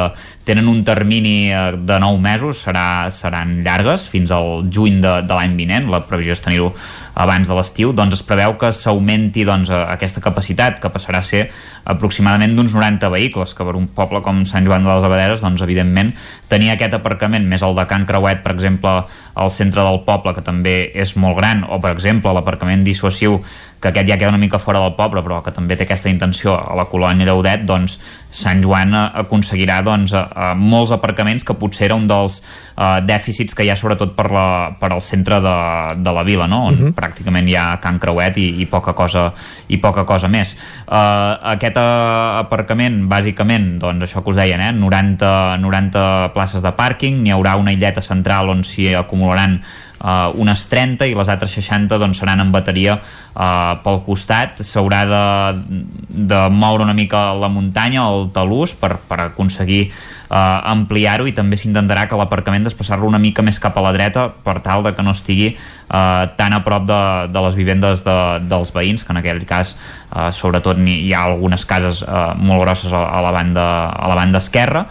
tenen un termini eh, de 9 mesos serà, seran llargues fins al juny de, de l'any vinent. La previsió és tenir-ho abans de l'estiu. Doncs es preveu que s'augmenti doncs, eh, aquesta capacitat que passarà a ser aproximadament d'uns 90 vehicles que per un poble com Sant Joan de les Abaderes doncs evidentment tenir aquest aparcament més el de Can Creuet per exemple al centre del poble que també és molt gran o per exemple l'aparcament dissuasiu que aquest ja queda una mica fora del poble però que també té aquesta intenció a la colònia Lleudet doncs Sant Joan eh, aconseguirà doncs, uh, molts aparcaments que potser era un dels dèficits que hi ha sobretot per, la, per al centre de, de la vila no? on uh mhm. -huh. pràcticament hi ha Can Creuet i, i, poca, cosa, i poca cosa més uh, aquest aparcament bàsicament doncs això que us deien eh? 90, 90 places de pàrquing n'hi haurà una illeta central on s'hi acumularan uh, unes 30 i les altres 60 doncs, seran en bateria uh, pel costat. S'haurà de, de moure una mica la muntanya el talús per, per aconseguir uh, ampliar-ho i també s'intentarà que l'aparcament desplaçar-lo una mica més cap a la dreta per tal de que no estigui uh, tan a prop de, de les vivendes de, dels veïns que en aquell cas uh, sobretot hi ha algunes cases uh, molt grosses a, a la banda a la banda esquerra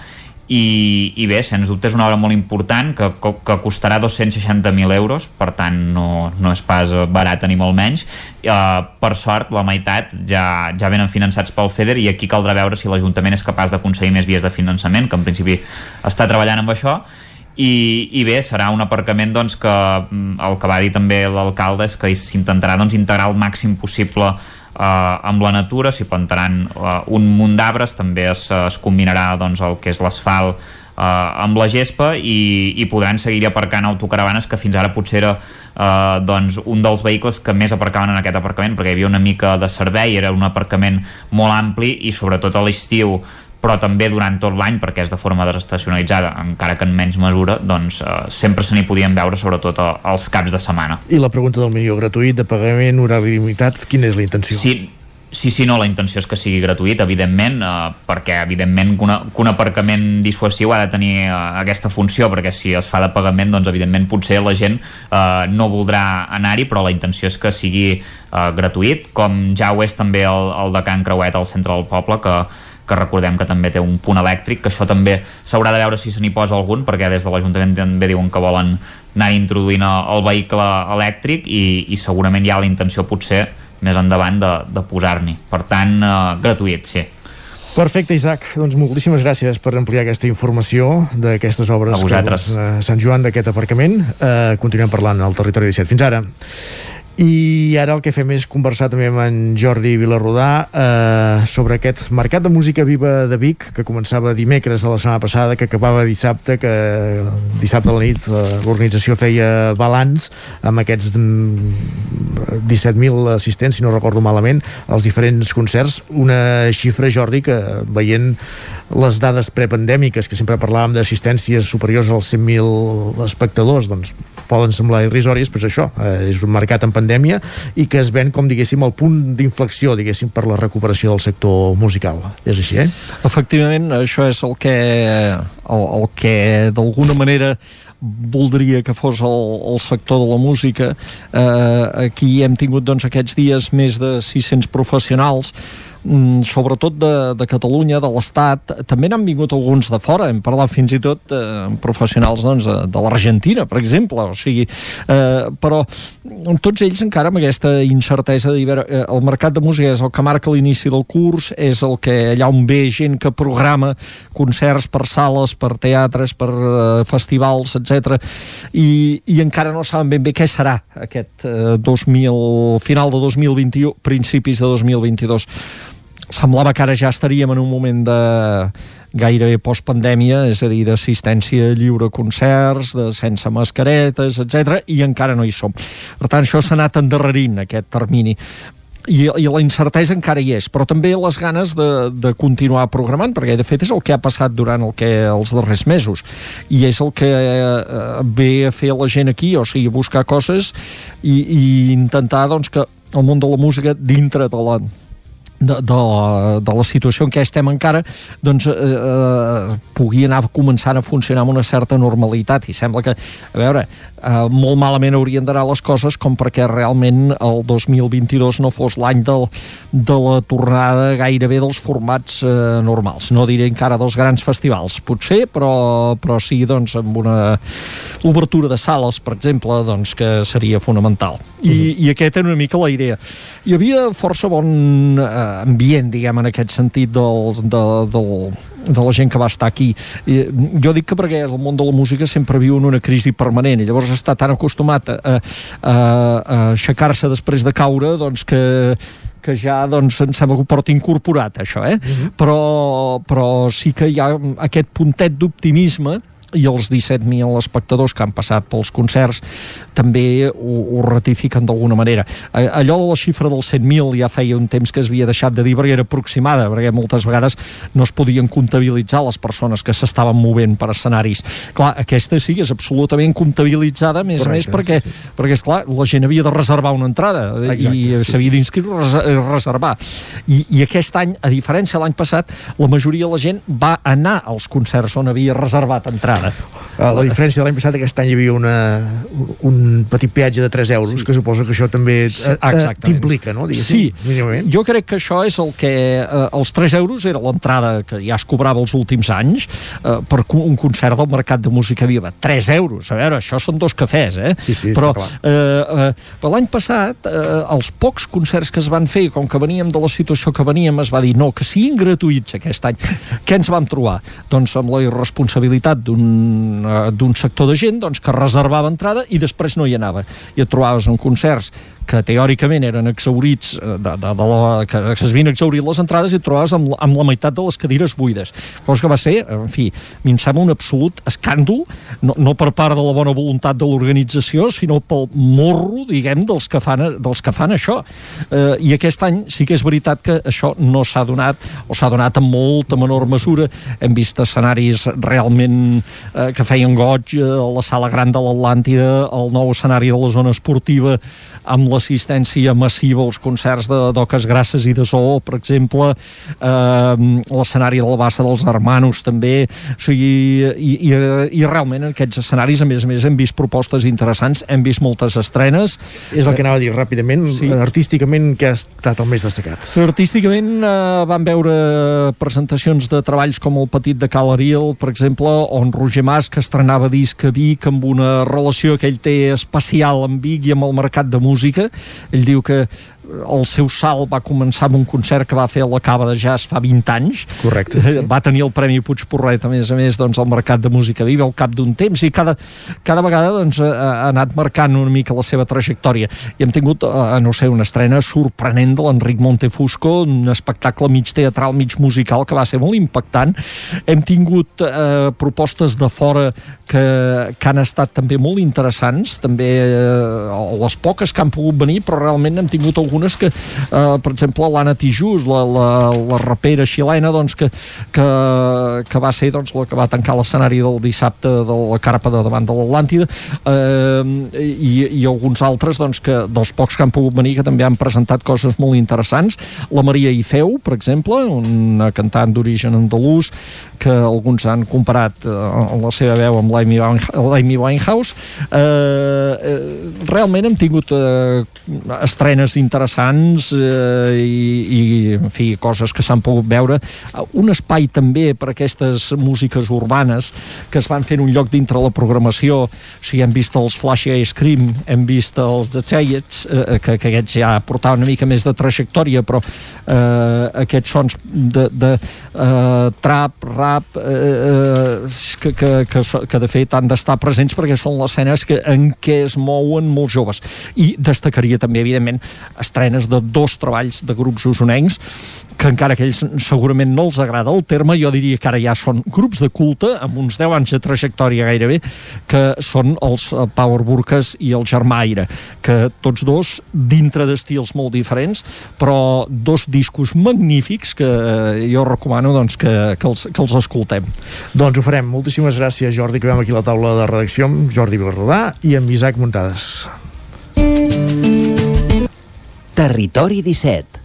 i, i bé, sens dubte és una obra molt important que, que costarà 260.000 euros per tant no, no és pas barat ni molt menys. Uh, per sort la meitat ja, ja venen finançats pel FEDER i aquí caldrà veure si l'Ajuntament és capaç d'aconseguir més vies de finançament que en principi està treballant amb això. I, i bé, serà un aparcament doncs, que mm, el que va dir també l'alcalde és que s'intentarà doncs, integrar el màxim possible eh, amb la natura, s'hi plantaran eh, un munt d'arbres, també es, es combinarà doncs, el que és l'asfalt eh, amb la gespa i, i podran seguir aparcant autocaravanes que fins ara potser era eh, doncs, un dels vehicles que més aparcaven en aquest aparcament perquè hi havia una mica de servei, era un aparcament molt ampli i sobretot a l'estiu però també durant tot l'any perquè és de forma desestacionalitzada, encara que en menys mesura doncs eh, sempre se n'hi podien veure sobretot als caps de setmana. I la pregunta del milió gratuït, de pagament, horari limitat, quina és la intenció? Sí, Sí, sí, no, la intenció és que sigui gratuït, evidentment, eh, perquè evidentment que, una, que un aparcament dissuasiu ha de tenir eh, aquesta funció, perquè si es fa de pagament, doncs evidentment potser la gent eh, no voldrà anar-hi, però la intenció és que sigui eh, gratuït, com ja ho és també el, el de Can Creuet al centre del poble, que que recordem que també té un punt elèctric, que això també s'haurà de veure si se n'hi posa algun, perquè des de l'Ajuntament també diuen que volen anar introduint el vehicle elèctric i, i segurament hi ha la intenció potser més endavant de, de posar-n'hi. Per tant, eh, gratuït, sí. Perfecte, Isaac. Doncs moltíssimes gràcies per ampliar aquesta informació d'aquestes obres a vosaltres. que a Sant Joan d'aquest aparcament. Eh, continuem parlant al territori 17. Fins ara. I ara el que fem és conversar també amb en Jordi Vilarrodà eh, sobre aquest Mercat de Música Viva de Vic, que començava dimecres de la setmana passada, que acabava dissabte, que dissabte a la nit eh, l'organització feia balanç amb aquests 17.000 mm, assistents, si no recordo malament, als diferents concerts. Una xifra, Jordi, que veient les dades prepandèmiques, que sempre parlàvem d'assistències superiors als 100.000 espectadors, doncs poden semblar irrisòries, però és això, eh, és un mercat en pandèmia pandèmia i que es ven com, diguéssim, el punt d'inflexió, diguéssim, per la recuperació del sector musical. És així, eh? Efectivament, això és el que, el, el que d'alguna manera voldria que fos el, el sector de la música. Eh, aquí hem tingut doncs, aquests dies més de 600 professionals sobretot de, de Catalunya, de l'Estat, també n'han vingut alguns de fora, hem parlat fins i tot eh, professionals doncs, de, de l'Argentina, per exemple, o sigui, eh, però tots ells encara amb aquesta incertesa de eh, el mercat de música és el que marca l'inici del curs, és el que allà on ve gent que programa concerts per sales, per teatres, per eh, festivals, etc. I, i encara no saben ben bé què serà aquest eh, 2000, final de 2021, principis de 2022 semblava que ara ja estaríem en un moment de gairebé postpandèmia, és a dir, d'assistència lliure a concerts, de sense mascaretes, etc i encara no hi som. Per tant, això s'ha anat endarrerint, aquest termini i, i la incertesa encara hi és, però també les ganes de, de continuar programant, perquè de fet és el que ha passat durant el que els darrers mesos, i és el que eh, ve a fer la gent aquí, o sigui, buscar coses i, i intentar doncs, que el món de la música dintre de la, de, de, la, de la situació en què estem encara doncs eh, eh, pugui anar començant a funcionar amb una certa normalitat. I sembla que, a veure eh, molt malament haurien d'anar les coses com perquè realment el 2022 no fos l'any de la tornada gairebé dels formats eh, normals, no diré encara dels grans festivals, potser però, però sí doncs amb una obertura de sales, per exemple doncs que seria fonamental. I, uh -huh. i aquesta era una mica la idea. Hi havia força bon eh, ambient, diguem, en aquest sentit del, de, del, de la gent que va estar aquí. I jo dic que perquè el món de la música sempre viu en una crisi permanent i llavors està tan acostumat a, a, a aixecar-se després de caure doncs que que ja doncs, em sembla que ho porta incorporat això, eh? Uh -huh. però, però sí que hi ha aquest puntet d'optimisme i els 17.000 espectadors que han passat pels concerts també ho, ho ratifiquen d'alguna manera. Allò de la xifra dels 100.000 ja feia un temps que es havia deixat de dir perquè era aproximada, perquè moltes vegades no es podien comptabilitzar les persones que s'estaven movent per escenaris. Clar, aquesta sí és absolutament comptabilitzada, a més Correcte, a més, perquè, sí, sí. perquè esclar, la gent havia de reservar una entrada Exacte, i s'havia sí. d'inscriure reservar. I, I aquest any, a diferència de l'any passat, la majoria de la gent va anar als concerts on havia reservat entrada ara. Uh, la diferència de l'any passat aquest any hi havia una, un petit peatge de 3 euros, sí. que suposo que això també uh, uh, t'implica, no? sí, mínimament. jo crec que això és el que... Uh, els 3 euros era l'entrada que ja es cobrava els últims anys uh, per un concert del Mercat de Música Viva. 3 euros, a veure, això són dos cafès, eh? Sí, sí, però, uh, uh, l'any passat, uh, els pocs concerts que es van fer, com que veníem de la situació que veníem, es va dir no, que siguin gratuïts aquest any. Què ens vam trobar? Doncs amb la irresponsabilitat d'un Eh, d'un sector de gent doncs, que reservava entrada i després no hi anava. I et trobaves en concerts que teòricament eren exaurits, eh, de, de, de la, que, s'havien exaurit les entrades i et trobaves amb, amb la meitat de les cadires buides. Cosa que va ser, en fi, a mi em sembla un absolut escàndol, no, no per part de la bona voluntat de l'organització, sinó pel morro, diguem, dels que fan, dels que fan això. Eh, I aquest any sí que és veritat que això no s'ha donat, o s'ha donat en molta menor mesura. Hem vist escenaris realment eh, que feien goig, eh, la sala gran de l'Atlàntida, el nou escenari de la zona esportiva, amb l'assistència massiva als concerts de d'Oques Grasses i de Zoo, per exemple, eh, l'escenari de la Bassa dels Hermanos també, o sigui, i, i, i realment en aquests escenaris, a més a més, hem vist propostes interessants, hem vist moltes estrenes. És el que anava a dir ràpidament, sí. artísticament, què ha estat el més destacat? Artísticament eh, van veure presentacions de treballs com el Petit de Cal Ariel, per exemple, on Roger Mas, que estrenava disc a Vic amb una relació que ell té especial amb Vic i amb el mercat de música. Ell diu que el seu salt va començar amb un concert que va fer a la Cava de Jazz fa 20 anys. Correcte. Va tenir el Premi Puig Porret, a més a més, doncs, al Mercat de Música Viva al cap d'un temps i cada, cada vegada doncs, ha anat marcant una mica la seva trajectòria. I hem tingut, eh, no sé, una estrena sorprenent de l'Enric Montefusco, un espectacle mig teatral, mig musical, que va ser molt impactant. Hem tingut eh, propostes de fora que, que han estat també molt interessants, també eh, les poques que han pogut venir, però realment hem tingut algun algunes que, eh, per exemple, l'Anna Tijús, la, la, la rapera xilena, doncs, que, que, que va ser doncs, la que va tancar l'escenari del dissabte de la carpa de davant de l'Atlàntida, eh, i, i alguns altres doncs, que, dels pocs que han pogut venir que també han presentat coses molt interessants. La Maria Ifeu, per exemple, una cantant d'origen andalús, que alguns han comparat eh, la seva veu amb l'Amy Winehouse. Eh, realment hem tingut eh, estrenes interessants eh, i, i, en fi, coses que s'han pogut veure. Un espai també per aquestes músiques urbanes que es van en un lloc dintre la programació. O sigui, hem vist els Flash Ice Cream, hem vist els The Chayets, eh, que, que aquests ja portaven una mica més de trajectòria, però eh, aquests sons de, de eh, trap, rap, rap eh, que, que, que, que de fet han d'estar presents perquè són les escenes que, en què es mouen molts joves i destacaria també evidentment estrenes de dos treballs de grups usonencs que encara que ells segurament no els agrada el terme, jo diria que ara ja són grups de culte, amb uns 10 anys de trajectòria gairebé, que són els eh, Power Burques i el Germaire, que tots dos, dintre d'estils molt diferents, però dos discos magnífics que eh, jo recomano doncs, que, que, els, que els escoltem. Doncs ho farem. Moltíssimes gràcies, Jordi, que vam aquí a la taula de redacció amb Jordi Berrodà i amb Isaac Muntades. Territori 17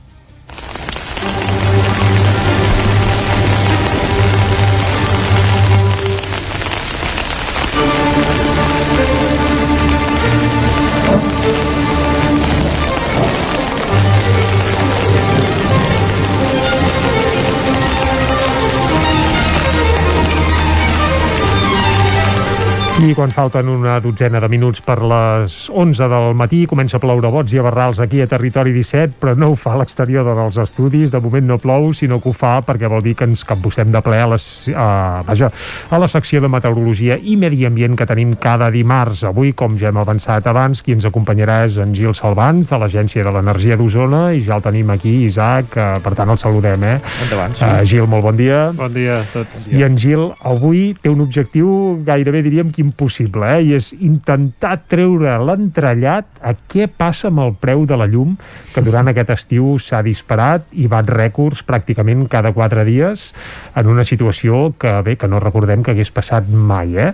I quan falten una dotzena de minuts per les 11 del matí comença a ploure bots i a barrals aquí a Territori 17, però no ho fa a l'exterior dels estudis. De moment no plou, sinó que ho fa perquè vol dir que ens capbussem de ple a, les, a, vaja, a la secció de Meteorologia i Medi Ambient que tenim cada dimarts. Avui, com ja hem avançat abans, qui ens acompanyarà és en Gil Salvans, de l'Agència de l'Energia d'Osona, i ja el tenim aquí, Isaac, eh, per tant el saludem, eh? Endavant, sí. Uh, Gil, molt bon dia. Bon dia a tots. I en Gil, avui té un objectiu gairebé, diríem, que impossible, eh? i és intentar treure l'entrellat a què passa amb el preu de la llum, que durant aquest estiu s'ha disparat i bat rècords pràcticament cada quatre dies en una situació que, bé, que no recordem que hagués passat mai, eh?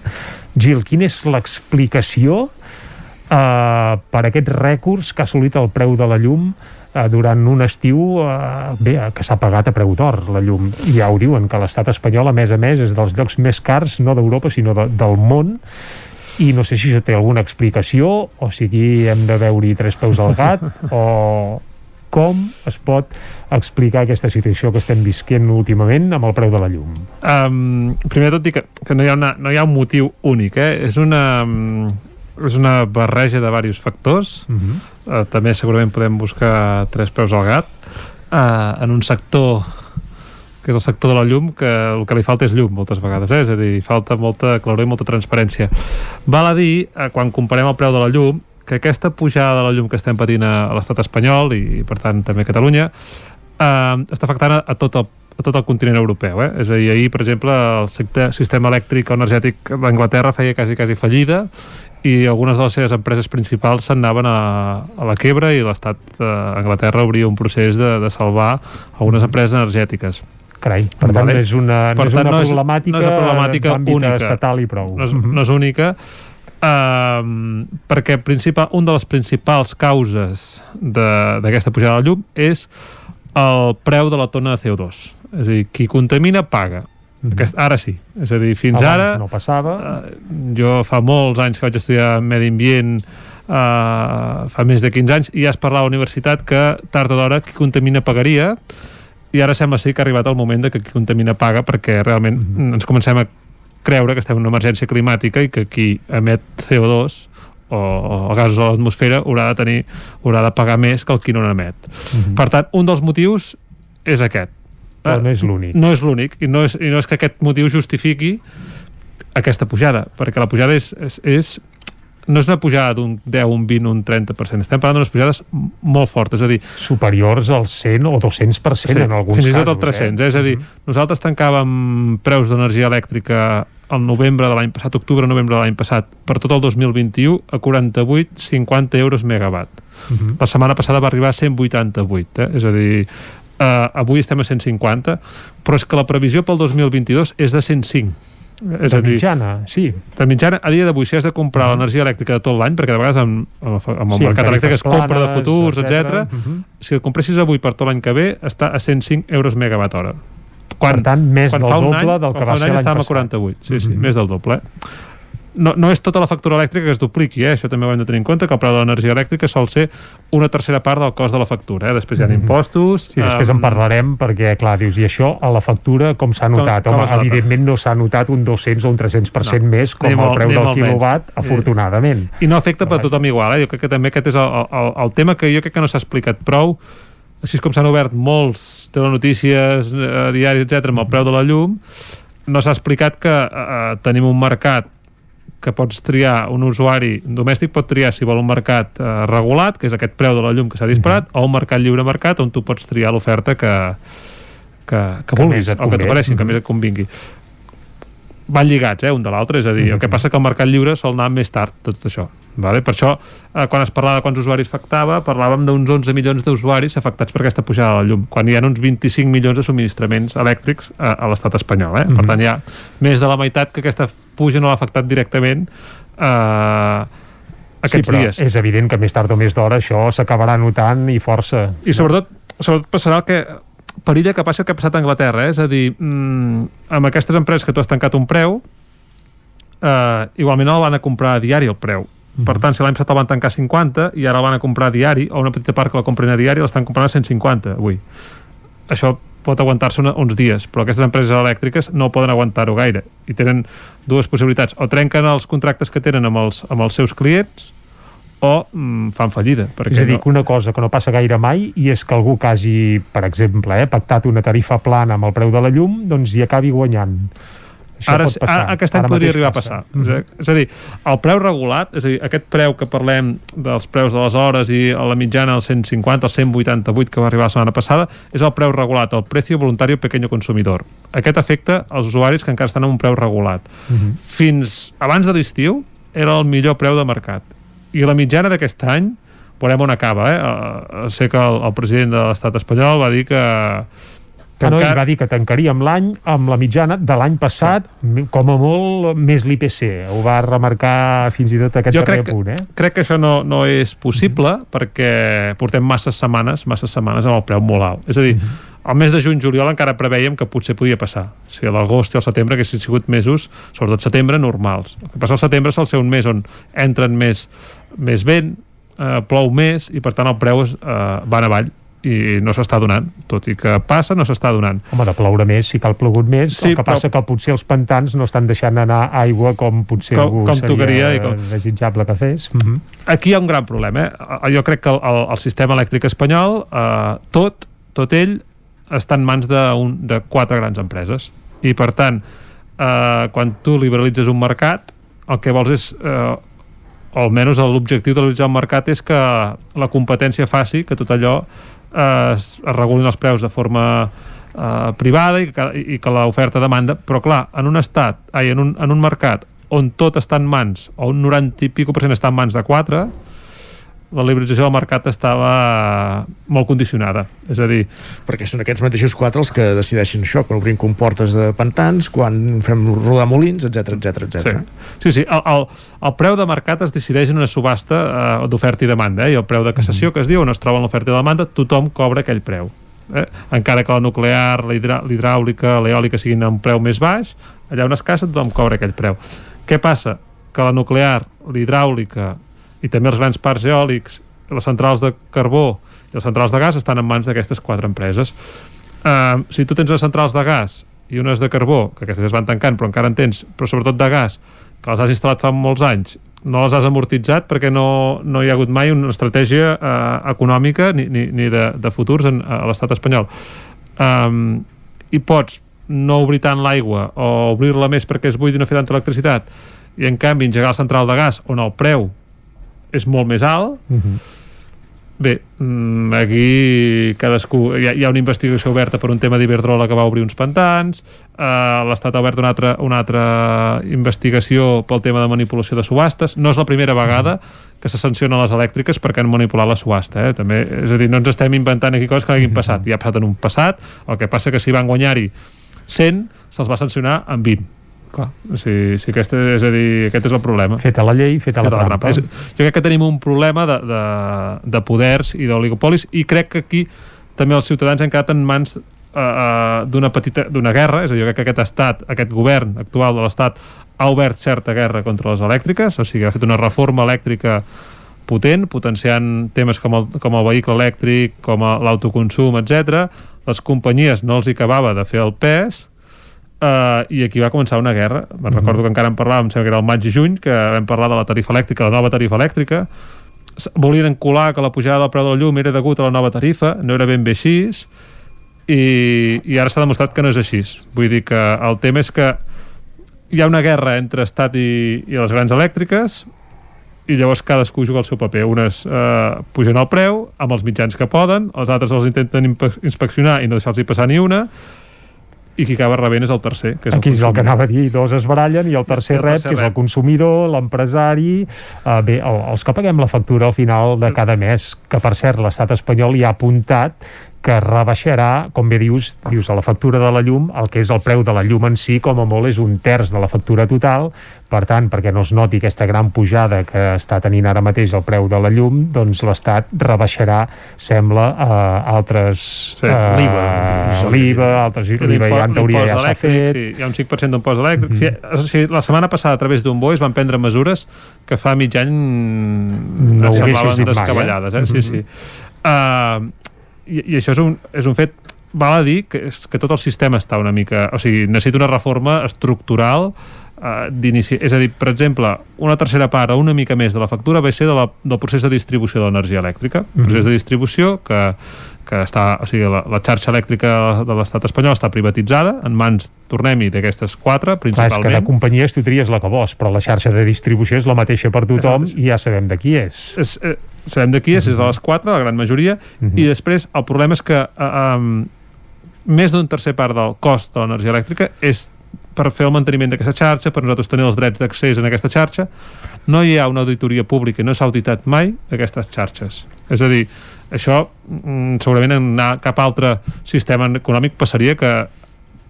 Gil, quina és l'explicació eh, per aquests rècords que ha assolit el preu de la llum eh, durant un estiu eh, bé, que s'ha pagat a preu d'or la llum i ja ho diuen que l'estat espanyol a més a més és dels llocs més cars no d'Europa sinó de, del món i no sé si això té alguna explicació o si aquí hem de veure-hi tres peus al gat o com es pot explicar aquesta situació que estem visquent últimament amb el preu de la llum? Um, primer de tot dir que, que no, hi ha una, no hi ha un motiu únic, eh? és una és una barreja de diversos factors Uh -huh. uh, també segurament podem buscar tres peus al gat uh, en un sector que és el sector de la llum, que el que li falta és llum moltes vegades, eh? és a dir, falta molta claror i molta transparència. Val a dir, eh, quan comparem el preu de la llum, que aquesta pujada de la llum que estem patint a, a l'estat espanyol i, per tant, també a Catalunya, eh, està afectant a, a tot el a tot el continent europeu. Eh? És a dir, ahir, per exemple, el secte, sistema elèctric energètic d'Anglaterra feia quasi, quasi fallida i algunes de les seves empreses principals s'anaven a, a la quebra i l'estat d'Anglaterra obria un procés de, de salvar algunes empreses energètiques. Carai, per tant, no és una, no és una no és, problemàtica, no és una problemàtica única. estatal i prou. No és, no és única, um, perquè principal, un de les principals causes d'aquesta pujada de llum és el preu de la tona de CO2. És a dir, qui contamina paga. Mhm. Aquest, ara sí. És a dir, fins Abans ara... no passava. Uh, jo fa molts anys que vaig estudiar Medi Ambient, uh, fa més de 15 anys, i ja es parlava a la universitat que tard o d'hora qui contamina pagaria, i ara sembla ser que ha arribat el moment de que qui contamina paga perquè realment Mhm. ens comencem a creure que estem en una emergència climàtica i que qui emet CO2 o, o gasos a l'atmosfera haurà de tenir haurà de pagar més que el qui no n'emet. Mhm. Per tant, un dels motius és aquest. Però Eh, no és l'únic. No és l'únic, i, no és, i no és que aquest motiu justifiqui aquesta pujada, perquè la pujada és, és, és no és una pujada d'un 10, un 20, un 30%. Estem parlant d'unes pujades molt fortes, és a dir... Superiors al 100 o 200% en alguns fins i tot casos, al 300, eh? eh? és a dir, nosaltres tancàvem preus d'energia elèctrica al novembre de l'any passat, octubre-novembre de l'any passat, per tot el 2021, a 48-50 euros megawatt. -huh. la setmana passada va arribar a 188 eh? és a dir, eh, avui estem a 150 però és que la previsió pel 2022 és de 105 és de a dir, mitjana, sí. de mitjana, a dia d'avui, si has de comprar l'energia elèctrica de tot l'any, perquè de vegades amb, amb, el Sí, mercat elèctric es compra de planes, futurs, etcètera. etc. Mhm. si el compressis avui per tot l'any que ve, està a 105 euros megawatt hora. Quan, Per tant, més quan del fa un doble any, del quan que fa va un ser any l'any estàvem a passat. 48, sí, sí, Mhm. més del doble. eh? No, no és tota la factura elèctrica que es dupliqui, eh? això també ho hem de tenir en compte, que el preu de l'energia elèctrica sol ser una tercera part del cost de la factura. Eh? Després hi ha Mhm. impostos... Sí, després em, en parlarem perquè, clar, dius, i això a la factura com s'ha Com- notat? com Home, es nota? evidentment no s'ha notat un 200 o un 300% No, més com el preu del menys. quilowatt, Sí. afortunadament. I no afecta per tothom igual, eh? jo crec que també aquest és el, el, el tema que jo crec que no s'ha explicat prou, així com s'han obert molts telenotícies, eh, diaris, etc amb el preu de la llum, no s'ha explicat que eh, tenim un mercat que pots triar, un usuari domèstic pot triar si vol un mercat eh, regulat, que és aquest preu de la llum que s'ha disparat, o un mercat lliure mercat on tu pots triar l'oferta que, que, que, Que vulguis, o que t'ofereixin, que Mhm. més et convingui van lligats, eh, un de l'altre, és a dir, el que passa que el mercat lliure sol anar més tard, tot això. Vale? Per això, eh, quan es parlava de quants usuaris afectava, parlàvem d'uns 11 milions d'usuaris afectats per aquesta pujada de la llum, quan hi ha uns 25 milions de subministraments elèctrics a, a l'estat espanyol. Eh? Per tant, hi ha més de la meitat que aquesta puja no l'ha afectat directament eh, aquests sí, però dies. és evident que més tard o més d'hora això s'acabarà notant i força. I sobretot, sobretot passarà el que perilla que passa el que ha passat a Anglaterra, eh? és a dir, mm, amb aquestes empreses que tu has tancat un preu, eh, igualment no el van a comprar a diari el preu. Per tant, si l'any passat el van tancar a 50 i ara el van a comprar a diari, o una petita part que la compren a diari, l'estan comprant a 150 avui. Això pot aguantar-se uns dies, però aquestes empreses elèctriques no poden aguantar-ho gaire i tenen dues possibilitats, o trenquen els contractes que tenen amb els, amb els seus clients o mm, fan fallida. Perquè És a dir, no... que una cosa que no passa gaire mai i és que algú que hagi, per exemple, eh, pactat una tarifa plana amb el preu de la llum, doncs hi acabi guanyant. Això ara, pot passar. ara, aquest any Ara podria arribar passa. a passar. Mm -hmm. És a dir, el preu regulat, és a dir, aquest preu que parlem dels preus de les hores i a la mitjana el 150, el 188 que va arribar la setmana passada, és el preu regulat, el precio voluntario pequeño consumidor. Aquest afecta els usuaris que encara estan en un preu regulat. Mm -hmm. Fins abans de l'estiu era el millor preu de mercat. I la mitjana d'aquest any veurem on acaba. Eh? Uh, sé que el, el president de l'estat espanyol va dir que Que no, ell va dir que tancaríem l'any amb la mitjana de l'any passat, sí. com a molt més l'IPC. Ho va remarcar fins i tot aquest jo crec, punt, eh? crec que això no, no és possible mm -hmm. perquè portem masses setmanes masses setmanes amb el preu molt alt és a dir, mm -hmm. Al mes de juny-juliol encara preveiem que potser podia passar si a l'agost i al setembre haguessin sigut mesos sobretot setembre normals el que passa al setembre sol ser un mes on entren més, més vent eh, plou més i per tant el preu es, eh, va en avall i no s'està donant, tot i que passa no s'està donant. Home, de ploure més sí que ha plogut més, Sí, el que passa però- que potser els pantans no estan deixant anar aigua com potser Com- algú com seria tocaria i com- desitjable que fes. Mm -hmm. aquí hi ha un gran problema. Eh? Jo crec que el, el, el sistema elèctric espanyol, eh, tot, tot ell, està en mans de, un, de quatre grans empreses. I, per tant, eh, quan tu liberalitzes un mercat, el que vols és... Eh, almenys l'objectiu de liberalitzar un mercat és que la competència faci que tot allò eh, es, es regulin els preus de forma eh, privada i que, i que l'oferta demanda, però clar, en un estat, ai, en un, en un mercat on tot està en mans, o un 90 i pico per cent està en mans de 4, la liberalització del mercat estava molt condicionada. És a dir... Perquè són aquests mateixos quatre els que decideixen això, quan obrim comportes de pantans, quan fem rodar molins, etc etc etc. Sí, sí, sí el, el, el preu de mercat es decideix en una subhasta eh, d'oferta i demanda, eh? i el preu de cassació que es diu, on es troba l'oferta i la demanda, tothom cobra aquell preu. Eh? Encara que la nuclear, l'hidràulica, l'eòlica siguin a un preu més baix, allà on es casa tothom cobra aquell preu. Què passa? Que la nuclear, l'hidràulica i també els grans parcs eòlics, les centrals de carbó i les centrals de gas estan en mans d'aquestes quatre empreses. Uh, si tu tens unes centrals de gas i unes de carbó, que aquestes es van tancant, però encara en tens, però sobretot de gas, que les has instal·lat fa molts anys, no les has amortitzat perquè no, no hi ha hagut mai una estratègia eh, econòmica ni, ni, ni de, de futurs en, a l'estat espanyol. Um, I pots no obrir tant l'aigua o obrir-la més perquè es buidi i no fer tanta electricitat i en canvi engegar la central de gas on el preu és molt més alt Mm -hmm. Bé, mm, aquí cadascú... Hi ha, hi ha una investigació oberta per un tema d'Iberdrola que va obrir uns pantans, eh, l'Estat ha obert una altra, una altra investigació pel tema de manipulació de subhastes. No és la primera vegada que se sancionen les elèctriques perquè han manipulat la subhasta. Eh? També, és a dir, no ens estem inventant aquí coses que hagin passat. Ja ha passat en un passat, el que passa que si van guanyar-hi 100, se'ls va sancionar amb 20 clar, si, si aquest, és a dir, aquest és el problema. Feta la llei, feta, feta la, la trampa, És, jo crec que tenim un problema de, de, de poders i d'oligopolis i crec que aquí també els ciutadans han quedat en mans uh, uh, d'una petita d'una guerra, és a dir, jo crec que aquest estat, aquest govern actual de l'estat ha obert certa guerra contra les elèctriques, o sigui, ha fet una reforma elèctrica potent, potenciant temes com el, com el vehicle elèctric, com l'autoconsum, etc. Les companyies no els hi acabava de fer el pes, Uh, i aquí va començar una guerra. Me'n mm -hmm. recordo que encara en parlàvem, sembla que era el maig i juny que vam parlar de la tarifa elèctrica la nova tarifa elèctrica. Volien encolar que la pujada del preu de la llum era degut a la nova tarifa, no era ben bé així i, i ara s'ha demostrat que no és així. Vull dir que el tema és que hi ha una guerra entre Estat i, i les grans elèctriques i llavors cadascú juga el seu paper. Unes eh, pugen el preu amb els mitjans que poden, els altres els intenten inspeccionar i no deixar-los passar ni una i qui acaba rebent és el tercer que és aquí el és el que anava a dir, dos es barallen i el tercer el rep, que és el consumidor l'empresari, uh, bé, el, els que paguem la factura al final de cada mes que per cert l'estat espanyol hi ha apuntat que rebaixarà, com bé dius, dius a la factura de la llum, el que és el preu de la llum en si, com a molt és un terç de la factura total, per tant, perquè no es noti aquesta gran pujada que està tenint ara mateix el preu de la llum, doncs l'Estat rebaixarar, sembla, uh, altres... Sí, uh, l'IVA. L'IVA, altres l'IVA ja en teoria ja s'ha fet. Sí, hi ha un 5% d'impost elèctric. Mm -hmm. sí, la setmana passada, a través d'un bo, es van prendre mesures que fa mig any no semblaven descabellades. Mai, eh? eh? Sí, sí. Uh, i, i això és un, és un fet val a dir que, és, que tot el sistema està una mica... O sigui, necessita una reforma estructural eh, d'inici... És a dir, per exemple, una tercera part o una mica més de la factura va ser de la, del procés de distribució de l'energia elèctrica. Mm -hmm. procés de distribució que, que està... O sigui, la, la xarxa elèctrica de l'estat espanyol està privatitzada en mans, tornem-hi, d'aquestes quatre, principalment. Clar, és que de companyies tu tries la que vols, però la xarxa de distribució és la mateixa per tothom Exacte. i ja sabem de qui és. És, eh, sabem de qui és, és de les quatre, la gran majoria, uh -huh. i després el problema és que um, més d'un tercer part del cost de l'energia elèctrica és per fer el manteniment d'aquesta xarxa, per nosaltres tenir els drets d'accés en aquesta xarxa, no hi ha una auditoria pública i no s'ha auditat mai aquestes xarxes. És a dir, això mm, segurament en anar cap altre sistema econòmic passaria que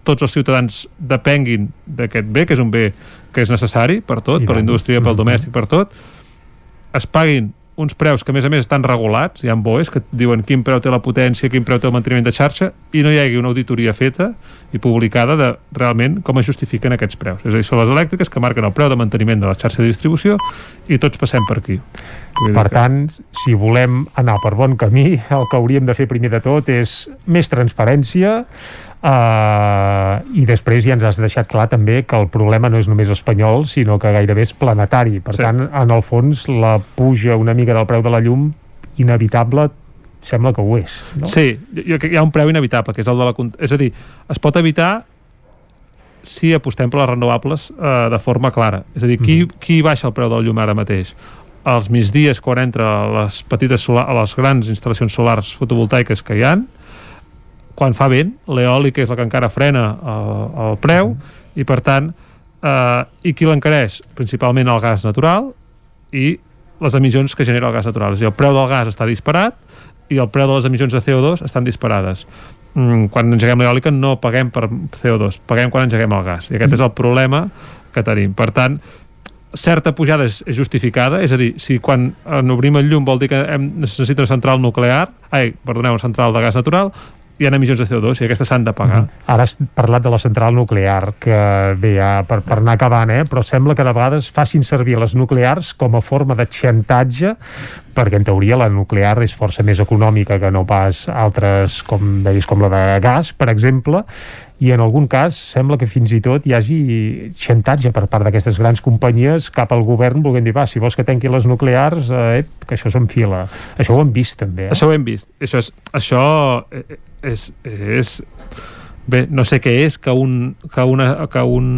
tots els ciutadans depenguin d'aquest bé, que és un bé que és necessari per tot, I per la indústria, pel domèstic, per tot, es paguin uns preus que a més a més estan regulats, hi ha BOEs que diuen quin preu té la potència, quin preu té el manteniment de xarxa i no hi hagi una auditoria feta i publicada de realment com es justifiquen aquests preus. És a dir, són les elèctriques que marquen el preu de manteniment de la xarxa de distribució i tots passem per aquí. Vull per tant, si volem anar per bon camí, el que hauríem de fer primer de tot és més transparència, Uh, i després ja ens has deixat clar també que el problema no és només espanyol sinó que gairebé és planetari per sí. tant, en el fons, la puja una mica del preu de la llum inevitable sembla que ho és no? Sí, jo crec que hi ha un preu inevitable que és el de la... És a dir, es pot evitar si apostem per les renovables uh, de forma clara és a dir, qui, mm. qui baixa el preu del llum ara mateix? als migdies quan entra les petites solar, les grans instal·lacions solars fotovoltaiques que hi han quan fa vent, l'eòlic és el que encara frena el, el preu i per tant eh, i qui l'encareix? Principalment el gas natural i les emissions que genera el gas natural. És a dir, el preu del gas està disparat i el preu de les emissions de CO2 estan disparades. Mm, quan engeguem l'eòlica no paguem per CO2, paguem quan engeguem el gas. I aquest és el problema que tenim. Per tant, certa pujada és, és justificada, és a dir, si quan obrim el llum vol dir que hem, necessita una central nuclear, ai, perdoneu, una central de gas natural, hi ha emissions de CO2 i aquestes s'han de pagar. Mm. Ara has parlat de la central nuclear, que bé, ja, per, per anar acabant, eh? però sembla que de vegades facin servir les nuclears com a forma de xantatge perquè en teoria la nuclear és força més econòmica que no pas altres, com deies, com la de gas, per exemple, i en algun cas sembla que fins i tot hi hagi xantatge per part d'aquestes grans companyies cap al govern volent dir, va, si vols que tanqui les nuclears eh, que això s'enfila. Això ho hem vist també. Eh? Això ho hem vist. Això és, això és, és bé, no sé què és que un, que, una, que un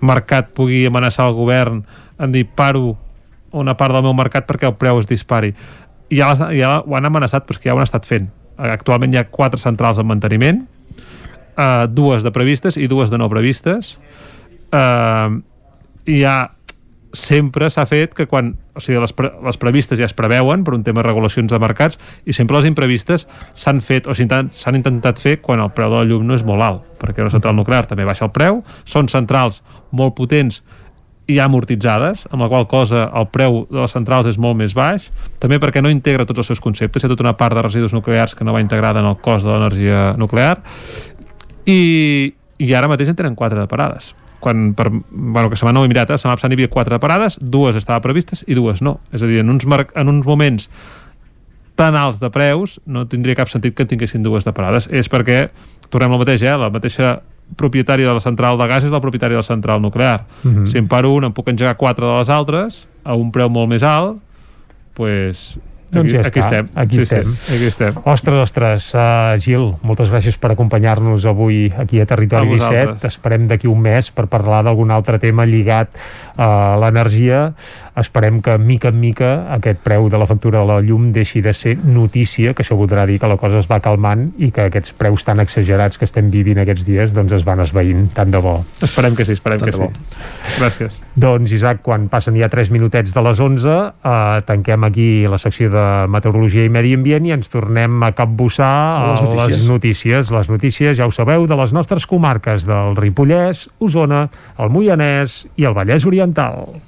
mercat pugui amenaçar el govern en dir paro una part del meu mercat perquè el preu es dispari ja, les, ja ho han amenaçat, però és que ja ho han estat fent. Actualment hi ha quatre centrals en manteniment, eh, dues de previstes i dues de no previstes. Eh, hi ha sempre s'ha fet que quan o sigui, les, pre les previstes ja es preveuen per un tema de regulacions de mercats i sempre les imprevistes s'han fet o s'han intentat fer quan el preu de la llum no és molt alt perquè una central nuclear també baixa el preu són centrals molt potents i amortitzades, amb la qual cosa el preu de les centrals és molt més baix, també perquè no integra tots els seus conceptes, hi ha tota una part de residus nuclears que no va integrada en el cost de l'energia nuclear, i, i ara mateix en tenen quatre de parades quan, per, bueno, que se m'ha no mirat, eh? se m'ha havia quatre de parades, dues estaven previstes i dues no. És a dir, en uns, en uns moments tan alts de preus no tindria cap sentit que tinguessin dues de parades. És perquè, tornem al mateix, eh? la mateixa propietària de la central de gas és la propietària de la central nuclear. Uh -huh. Si em paro un, em puc engegar quatre de les altres a un preu molt més alt, pues, doncs ja aquí, està, estem. aquí sí, estem. Sí, aquí estem. Ostres, ostres, uh, Gil, moltes gràcies per acompanyar-nos avui aquí a Territori A 17. Esperem d'aquí un mes per parlar d'algun altre tema lligat a l'energia esperem que mica en mica aquest preu de la factura de la llum deixi de ser notícia, que això voldrà dir que la cosa es va calmant i que aquests preus tan exagerats que estem vivint aquests dies doncs es van esveint, tant de bo. Esperem que sí, esperem tant que sí. Gràcies. Doncs Isaac, quan passen ja 3 minutets de les 11, eh, tanquem aquí la secció de Meteorologia i Medi Ambient i ens tornem a capbussar A les notícies. les notícies. Les notícies, ja ho sabeu, de les nostres comarques del Ripollès, Osona, el Moianès i el Vallès Oriental.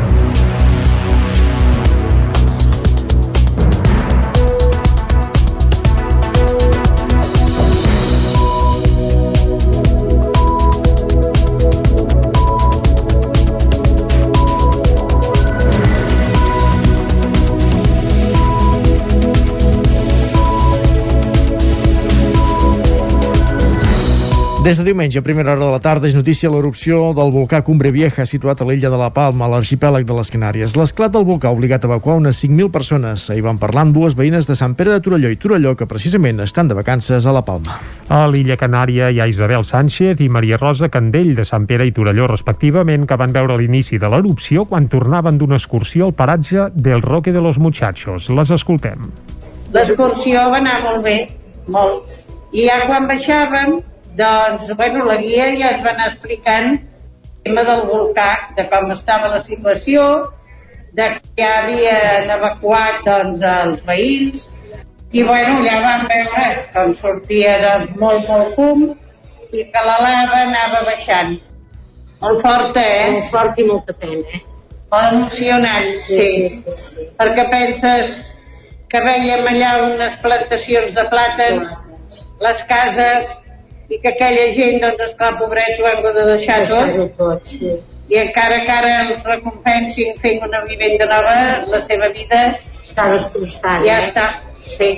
Des de diumenge, a primera hora de la tarda, és notícia l'erupció del volcà Cumbre Vieja, situat a l'illa de la Palma, a l'arxipèlag de les Canàries. L'esclat del volcà ha obligat a evacuar unes 5.000 persones. Ahir van parlar amb dues veïnes de Sant Pere de Torelló i Torelló, que precisament estan de vacances a la Palma. A l'illa Canària hi ha Isabel Sánchez i Maria Rosa Candell de Sant Pere i Torelló, respectivament, que van veure l'inici de l'erupció quan tornaven d'una excursió al paratge del Roque de los Muchachos. Les escoltem. L'excursió va anar molt bé, molt. I ja quan baixàvem, doncs, bueno, la guia ja ens va anar explicant el tema del volcà, de com estava la situació, de que ja havien evacuat doncs, els veïns, i bueno, ja vam veure com sortia doncs, molt, molt fum i que la lava anava baixant. Molt forta, eh? Molt fort i molta pena, eh? Molt emocionant, sí. sí, sí, sí. Perquè penses que veiem allà unes plantacions de plàtans, les cases, i que aquella gent, doncs, esclar, pobrets, ho hem de deixar tot. tot sí. I encara que ara els recompensin fent una vivenda nova, la seva vida està destrossada. Ja eh? està, sí.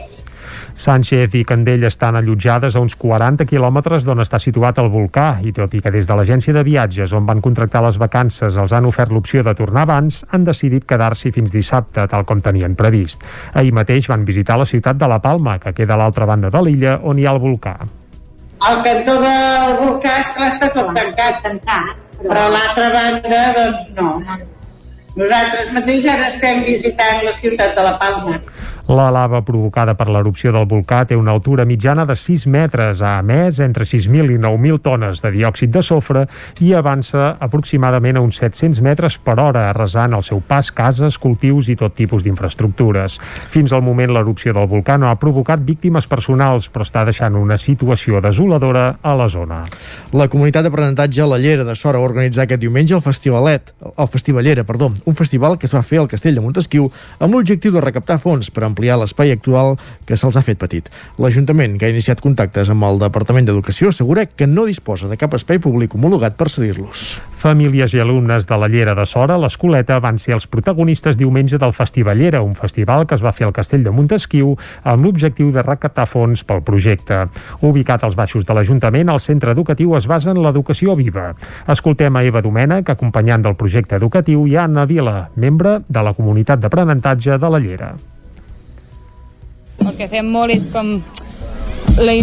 Sánchez i Candell estan allotjades a uns 40 quilòmetres d'on està situat el volcà i tot i que des de l'agència de viatges on van contractar les vacances els han ofert l'opció de tornar abans, han decidit quedar-s'hi fins dissabte, tal com tenien previst. Ahir mateix van visitar la ciutat de La Palma, que queda a l'altra banda de l'illa on hi ha el volcà. El cantó volcà, esclar, està tot tancat. tancat però a l'altra banda, doncs no. Nosaltres mateix ara estem visitant la ciutat de la Palma. La lava provocada per l'erupció del volcà té una altura mitjana de 6 metres, a més entre 6.000 i 9.000 tones de diòxid de sofre i avança aproximadament a uns 700 metres per hora, arrasant al seu pas cases, cultius i tot tipus d'infraestructures. Fins al moment l'erupció del volcà no ha provocat víctimes personals, però està deixant una situació desoladora a la zona. La comunitat d'aprenentatge La Llera de Sora va organitzar aquest diumenge el Festivalet, el Festivallera, perdó, un festival que es va fer al Castell de Montesquieu amb l'objectiu de recaptar fons per ampliar l'espai actual que se'ls ha fet petit. L'Ajuntament, que ha iniciat contactes amb el Departament d'Educació, assegura que no disposa de cap espai públic homologat per cedir-los. Famílies i alumnes de la Llera de Sora, l'Escoleta, van ser els protagonistes diumenge del Festivallera, un festival que es va fer al Castell de Montesquieu amb l'objectiu de recaptar fons pel projecte. Ubicat als baixos de l'Ajuntament, el centre educatiu es basa en l'educació viva. Escoltem a Eva Domènech, acompanyant del projecte educatiu, i a Anna Vila, membre de la comunitat d'aprenentatge de la Llera. El que fem molt és com la,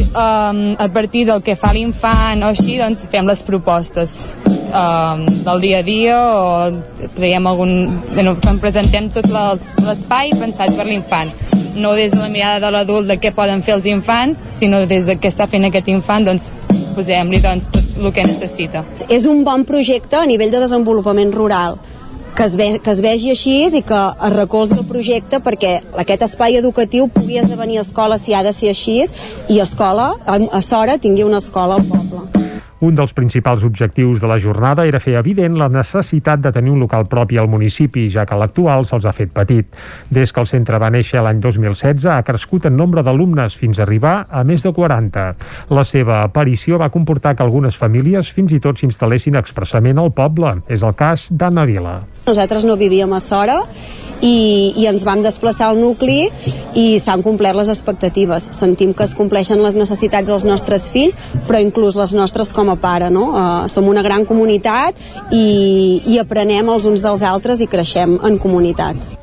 um, partir del que fa l'infant o així, doncs fem les propostes um, del dia a dia o traiem algun... Bueno, presentem tot l'espai pensat per l'infant no des de la mirada de l'adult de què poden fer els infants, sinó des de què està fent aquest infant, doncs posem-li doncs, tot el que necessita. És un bon projecte a nivell de desenvolupament rural que es, ve, que es vegi així i que es recolzi el projecte perquè aquest espai educatiu pugui esdevenir escola si ha de ser així i escola, a Sora tingui una escola al poble. Un dels principals objectius de la jornada era fer evident la necessitat de tenir un local propi al municipi, ja que l'actual se'ls ha fet petit. Des que el centre va néixer l'any 2016 ha crescut en nombre d'alumnes fins a arribar a més de 40. La seva aparició va comportar que algunes famílies fins i tot s'instal·lessin expressament al poble. És el cas d'Anna Vila. Nosaltres no vivíem a Sora i, i ens vam desplaçar al nucli i s'han complert les expectatives. Sentim que es compleixen les necessitats dels nostres fills, però inclús les nostres com a pare. No? Uh, som una gran comunitat i, i aprenem els uns dels altres i creixem en comunitat.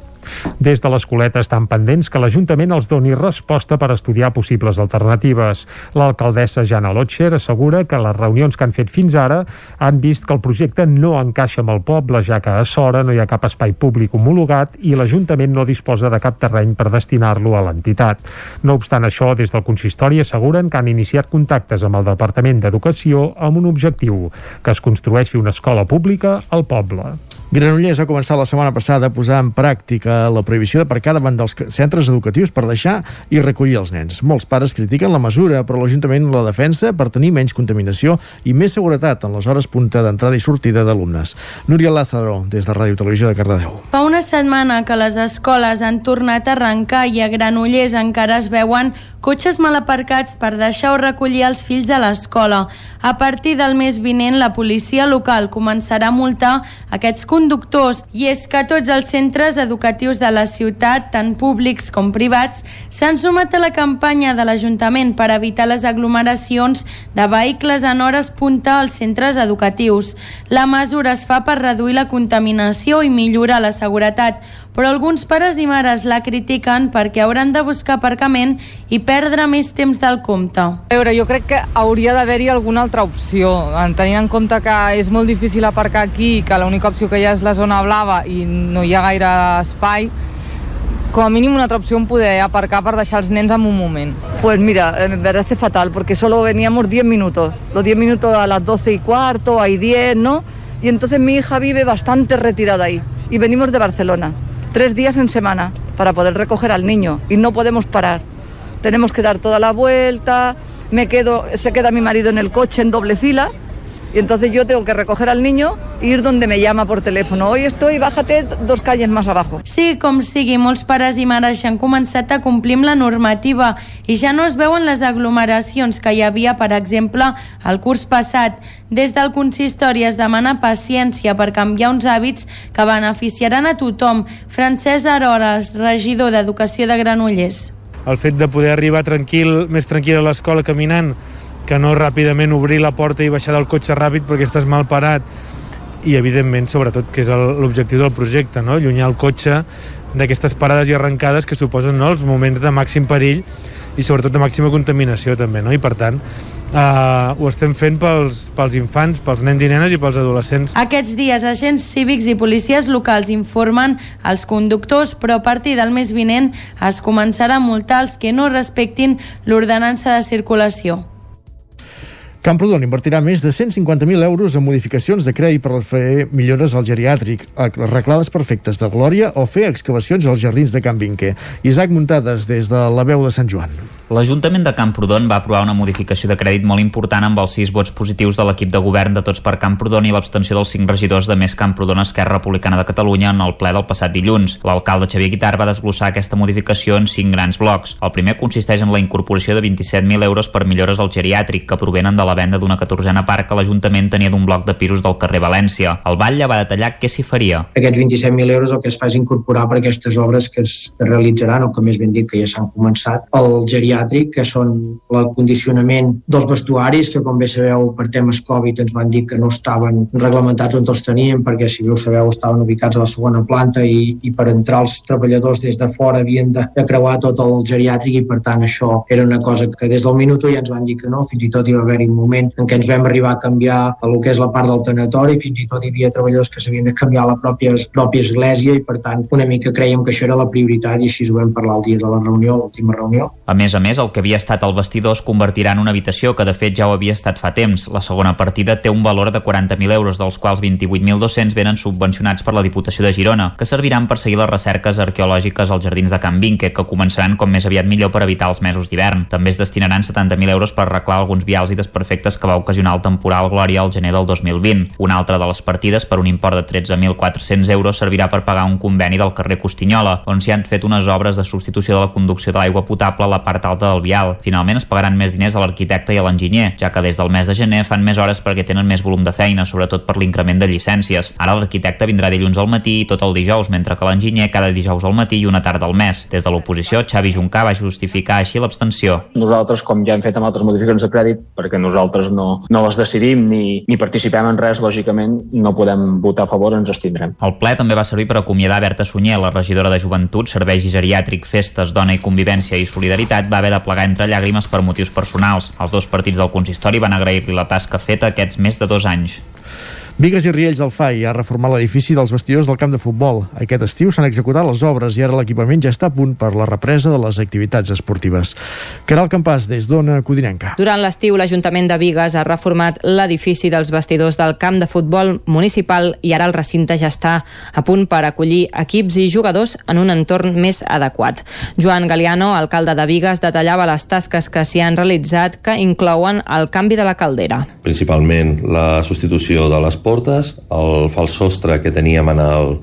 Des de l'escoleta estan pendents que l'Ajuntament els doni resposta per estudiar possibles alternatives. L'alcaldessa Jana Lotxer assegura que les reunions que han fet fins ara han vist que el projecte no encaixa amb el poble, ja que a Sora no hi ha cap espai públic homologat i l'Ajuntament no disposa de cap terreny per destinar-lo a l'entitat. No obstant això, des del consistori asseguren que han iniciat contactes amb el Departament d'Educació amb un objectiu, que es construeixi una escola pública al poble. Granollers ha començat la setmana passada a posar en pràctica la prohibició d'aparcar davant dels centres educatius per deixar i recollir els nens. Molts pares critiquen la mesura, però l'Ajuntament la defensa per tenir menys contaminació i més seguretat en les hores punta d'entrada i sortida d'alumnes. Núria Lázaro, des de Ràdio Televisió de Cardedeu. Fa una setmana que les escoles han tornat a arrencar i a Granollers encara es veuen cotxes mal aparcats per deixar o recollir els fills a l'escola. A partir del mes vinent, la policia local començarà a multar aquests conductors i és que tots els centres educatius de la ciutat, tant públics com privats, s'han sumat a la campanya de l'Ajuntament per evitar les aglomeracions de vehicles en hores punta als centres educatius. La mesura es fa per reduir la contaminació i millorar la seguretat, però alguns pares i mares la critiquen perquè hauran de buscar aparcament i perdre més temps del compte. A veure, jo crec que hauria d'haver-hi alguna altra opció, tenint en compte que és molt difícil aparcar aquí, que l'única opció que hi ha és la zona blava i no hi ha gaire espai, com a mínim una otra opción poder aparcar para deixar els nens en un moment. Pues mira, eh, me parece fatal porque solo veníamos 10 minutos. Los 10 minutos a las 12 y cuarto, hay 10, ¿no? Y entonces mi hija vive bastante retirada ahí. Y venimos de Barcelona tres días en semana para poder recoger al niño y no podemos parar. Tenemos que dar toda la vuelta, me quedo, se queda mi marido en el coche en doble fila y entonces yo tengo que recoger al niño e ir donde me llama por teléfono. Hoy estoy, bájate dos calles más abajo. Sí, com sigui, molts pares i mares ja han començat a complir amb la normativa i ja no es veuen les aglomeracions que hi havia, per exemple, el curs passat. Des del consistori es demana paciència per canviar uns hàbits que beneficiaran a tothom. Francesc Aroles, regidor d'Educació de Granollers. El fet de poder arribar tranquil, més tranquil a l'escola caminant, que no ràpidament obrir la porta i baixar del cotxe ràpid perquè estàs mal parat i evidentment sobretot que és l'objectiu del projecte, no? allunyar el cotxe d'aquestes parades i arrencades que suposen no? els moments de màxim perill i sobretot de màxima contaminació també, no? i per tant eh, ho estem fent pels, pels infants, pels nens i nenes i pels adolescents. Aquests dies agents cívics i policies locals informen als conductors, però a partir del mes vinent es començarà a multar els que no respectin l'ordenança de circulació. Camprodon invertirà més de 150.000 euros en modificacions de crèdit per fer millores al geriàtric, arreglades perfectes de Glòria o fer excavacions als jardins de Can Vinque. Isaac Muntades, des de la veu de Sant Joan. L'Ajuntament de Camprodon va aprovar una modificació de crèdit molt important amb els sis vots positius de l'equip de govern de Tots per Camprodon i l'abstenció dels cinc regidors de Més Camprodon Esquerra Republicana de Catalunya en el ple del passat dilluns. L'alcalde Xavier Guitar va desglossar aquesta modificació en cinc grans blocs. El primer consisteix en la incorporació de 27.000 euros per millores al geriàtric que provenen de la venda d'una catorzena part que l'Ajuntament tenia d'un bloc de pisos del carrer València. El Batlle va detallar què s'hi faria. Aquests 27.000 euros el que es fa és incorporar per aquestes obres que es realitzaran, o que més ben dit que ja s'han començat, el geriàtric geriàtric, que són el condicionament dels vestuaris, que com bé sabeu per temes Covid ens van dir que no estaven reglamentats on els teníem, perquè si bé ho sabeu estaven ubicats a la segona planta i, i per entrar els treballadors des de fora havien de, de creuar tot el geriàtric i per tant això era una cosa que des del minut ja ens van dir que no, fins i tot hi va haver un moment en què ens vam arribar a canviar el que és la part del tanatori, fins i tot hi havia treballadors que s'havien de canviar la pròpia, pròpia església i per tant una mica creiem que això era la prioritat i així ho vam parlar el dia de la reunió, l'última reunió. A més a més, el que havia estat el vestidor es convertirà en una habitació que de fet ja ho havia estat fa temps. La segona partida té un valor de 40.000 euros, dels quals 28.200 venen subvencionats per la Diputació de Girona, que serviran per seguir les recerques arqueològiques als jardins de Can Vinque, que començaran com més aviat millor per evitar els mesos d'hivern. També es destinaran 70.000 euros per arreglar alguns vials i desperfectes que va ocasionar el temporal Glòria al gener del 2020. Una altra de les partides, per un import de 13.400 euros, servirà per pagar un conveni del carrer Costinyola, on s'hi han fet unes obres de substitució de la conducció de l'aigua potable a la part alta del vial. Finalment es pagaran més diners a l'arquitecte i a l'enginyer, ja que des del mes de gener fan més hores perquè tenen més volum de feina, sobretot per l'increment de llicències. Ara l'arquitecte vindrà dilluns al matí i tot el dijous, mentre que l'enginyer cada dijous al matí i una tarda al mes. Des de l'oposició, Xavi Juncà va justificar així l'abstenció. Nosaltres, com ja hem fet amb altres modificacions de crèdit, perquè nosaltres no, no les decidim ni, ni participem en res, lògicament no podem votar a favor, ens abstindrem. El ple també va servir per acomiadar Berta Sunyer, la regidora de Joventut, Serveis i Geriàtric, Festes, Dona i Convivència i Solidaritat, va haver de plegar entre llàgrimes per motius personals. Els dos partits del consistori van agrair-li la tasca feta aquests més de dos anys. Vigues i Riells del FAI ha reformat l'edifici dels vestidors del camp de futbol. Aquest estiu s'han executat les obres i ara l'equipament ja està a punt per la represa de les activitats esportives. Caral Campàs, des d'Ona Codinenca. Durant l'estiu, l'Ajuntament de Vigues ha reformat l'edifici dels vestidors del camp de futbol municipal i ara el recinte ja està a punt per acollir equips i jugadors en un entorn més adequat. Joan Galiano, alcalde de Vigues, detallava les tasques que s'hi han realitzat que inclouen el canvi de la caldera. Principalment la substitució de les portes, el fals sostre que teníem en el,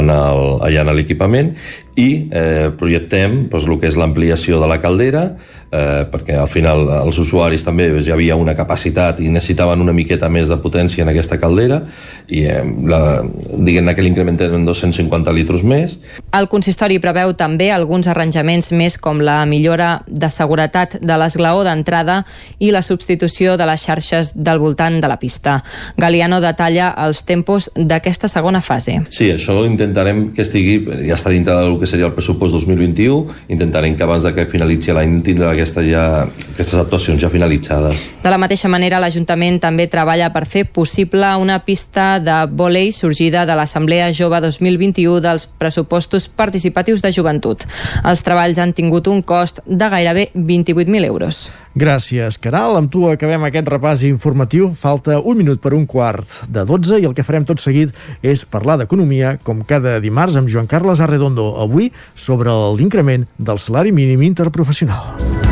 en el, allà en l'equipament i eh, projectem doncs, el que és l'ampliació de la caldera eh, perquè al final els usuaris també doncs, hi havia una capacitat i necessitaven una miqueta més de potència en aquesta caldera i eh, la, diguem que l'incrementem en 250 litres més. El consistori preveu també alguns arranjaments més com la millora de seguretat de l'esglaó d'entrada i la substitució de les xarxes del voltant de la pista. Galiano detalla els tempos d'aquesta segona fase. Sí, això intentarem que estigui, ja està dintre del que seria el pressupost 2021, intentarem que abans de que finalitzi l'any tindrà aquesta ja, aquestes actuacions ja finalitzades. De la mateixa manera, l'Ajuntament també treballa per fer possible una pista de vòlei sorgida de l'Assemblea Jove 2021 dels pressupostos participatius de joventut. Els treballs han tingut un cost de gairebé 28.000 euros. Gràcies, Caral. Amb tu acabem aquest repàs informatiu. Falta un minut per un quart de 12 i el que farem tot seguit és parlar d'economia, com cada dimarts amb Joan Carles Arredondo, avui sobre l'increment del salari mínim interprofessional.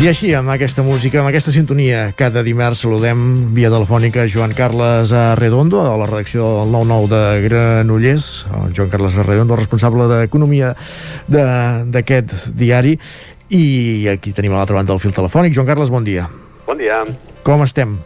I així, amb aquesta música, amb aquesta sintonia, cada dimarts saludem via telefònica Joan Carles Arredondo, a la redacció del 9-9 de Granollers, el Joan Carles Arredondo, responsable d'Economia d'aquest diari, i aquí tenim a l'altra banda del fil telefònic. Joan Carles, bon dia. Bon dia. Com estem?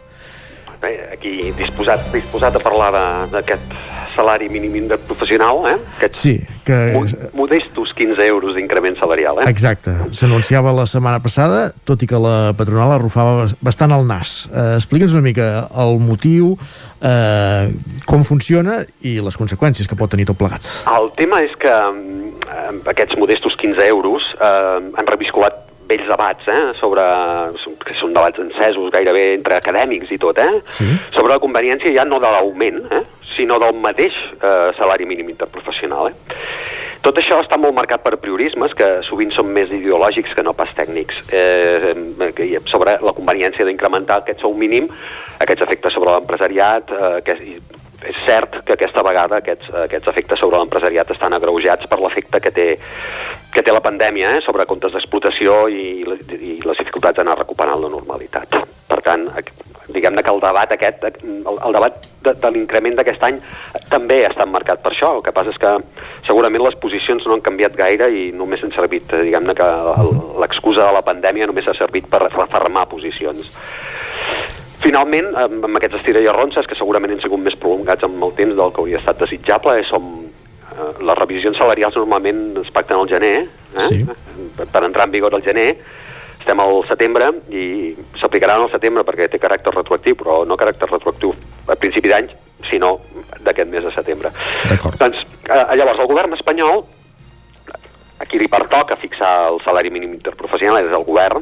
Bé, aquí disposat, disposat a parlar d'aquest salari mínim interprofessional, eh? Aquests Sí, que... mo modestos 15 euros d'increment salarial, eh? Exacte. S'anunciava la setmana passada, tot i que la patronal arrufava bastant el nas. Eh, Explica'ns una mica el motiu, eh, com funciona i les conseqüències que pot tenir tot plegat. El tema és que eh, aquests modestos 15 euros eh, han reviscolat vells debats eh, sobre, que són debats encesos gairebé entre acadèmics i tot, eh, Sí. sobre la conveniència ja no de l'augment, eh, sinó del mateix eh, salari mínim interprofessional. Eh. Tot això està molt marcat per priorismes que sovint són més ideològics que no pas tècnics. Eh, ha sobre la conveniència d'incrementar aquest sou mínim, aquests efectes sobre l'empresariat, eh, que és, cert que aquesta vegada aquests, aquests efectes sobre l'empresariat estan agreujats per l'efecte que té, que té la pandèmia eh, sobre comptes d'explotació i, i les dificultats d'anar recuperant la normalitat. Per tant, diguem-ne que el debat aquest, el, el debat de, de l'increment d'aquest any també està marcat per això. El que passa és que segurament les posicions no han canviat gaire i només han servit, diguem-ne que l'excusa de la pandèmia només ha servit per refermar posicions. Finalment, amb, amb aquests estira i arronses, que segurament han sigut més prolongats amb el temps del que hauria estat desitjable, eh, som, eh, les revisions salarials normalment es pacten al gener, eh? sí. per entrar en vigor al gener, estem al setembre i s'aplicaran al setembre perquè té caràcter retroactiu, però no caràcter retroactiu a principi d'any, sinó d'aquest mes de setembre. Doncs, eh, llavors, el govern espanyol, a qui li pertoca fixar el salari mínim interprofessional és el govern,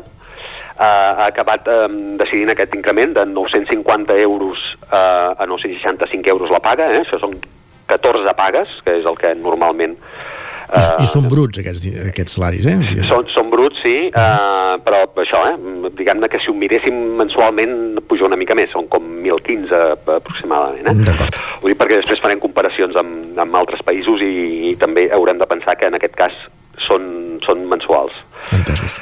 eh, ha acabat eh, decidint aquest increment de 950 euros eh, a 965 euros la paga, eh? això són 14 pagues, que és el que normalment i, I són bruts aquests, aquests salaris, eh? Són, són bruts, sí, uh, però això, eh? Diguem-ne que si ho miréssim mensualment puja una mica més, són com 1.015 aproximadament, eh? D'acord. Ho dic perquè després farem comparacions amb, amb altres països i, i també haurem de pensar que en aquest cas són, són mensuals. Entesos.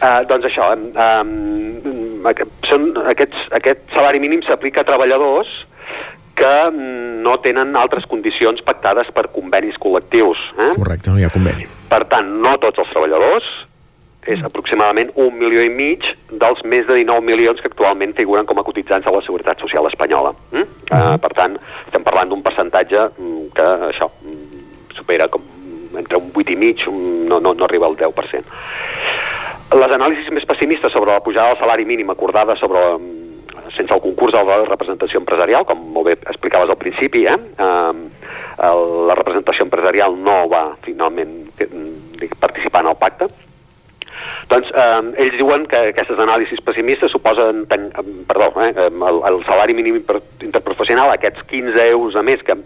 Uh, doncs això, um, són, aquests, aquest salari mínim s'aplica a treballadors que no tenen altres condicions pactades per convenis col·lectius. Eh? Correcte, no hi ha conveni. Per tant, no tots els treballadors, és aproximadament un milió i mig dels més de 19 milions que actualment figuren com a cotitzants a la Seguretat Social espanyola. Mm? Uh -huh. uh, per tant, estem parlant d'un percentatge mm, que això mm, supera com entre un 8 i mig, no, no, no arriba al 10%. Les anàlisis més pessimistes sobre la pujada del salari mínim acordada sobre sense el concurs de la representació empresarial, com molt bé explicaves al principi, eh? eh la representació empresarial no va finalment eh, participar en el pacte, doncs eh, ells diuen que aquestes anàlisis pessimistes suposen, ten, perdó, eh, el, el salari mínim interprofessional, aquests 15 euros a més, que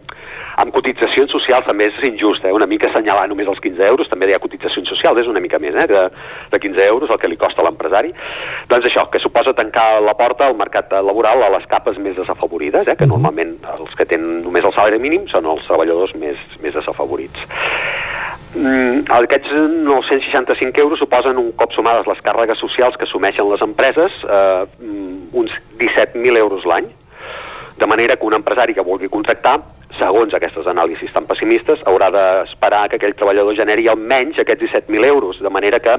amb cotitzacions socials també és injust, eh, una mica assenyalar només els 15 euros, també hi ha cotitzacions socials, és una mica més, eh, de, de 15 euros, el que li costa a l'empresari. Doncs això, que suposa tancar la porta al mercat laboral a les capes més desafavorides, eh, que normalment els que tenen només el salari mínim són els treballadors més, més desafavorits. Mm, aquests 965 euros suposen un cop sumades les càrregues socials que assumeixen les empreses eh, uns 17.000 euros l'any de manera que un empresari que vulgui contractar segons aquestes anàlisis tan pessimistes haurà d'esperar que aquell treballador generi almenys aquests 17.000 euros de manera que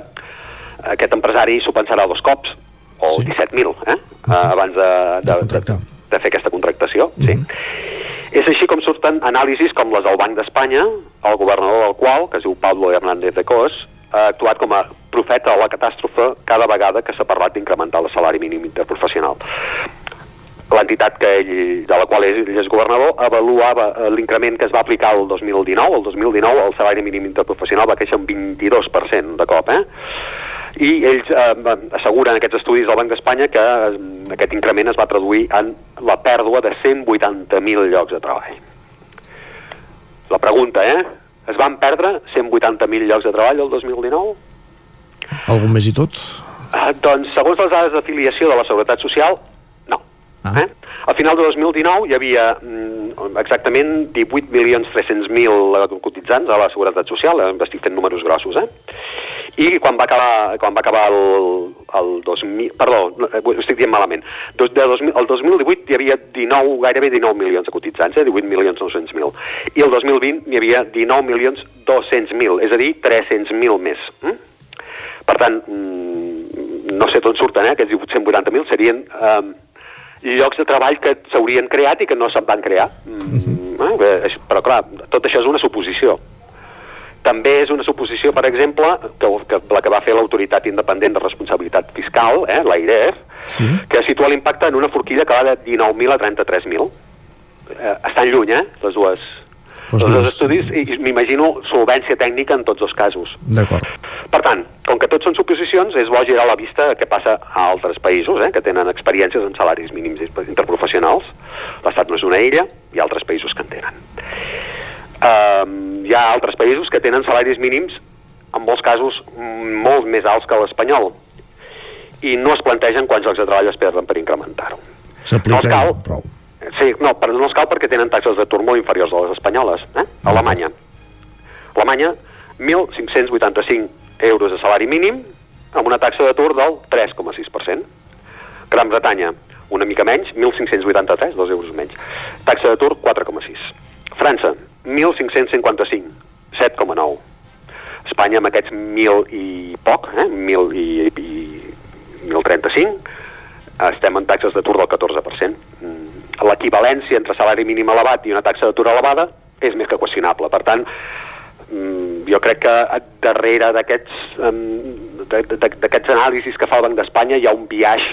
aquest empresari s'ho pensarà dos cops o sí. 17.000 eh? uh -huh. abans de, de, de, de, de fer aquesta contractació uh -huh. sí és així com surten anàlisis com les del Banc d'Espanya, el governador del qual, que es diu Pablo Hernández de Cos, ha actuat com a profeta de la catàstrofe cada vegada que s'ha parlat d'incrementar el salari mínim interprofessional. L'entitat que de la qual ell és governador avaluava eh, l'increment que es va aplicar el 2019. El 2019 el salari mínim interprofessional va créixer un 22% de cop, eh? i ells eh, asseguren aquests estudis del Banc d'Espanya que eh, aquest increment es va traduir en la pèrdua de 180.000 llocs de treball. La pregunta, eh? Es van perdre 180.000 llocs de treball el 2019? Algun més i tot? Eh, doncs, segons les dades d'afiliació de la Seguretat Social. Ah. Eh? Al final de 2019 hi havia mm, exactament 18 milions 300.000 cotitzants a la Seguretat Social, eh, estic fent números grossos, eh? i quan va acabar, quan va acabar el, el 2000... Perdó, eh, ho estic dient malament. De, de 2000, el 2018 hi havia 19, gairebé 19 milions de cotitzants, eh? 18 milions 900 mil. I el 2020 hi havia 19 milions 200 mil, és a dir, 300 mil més. Mm? Per tant, mm, no sé d'on surten, eh? Aquests 180.000 serien... Eh, llocs de treball que s'haurien creat i que no se'n van crear. Mm, eh? Però clar, tot això és una suposició. També és una suposició, per exemple, que, que la que va fer l'Autoritat Independent de Responsabilitat Fiscal, eh, l'AIREF, sí. que situa l'impacte en una forquilla que va de 19.000 a 33.000. Eh, estan lluny, eh, les dues, els dos estudis i m'imagino solvència tècnica en tots els casos. D'acord. Per tant, com que tots són suposicions, és bo girar la vista què passa a altres països eh, que tenen experiències en salaris mínims interprofessionals. L'Estat no és una illa, hi ha altres països que en tenen. Uh, hi ha altres països que tenen salaris mínims, en molts casos, mm, molt més alts que l'espanyol. I no es plantegen quants llocs de treball es perden per incrementar-ho. No els cal. prou. Sí, no, però no els cal perquè tenen taxes d'atur molt inferiors a les espanyoles. Eh? Alemanya. Alemanya, 1.585 euros de salari mínim amb una taxa d'atur del 3,6%. Gran Bretanya, una mica menys, 1.583, dos euros menys. Taxa d'atur 4,6. França, 1.555, 7,9. Espanya amb aquests 1.000 i poc, eh? 1.000 i, i 1.035, estem en taxes d'atur del 14%. Mm, L'equivalència entre salari mínim elevat i una taxa d'atur elevada és més que qüestionable. Per tant, mm, jo crec que darrere de- d'aquests anàlisis que fa el Banc d'Espanya hi ha un biaix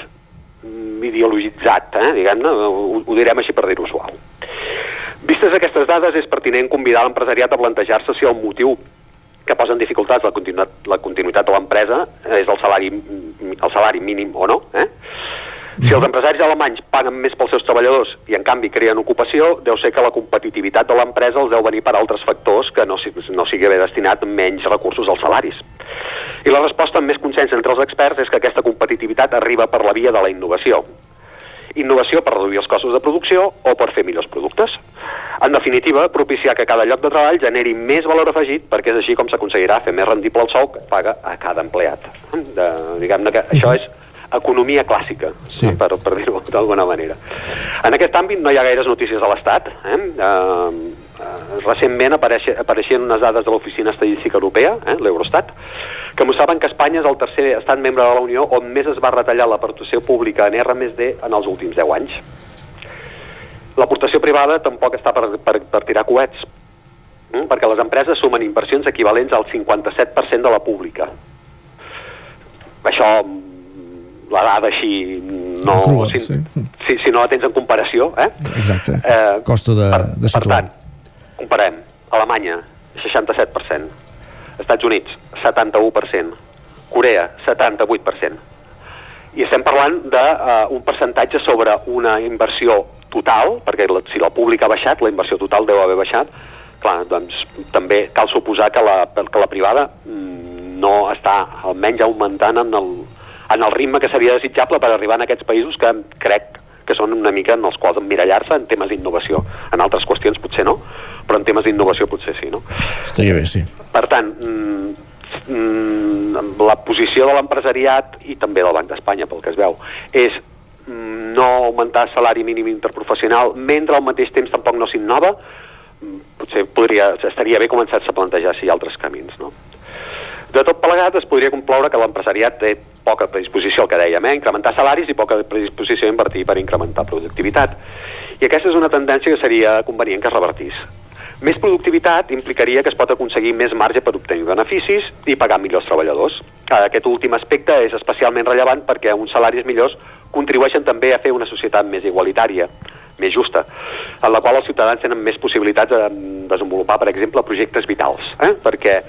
mm, ideologitzat, eh, diguem-ne, ho, ho direm així per dir-ho suau. Vistes aquestes dades, és pertinent convidar l'empresariat a plantejar-se si el motiu que posa en dificultats la continuïtat, la continuïtat de l'empresa és el salari, el salari mínim o no. Eh? Si els empresaris alemanys paguen més pels seus treballadors i en canvi creen ocupació, deu ser que la competitivitat de l'empresa els deu venir per altres factors que no, no sigui haver destinat menys recursos als salaris. I la resposta amb més consens entre els experts és que aquesta competitivitat arriba per la via de la innovació. Innovació per reduir els costos de producció o per fer millors productes. En definitiva, propiciar que cada lloc de treball generi més valor afegit perquè és així com s'aconseguirà fer més rendible el sou que paga a cada empleat. De, Diguem-ne que això és economia clàssica, Sí. per, per dir-ho d'alguna manera. En aquest àmbit no hi ha gaires notícies a l'Estat. Eh? Uh, uh, recentment apareix, apareixien unes dades de l'Oficina Estadística Europea, eh, l'Eurostat, que mostraven que Espanya és el tercer estat membre de la Unió on més es va retallar l'aportació pública en R+D en els últims 10 anys. L'aportació privada tampoc està per, per, per tirar coets, mm? perquè les empreses sumen inversions equivalents al 57% de la pública. Això, la dada així, no, Crua, si, sí. si, si no la tens en comparació, eh? Exacte. Eh, Costa de, de per situar. tant, comparem. Alemanya, 67%. Estats Units, 71%. Corea, 78%. I estem parlant d'un uh, percentatge sobre una inversió total, perquè la, si la pública ha baixat, la inversió total deu haver baixat, clar, doncs també cal suposar que la, que la privada mm, no està almenys augmentant en el, en el ritme que seria desitjable per arribar a aquests països que crec que són una mica en els quals emmirallar-se en temes d'innovació. En altres qüestions potser no, però en temes d'innovació potser sí, no? Estaria bé, sí. Per tant, mm, mm, la posició de l'empresariat i també del Banc d'Espanya, pel que es veu, és mm, no augmentar el salari mínim interprofessional mentre al mateix temps tampoc no s'innova, potser podria, estaria bé començar-se a plantejar si hi ha altres camins, no? De tot plegat es podria concloure que l'empresariat té poca predisposició, el que dèiem, eh? incrementar salaris i poca predisposició a invertir per incrementar productivitat. I aquesta és una tendència que seria convenient que es revertís. Més productivitat implicaria que es pot aconseguir més marge per obtenir beneficis i pagar millors treballadors. Aquest últim aspecte és especialment rellevant perquè uns salaris millors contribueixen també a fer una societat més igualitària, més justa, en la qual els ciutadans tenen més possibilitats de desenvolupar, per exemple, projectes vitals. Eh? Perquè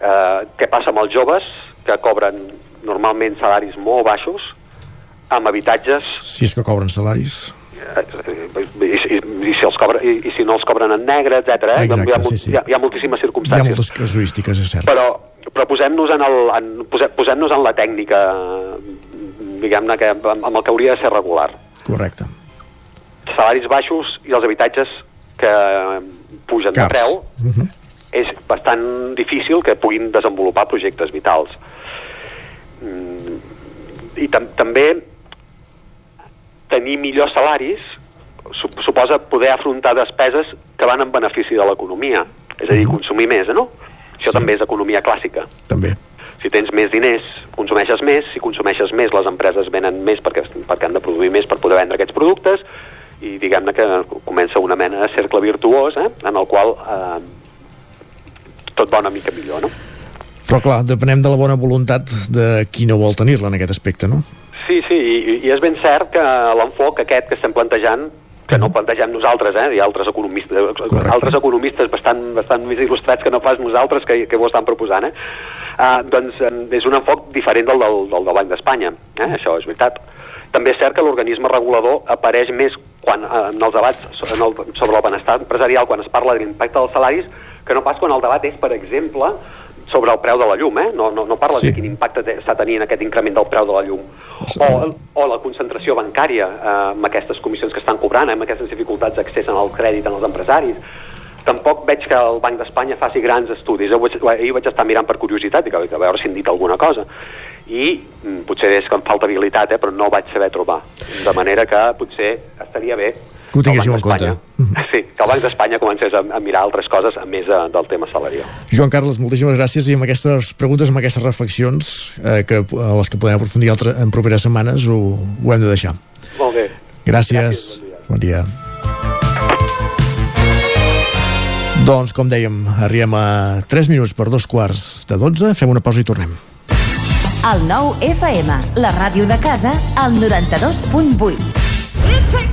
eh, què passa amb els joves que cobren normalment salaris molt baixos amb habitatges Si és que cobren salaris. eh, i, i, i, si els cobra, i, i si no els cobren en negre, etc. Eh? Exacte, hi, ha, sí, sí. Hi, ha, hi ha moltíssimes Hi ha circumstàncies. moltes casuístiques, és cert. Però, però posem-nos en, el, en, posem, posem en la tècnica, diguem-ne, que amb, amb el que hauria de ser regular. Correcte. Salaris baixos i els habitatges que pugen Cars. de preu, Uh -huh. És bastant difícil que puguin desenvolupar projectes vitals. Mm, I tam també tenir millors salaris su suposa poder afrontar despeses que van en benefici de l'economia, és a dir, consumir més, no? Això sí. també és economia clàssica. També. Si tens més diners, consumeixes més, si consumeixes més, les empreses venen més perquè, perquè han de produir més per poder vendre aquests productes, i diguem-ne que comença una mena de cercle virtuós eh, en el qual eh, tot va una mica millor, no? Però clar, depenem de la bona voluntat de qui no vol tenir-la en aquest aspecte, no? Sí, sí, i, i és ben cert que l'enfoc aquest que estem plantejant que no plantegem nosaltres, eh? hi ha altres economistes, Correcte. altres economistes bastant, bastant més il·lustrats que no pas nosaltres que, que ho estan proposant, eh? Uh, doncs és un enfoc diferent del del, del, del Banc d'Espanya, eh? això és veritat. També és cert que l'organisme regulador apareix més quan, eh, en els debats sobre el benestar empresarial, quan es parla de l'impacte dels salaris, que no pas quan el debat és, per exemple, sobre el preu de la llum, eh? No, no, no parla sí. de quin impacte està tenint aquest increment del preu de la llum. O, o la concentració bancària eh, amb aquestes comissions que estan cobrant, eh, amb aquestes dificultats d'accés al crèdit en els empresaris. Tampoc veig que el Banc d'Espanya faci grans estudis. Ahir vaig estar mirant per curiositat i a veure si han dit alguna cosa i mm, potser és que em falta habilitat, eh, però no vaig saber trobar. De manera que potser estaria bé que ho tinguéssiu en compte. Sí, que el Banc d'Espanya comencés a, a mirar altres coses a més de, del tema salarial. Joan Carles, moltíssimes gràcies i amb aquestes preguntes, amb aquestes reflexions eh, que, a les que podem aprofundir altre, en properes setmanes ho, ho hem de deixar. Molt bé. Gràcies. gràcies bon dia. Bon dia. Doncs, com dèiem, arribem a 3 minuts per dos quarts de 12, fem una pausa i tornem. El nou FM, la ràdio de casa, al 92.8.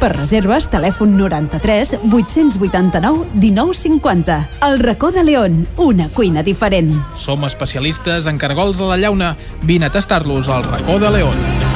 Per reserves, telèfon 93 889 1950. El racó de León, una cuina diferent. Som especialistes en cargols a la llauna. Vine a tastar-los al racó de León.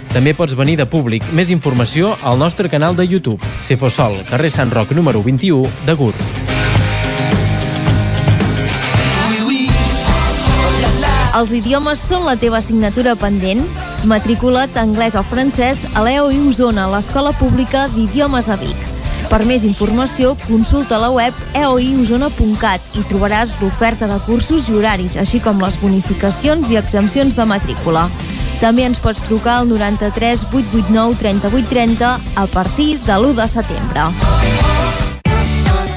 També pots venir de públic. Més informació al nostre canal de YouTube. Cefosol, carrer Sant Roc número 21 de Gur. Els idiomes són la teva assignatura pendent? Matricula't anglès o francès a l'EOI Osona, l'Escola Pública d'Idiomes a Vic. Per més informació, consulta la web eoiosona.cat i trobaràs l'oferta de cursos i horaris, així com les bonificacions i exempcions de matrícula. També ens pots trucar al 93 889 3830 a partir de l'1 de setembre.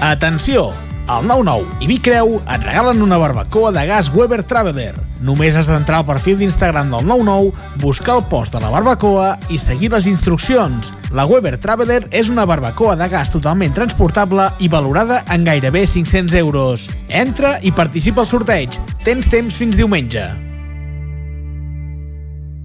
Atenció! Al 99 i Vicreu et regalen una barbacoa de gas Weber Traveler. Només has d'entrar al perfil d'Instagram del 99, buscar el post de la barbacoa i seguir les instruccions. La Weber Traveler és una barbacoa de gas totalment transportable i valorada en gairebé 500 euros. Entra i participa al sorteig. Tens temps fins diumenge.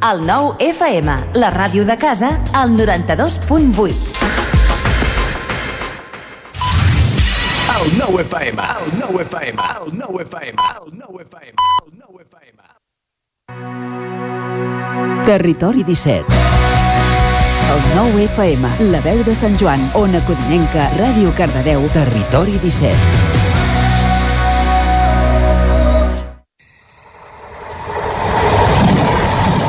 El 9 FM, la ràdio de casa, al 92.8. El 9 FM, el 9 FM, el 9 FM, el 9 FM, el 9 FM. Territori 17. El 9 FM, la veu de Sant Joan, Ona Codinenca, Ràdio Cardedeu, Territori 17.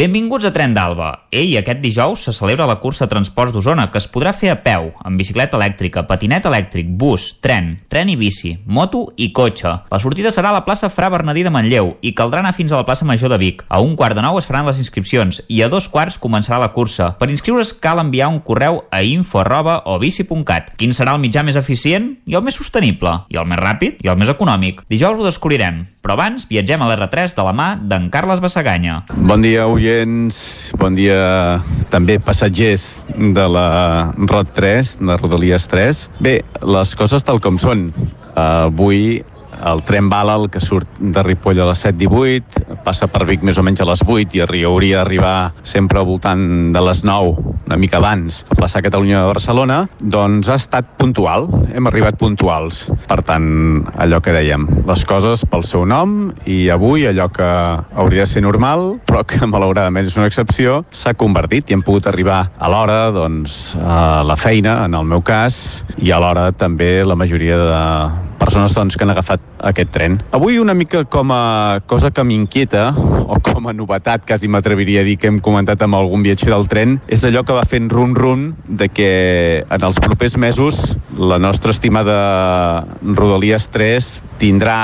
Benvinguts a Tren d'Alba. Ei, aquest dijous se celebra la cursa Transports d'Osona, que es podrà fer a peu, amb bicicleta elèctrica, patinet elèctric, bus, tren, tren i bici, moto i cotxe. La sortida serà a la plaça Fra Bernadí de Manlleu i caldrà anar fins a la plaça Major de Vic. A un quart de nou es faran les inscripcions i a dos quarts començarà la cursa. Per inscriure's cal enviar un correu a info arroba o bici.cat. Quin serà el mitjà més eficient i el més sostenible? I el més ràpid i el més econòmic? Dijous ho descobrirem. Però abans viatgem a l'R3 de la mà d'en Carles Bassaganya. Bon dia, oients. Bon dia també passatgers de la ROT 3, de Rodalies 3. Bé, les coses tal com són. Avui el tren bala, el que surt de Ripoll a les 7.18, passa per Vic més o menys a les 8 i hauria d'arribar sempre al voltant de les 9, una mica abans, a plaça Catalunya de Barcelona, doncs ha estat puntual, hem arribat puntuals. Per tant, allò que dèiem, les coses pel seu nom i avui allò que hauria de ser normal, però que malauradament és una excepció, s'ha convertit i hem pogut arribar a l'hora doncs, a la feina, en el meu cas, i alhora també la majoria de persones doncs, que han agafat aquest tren. Avui una mica com a cosa que m'inquieta, o com a novetat, quasi m'atreviria a dir que hem comentat amb algun viatger del tren, és allò que va fent rum-rum de que en els propers mesos la nostra estimada Rodalies 3 tindrà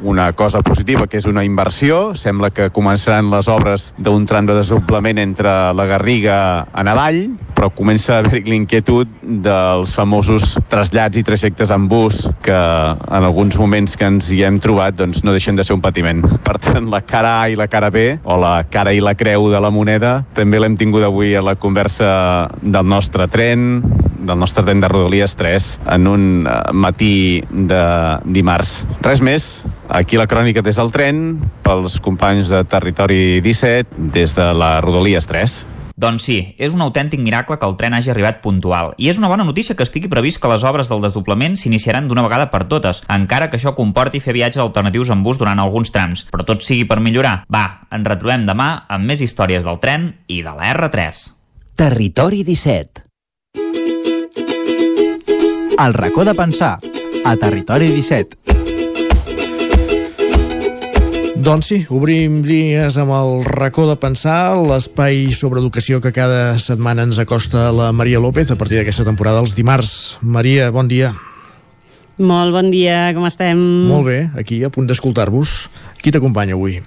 una cosa positiva, que és una inversió. Sembla que començaran les obres d'un tram de desenvolupament entre la Garriga a Navall, però comença a haver l'inquietud dels famosos trasllats i trajectes en bus que en alguns moments que ens hi hem trobat doncs no deixen de ser un patiment. Per tant, la cara A i la cara B, o la cara i la creu de la moneda, també l'hem tingut avui a la conversa del nostre tren, del nostre tren de Rodalies 3 en un eh, matí de dimarts. Res més, aquí la crònica des del tren, pels companys de Territori 17, des de la Rodalies 3. Doncs sí, és un autèntic miracle que el tren hagi arribat puntual. I és una bona notícia que estigui previst que les obres del desdoblament s'iniciaran d'una vegada per totes, encara que això comporti fer viatges alternatius en bus durant alguns trams. Però tot sigui per millorar. Va, ens retrobem demà amb més històries del tren i de la R3. Territori 17. El racó de pensar, a Territori 17. Doncs sí, obrim dies amb el racó de pensar, l'espai sobre educació que cada setmana ens acosta la Maria López a partir d'aquesta temporada els dimarts. Maria, bon dia. Molt bon dia, com estem? Molt bé, aquí a punt d'escoltar-vos. Qui t'acompanya avui?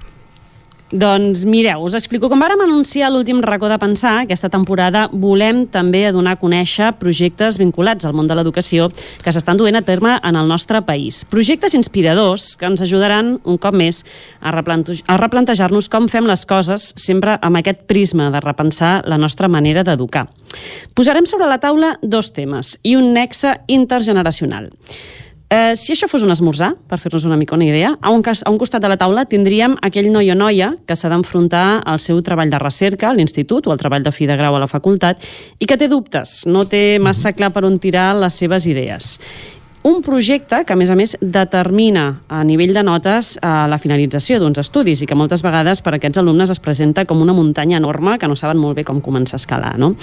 Doncs mireu, us explico. Com vàrem anunciar l'últim racó de pensar, aquesta temporada volem també donar a conèixer projectes vinculats al món de l'educació que s'estan duent a terme en el nostre país. Projectes inspiradors que ens ajudaran, un cop més, a, replante a replantejar-nos com fem les coses, sempre amb aquest prisma de repensar la nostra manera d'educar. Posarem sobre la taula dos temes i un nexe intergeneracional. Eh, si això fos un esmorzar, per fer-nos una mica una idea, a un, cas, a un costat de la taula tindríem aquell noi o noia que s'ha d'enfrontar al seu treball de recerca a l'institut o al treball de fi de grau a la facultat i que té dubtes, no té massa clar per on tirar les seves idees. Un projecte que, a més a més, determina a nivell de notes eh, la finalització d'uns estudis i que moltes vegades per a aquests alumnes es presenta com una muntanya enorme que no saben molt bé com començar a escalar. No?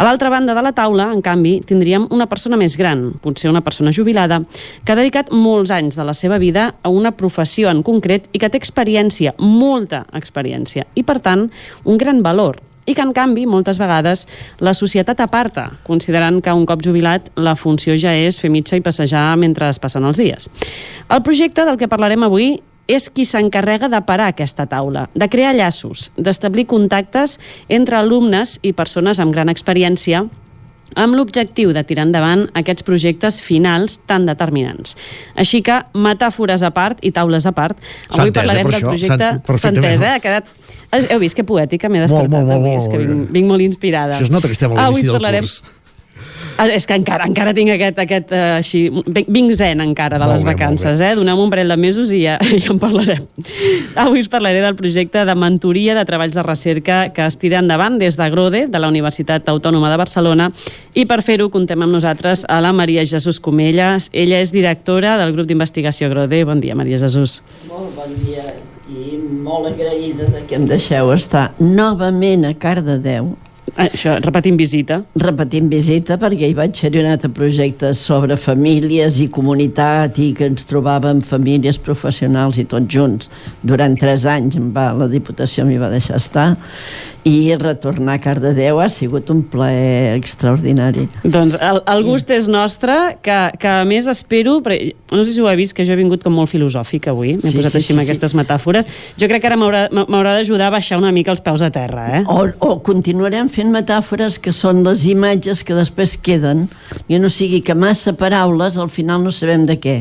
A l'altra banda de la taula, en canvi, tindríem una persona més gran, potser una persona jubilada, que ha dedicat molts anys de la seva vida a una professió en concret i que té experiència, molta experiència, i, per tant, un gran valor i que, en canvi, moltes vegades la societat aparta, considerant que un cop jubilat la funció ja és fer mitja i passejar mentre es passen els dies. El projecte del que parlarem avui és qui s'encarrega de parar aquesta taula, de crear llaços, d'establir contactes entre alumnes i persones amb gran experiència amb l'objectiu de tirar endavant aquests projectes finals tan determinants. Així que, metàfores a part i taules a part, avui eh, parlarem del projecte... Entès, eh? Ha quedat... Heu vist que poètica m'he despertat molt, molt, avui, molt, és que vinc, vinc molt inspirada. Això es nota que estem a Avui l'inici del parlarem- curs. Ah, És que encara encara tinc aquest, aquest uh, així, vinc- zen encara de Molt les bé, vacances, eh? Donem un parell de mesos i ja, ja en parlarem. Avui us parlaré del projecte de mentoria de treballs de recerca que es tira endavant des de Grode, de la Universitat Autònoma de Barcelona, i per fer-ho contem amb nosaltres a la Maria Jesús Comelles. Ella és directora del grup d'investigació Grode. Bon dia, Maria Jesús. Molt bon dia i molt agraïda de que em deixeu estar novament a Cardedeu. Això, repetint visita. Repetint visita, perquè hi vaig fer un altre projecte sobre famílies i comunitat i que ens trobàvem famílies professionals i tots junts. Durant tres anys em va, la Diputació m'hi va deixar estar i retornar a Cardedeu ha sigut un plaer extraordinari. Doncs el, el gust és nostre, que, que a més espero, perquè, no sé si ho he vist, que jo he vingut com molt filosòfic avui, m'he Sí, posat sí, així sí, amb sí. aquestes metàfores. Jo crec que ara m'haurà m'haurà d'ajudar a baixar una mica els peus a terra, eh? O, o continuarem fent metàfores que són les imatges que després queden, i no sigui que massa paraules al final no sabem de què.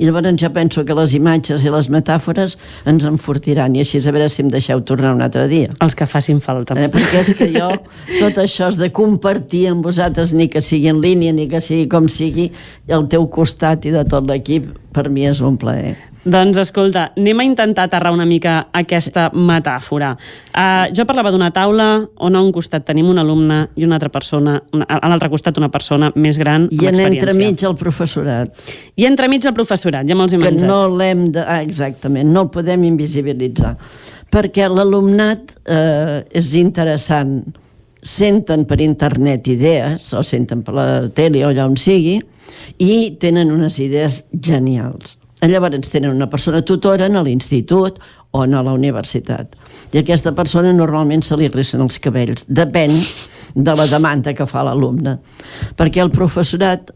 I llavors jo penso que les imatges i les metàfores ens enfortiran i així a veure si em deixeu tornar un altre dia. Els que facin falta. Eh, perquè és que jo, tot això és de compartir amb vosaltres, ni que sigui en línia, ni que sigui com sigui, al teu costat i de tot l'equip, per mi és un plaer. Doncs escolta, anem a intentar aterrar una mica aquesta sí. metàfora. Uh, jo parlava d'una taula on a un costat tenim un alumne i una altra persona, una, a l'altre costat una persona més gran I en entremig el professorat. I entremig el professorat, ja me'ls he que menjat. no l'hem de... Ah, exactament, no el podem invisibilitzar. Perquè l'alumnat eh, és interessant senten per internet idees, o senten per la tele o allà on sigui, i tenen unes idees genials. Llavors tenen una persona tutora a l'institut o a la universitat. I a aquesta persona normalment se li ricen els cabells. Depèn de la demanda que fa l'alumne. Perquè el professorat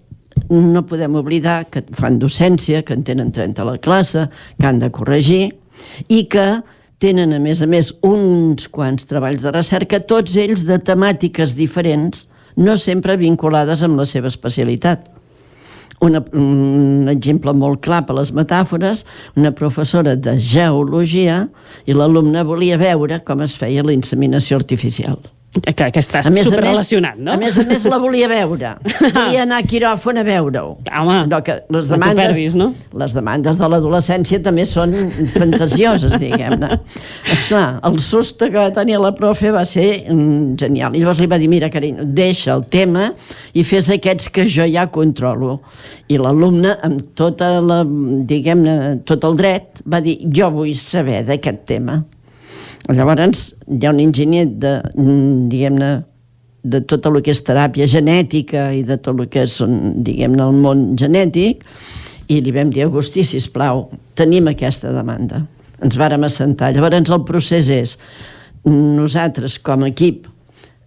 no podem oblidar que fan docència, que en tenen 30 a la classe, que han de corregir i que tenen, a més a més, uns quants treballs de recerca, tots ells de temàtiques diferents, no sempre vinculades amb la seva especialitat una, un exemple molt clar per les metàfores, una professora de geologia i l'alumne volia veure com es feia la inseminació artificial que, que estàs superrelacionat, no? A més a més la volia veure. Volia anar a quiròfon a veure-ho. Home, no, que les no demandes, perdis, no? Les demandes de l'adolescència també són fantasioses, diguem-ne. Esclar, el susto que va tenir la profe va ser mm, genial. I llavors li va dir, mira, carinyo, deixa el tema i fes aquests que jo ja controlo. I l'alumne, amb tota la, diguem-ne, tot el dret, va dir, jo vull saber d'aquest tema. Llavors, hi ha un enginyer de, diguem-ne, de tot el que és teràpia genètica i de tot el que és, diguem-ne, el món genètic, i li vam dir, Agustí, sisplau, tenim aquesta demanda. Ens vàrem assentar. Llavors, el procés és, nosaltres, com a equip,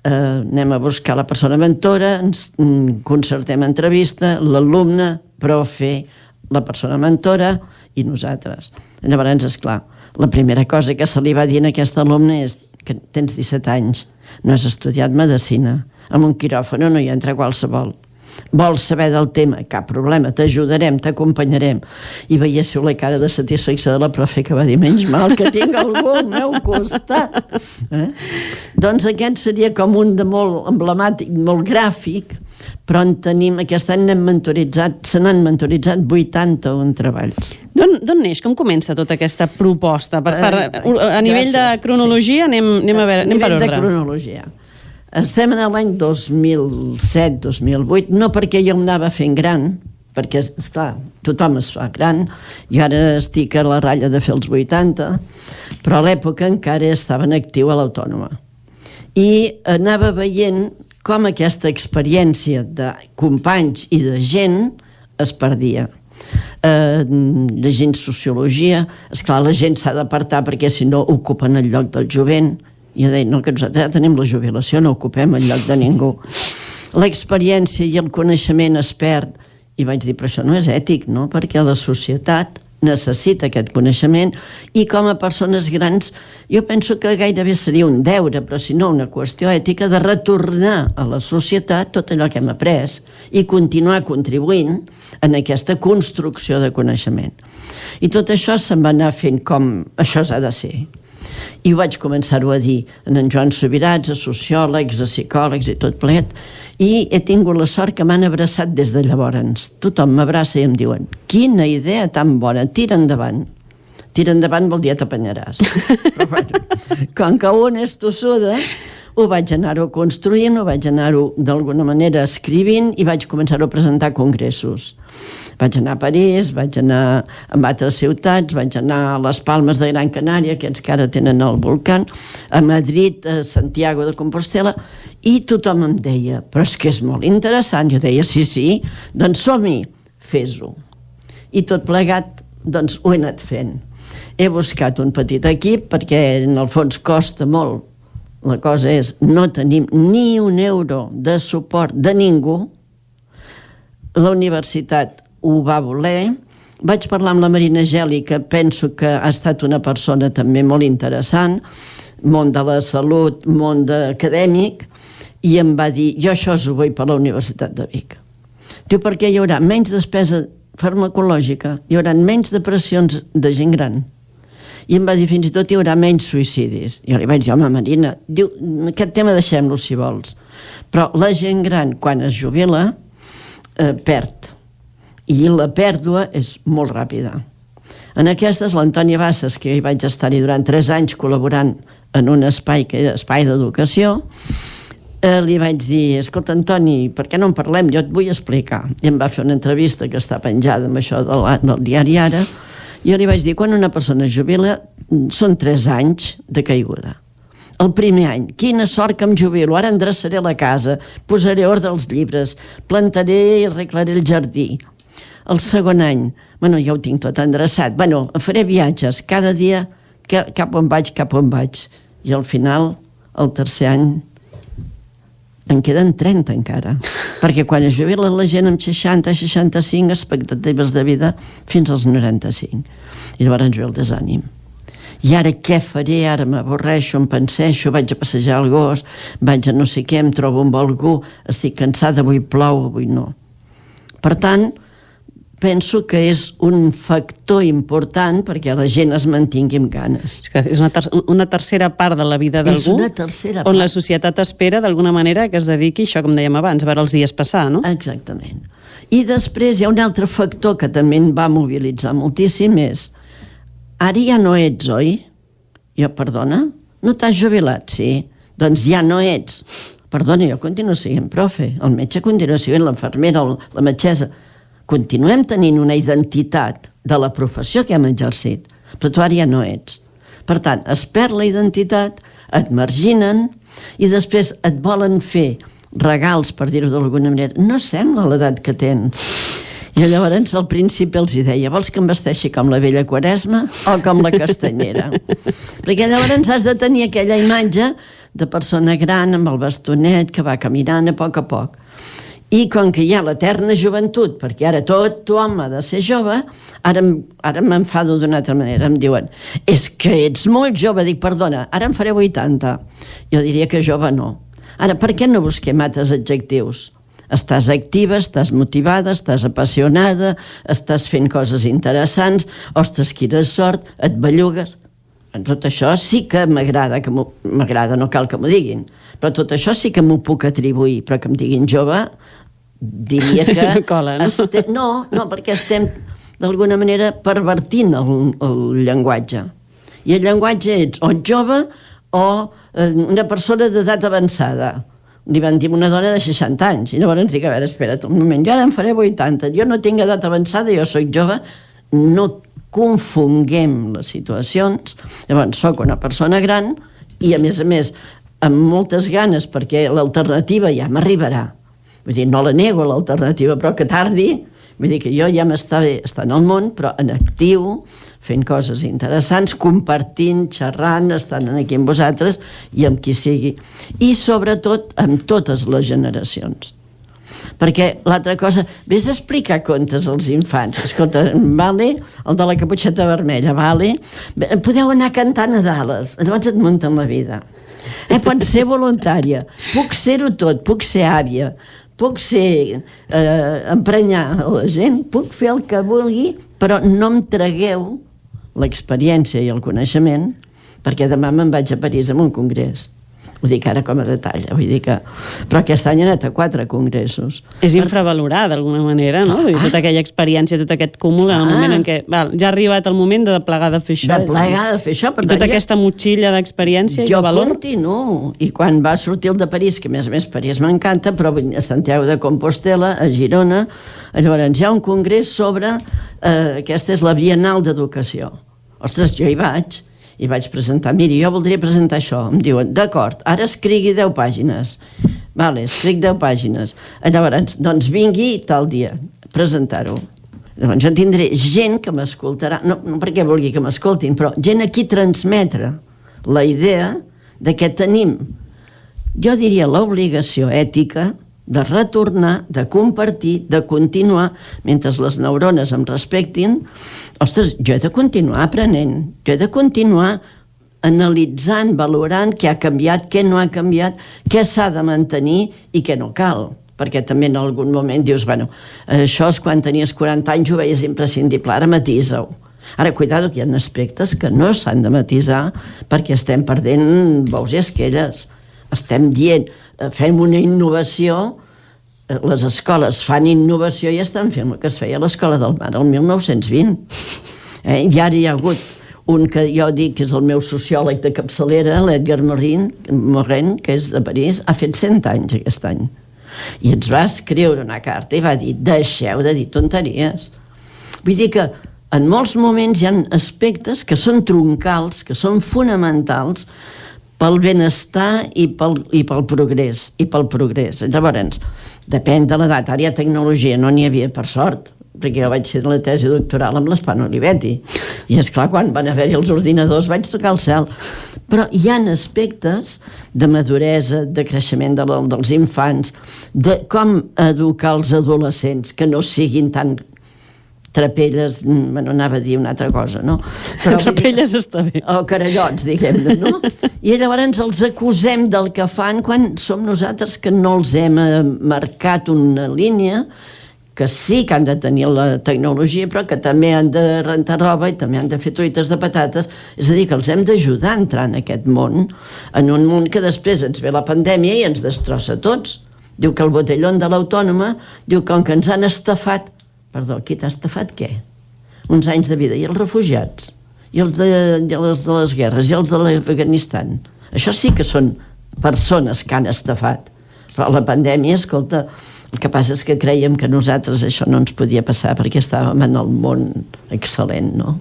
eh, anem a buscar la persona mentora, ens mm, concertem entrevista, l'alumne, profe, la persona mentora i nosaltres. Llavors, és clar, la primera cosa que se li va dir a aquest alumne és que tens 17 anys, no has estudiat medicina, amb un quiròfano no hi entra qualsevol. Vols saber del tema? Cap problema, t'ajudarem, t'acompanyarem. I veiéssiu la cara de satisfacció de la profe que va dir, menys mal que tinc algú al meu costat. Eh? Doncs aquest seria com un de molt emblemàtic, molt gràfic, però en tenim, aquest any n'hem mentoritzat, se n'han mentoritzat 81 treballs. D'on neix? Com comença tota aquesta proposta? Per, per, a, a nivell de cronologia sí. anem, anem, a veure, anem per ordre. A nivell de cronologia. Estem en l'any 2007-2008, no perquè jo em anava fent gran, perquè, és clar, tothom es fa gran, i ara estic a la ratlla de fer els 80, però a l'època encara estava en actiu a l'autònoma. I anava veient com aquesta experiència de companys i de gent es perdia. Eh, llegint sociologia, és clar, la gent s'ha d'apartar perquè si no ocupen el lloc del jovent, jo deia, no, que nosaltres ja tenim la jubilació, no ocupem el lloc de ningú. L'experiència i el coneixement es perd. I vaig dir, però això no és ètic, no? Perquè la societat necessita aquest coneixement i com a persones grans jo penso que gairebé seria un deure, però si no una qüestió ètica de retornar a la societat tot allò que hem après i continuar contribuint en aquesta construcció de coneixement. I tot això se'n va anar fent com això s'ha de ser i vaig començar-ho a dir en en Joan Subirats, a sociòlegs, a psicòlegs i tot plet, i he tingut la sort que m'han abraçat des de llavors. Tothom m'abraça i em diuen quina idea tan bona, tira endavant. Tira endavant vol dir t'apanyaràs. Però bueno, com que un és tossuda, ho vaig anar-ho construint, ho vaig anar-ho d'alguna manera escrivint i vaig començar-ho a presentar a congressos. Vaig anar a París, vaig anar a altres ciutats, vaig anar a les Palmes de Gran Canària, aquests que ara tenen el volcà, a Madrid, a Santiago de Compostela, i tothom em deia, però és que és molt interessant. Jo deia, sí, sí, doncs som-hi, fes-ho. I tot plegat, doncs ho he anat fent. He buscat un petit equip perquè en el fons costa molt. La cosa és, no tenim ni un euro de suport de ningú. La universitat ho va voler. Vaig parlar amb la Marina Geli, que penso que ha estat una persona també molt interessant, món de la salut, món acadèmic, i em va dir, jo això us ho vull per la Universitat de Vic. Diu, perquè hi haurà menys despesa farmacològica. Hi haurà menys depressions de gent gran. I em va dir, fins i tot hi haurà menys suïcidis. Jo li vaig dir, home, Marina, diu, aquest tema deixem-lo si vols. Però la gent gran, quan es jubila, eh, perd. I la pèrdua és molt ràpida. En aquestes, l'Antònia Bassas, que hi vaig estar-hi durant 3 anys col·laborant en un espai que era espai d'educació, eh, li vaig dir, escolta, Antoni, per què no en parlem? Jo et vull explicar. I em va fer una entrevista que està penjada amb això del, del diari Ara, i jo li vaig dir, quan una persona es jubila, són 3 anys de caiguda. El primer any, quina sort que em jubilo, ara endreçaré la casa, posaré ordre als llibres, plantaré i arreglaré el jardí. El segon any, bueno, ja ho tinc tot endreçat, bueno, faré viatges, cada dia cap on vaig, cap on vaig. I al final, el tercer any, en queden 30 encara, perquè quan es jubila la gent amb 60, 65 expectatives de vida fins als 95. I llavors ve el desànim. I ara què faré? Ara m'avorreixo, em penseixo, vaig a passejar el gos, vaig a no sé què, em trobo amb algú, estic cansada, avui plou, avui no. Per tant, penso que és un factor important perquè la gent es mantingui amb ganes. És, que és una, ter una tercera part de la vida d'algú on la societat espera d'alguna manera que es dediqui, això com dèiem abans, a veure els dies passar, no? Exactament. I després hi ha un altre factor que també em va mobilitzar moltíssim, és ara ja no ets, oi? Jo, perdona? No t'has jubilat? Sí. Doncs ja no ets. Perdona, jo continuo sent profe, el metge continua sent l'infermera, la metgessa continuem tenint una identitat de la professió que hem exercit, però tu ara ja no ets. Per tant, es perd la identitat, et marginen i després et volen fer regals, per dir-ho d'alguna manera. No sembla l'edat que tens. I llavors al principi els hi deia, vols que em vesteixi com la vella Quaresma o com la castanyera? Perquè llavors has de tenir aquella imatge de persona gran amb el bastonet que va caminant a poc a poc. I com que hi ha l'eterna joventut, perquè ara tot tothom ha de ser jove, ara, ara m'enfado d'una altra manera. Em diuen, és que ets molt jove. Dic, perdona, ara em faré 80. Jo diria que jove no. Ara, per què no busquem altres adjectius? Estàs activa, estàs motivada, estàs apassionada, estàs fent coses interessants, ostres, quina sort, et bellugues. Tot això sí que m'agrada, que m'agrada, no cal que m'ho diguin, però tot això sí que m'ho puc atribuir, però que em diguin jove, diria que... no cola, no? Este... No, no, perquè estem d'alguna manera pervertint el, el llenguatge. I el llenguatge ets o jove o eh, una persona d'edat avançada. Li van dir una dona de 60 anys. I llavors dic, a veure, espera't un moment, jo ara em faré 80. Jo no tinc edat avançada, jo sóc jove. No confonguem les situacions. Llavors, sóc una persona gran i, a més a més, amb moltes ganes, perquè l'alternativa ja m'arribarà. Vull dir, no la nego, l'alternativa, però que tardi, vull dir que jo ja estar en el món, però en actiu, fent coses interessants, compartint, xerrant, estant aquí amb vosaltres i amb qui sigui. I sobretot amb totes les generacions. Perquè l'altra cosa, vés a explicar contes als infants, escolta, vale, el de la caputxeta vermella, vale, podeu anar cantant a Dales, llavors et munten la vida. Eh, pot ser voluntària, puc ser-ho tot, puc ser àvia, puc ser eh, emprenyar la gent, puc fer el que vulgui, però no em tragueu l'experiència i el coneixement, perquè demà me'n vaig a París amb un congrés ho dic ara com a detall, vull dir que... Però aquest any he anat a quatre congressos. És infravalorar, d'alguna manera, no? Ah. Tota aquella experiència, tot aquest cúmul, en el moment en què val, ja ha arribat el moment de plegar de fer això. De plegar de fer això. Per I tota ja... aquesta motxilla d'experiència i de valor. Jo continuo. I quan va sortir el de París, que a més a més París m'encanta, però a Santiago de Compostela, a Girona, llavors hi ha un congrés sobre... Eh, aquesta és la Bienal d'Educació. Ostres, jo hi vaig i vaig presentar, miri, jo voldria presentar això. Em diuen, d'acord, ara escrigui 10 pàgines. Vale, escric 10 pàgines. Llavors, doncs vingui tal dia, presentar-ho. Llavors jo tindré gent que m'escoltarà, no, no perquè vulgui que m'escoltin, però gent aquí transmetre la idea de que tenim, jo diria, l'obligació ètica de retornar, de compartir, de continuar, mentre les neurones em respectin, ostres, jo he de continuar aprenent, jo he de continuar analitzant, valorant què ha canviat, què no ha canviat, què s'ha de mantenir i què no cal. perquè també en algun moment dius, bueno, això és quan tenies 40 anys ho veies imprescindible, ara matisa-ho. Ara, cuidado, que hi ha aspectes que no s'han de matisar perquè estem perdent bous i esquelles. Estem dient, fem una innovació, eh, les escoles fan innovació i estan fent el que es feia a l'escola del mar el 1920. Eh? I ara hi ha hagut un que jo dic que és el meu sociòleg de capçalera, l'Edgar Morin, Morin, que és de París, ha fet 100 anys aquest any. I ens va escriure una carta i va dir, deixeu de dir tonteries. Vull dir que en molts moments hi ha aspectes que són troncals, que són fonamentals pel benestar i pel, i pel progrés. I pel progrés. Llavors, depèn de l'edat. Ara hi ha tecnologia, no n'hi havia per sort perquè jo vaig fer la tesi doctoral amb l'Espano Olivetti i és clar quan van haver-hi els ordinadors vaig tocar el cel però hi han aspectes de maduresa de creixement de, dels infants de com educar els adolescents que no siguin tan trapelles, mm, bueno, anava a dir una altra cosa, no? Però, trapelles dir, està bé. O carallots, diguem-ne, no? I llavors els acusem del que fan quan som nosaltres que no els hem eh, marcat una línia que sí que han de tenir la tecnologia, però que també han de rentar roba i també han de fer truites de patates. És a dir, que els hem d'ajudar a entrar en aquest món, en un món que després ens ve la pandèmia i ens destrossa tots. Diu que el botellón de l'autònoma, diu que com que ens han estafat Perdó, qui t'ha estafat què? Uns anys de vida. I els refugiats? I els de, i els de les guerres? I els de l'Afganistan? Això sí que són persones que han estafat. Però la pandèmia, escolta, el que passa és que creiem que nosaltres això no ens podia passar perquè estàvem en el món excel·lent, no?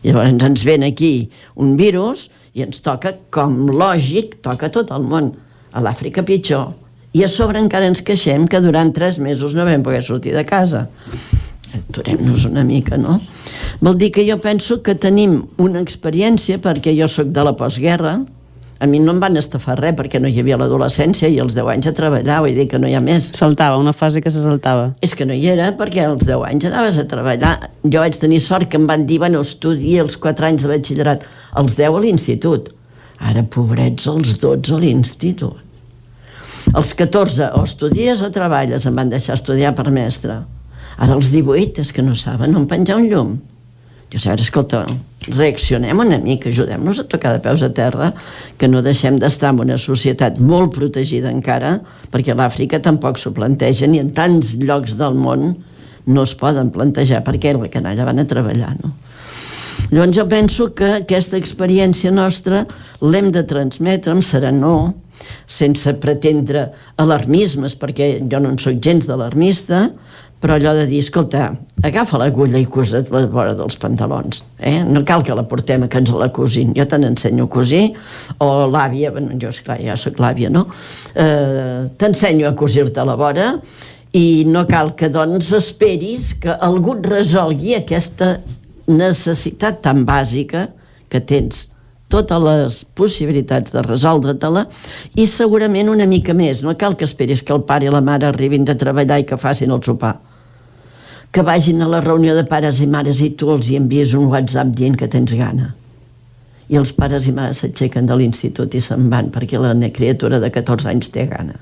Llavors ens ven aquí un virus i ens toca, com lògic, toca tot el món. A l'Àfrica pitjor. I a sobre encara ens queixem que durant tres mesos no vam poder sortir de casa aturem-nos una mica, no? Vol dir que jo penso que tenim una experiència, perquè jo sóc de la postguerra, a mi no em van estafar res perquè no hi havia l'adolescència i els 10 anys a treballar, vull dir que no hi ha més. Saltava, una fase que se saltava. És que no hi era perquè als 10 anys anaves a treballar. Jo vaig tenir sort que em van dir, bueno, estudia els 4 anys de batxillerat, els 10 a l'institut. Ara, pobrets, els 12 a l'institut. Els 14 o estudies o treballes, em van deixar estudiar per mestre Ara els 18 és que no saben on penjar un llum. Jo sé, ara, escolta, reaccionem una mica, ajudem-nos a tocar de peus a terra, que no deixem d'estar en una societat molt protegida encara, perquè l'Àfrica tampoc s'ho planteja, ni en tants llocs del món no es poden plantejar, perquè la canalla van a treballar, no? Llavors jo penso que aquesta experiència nostra l'hem de transmetre amb serenor, sense pretendre alarmismes, perquè jo no en sóc gens d'alarmista, però allò de dir, escolta, agafa l'agulla i cosa't la vora dels pantalons, eh? no cal que la portem a que ens la cosin, jo te n'ensenyo a cosir, o l'àvia, bueno, jo esclar, ja sóc l'àvia, no? Eh, T'ensenyo a cosir-te la vora i no cal que doncs esperis que algú et resolgui aquesta necessitat tan bàsica que tens totes les possibilitats de resoldre-te-la i segurament una mica més. No cal que esperis que el pare i la mare arribin de treballar i que facin el sopar que vagin a la reunió de pares i mares i tu els hi envies un WhatsApp dient que tens gana. I els pares i mares s'aixequen de l'institut i se'n van perquè la criatura de 14 anys té gana.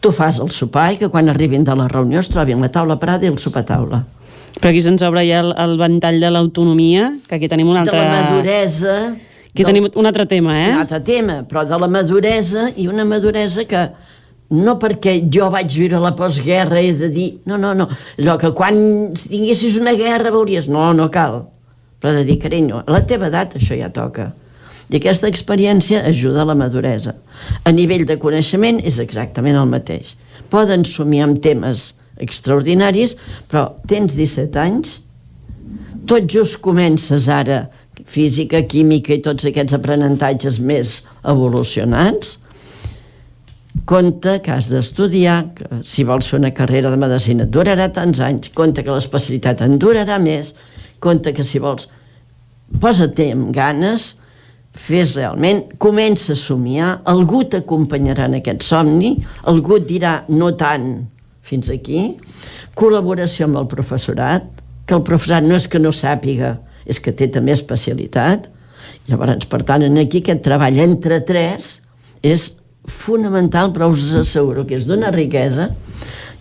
Tu fas el sopar i que quan arribin de la reunió es trobin la taula parada i el sopar taula. Però aquí se'ns obre ja el, el ventall de l'autonomia, que aquí tenim un altre... De la maduresa... Aquí del... tenim un altre tema, eh? Un altre tema, però de la maduresa i una maduresa que no perquè jo vaig viure la postguerra he de dir, no, no, no, allò que quan tinguessis una guerra veuries, no, no cal, però de dir, carinyo, a la teva edat això ja toca. I aquesta experiència ajuda a la maduresa. A nivell de coneixement és exactament el mateix. Poden somiar amb temes extraordinaris, però tens 17 anys, tot just comences ara física, química i tots aquests aprenentatges més evolucionats, compte que has d'estudiar, si vols fer una carrera de medicina durarà tants anys, compte que l'especialitat en durarà més, compte que si vols posa-te amb ganes, fes realment, comença a somiar, algú t'acompanyarà en aquest somni, algú et dirà no tant fins aquí, col·laboració amb el professorat, que el professorat no és que no sàpiga, és que té també especialitat, llavors, per tant, aquí aquest treball entre tres és fonamental, però us asseguro que és d'una riquesa.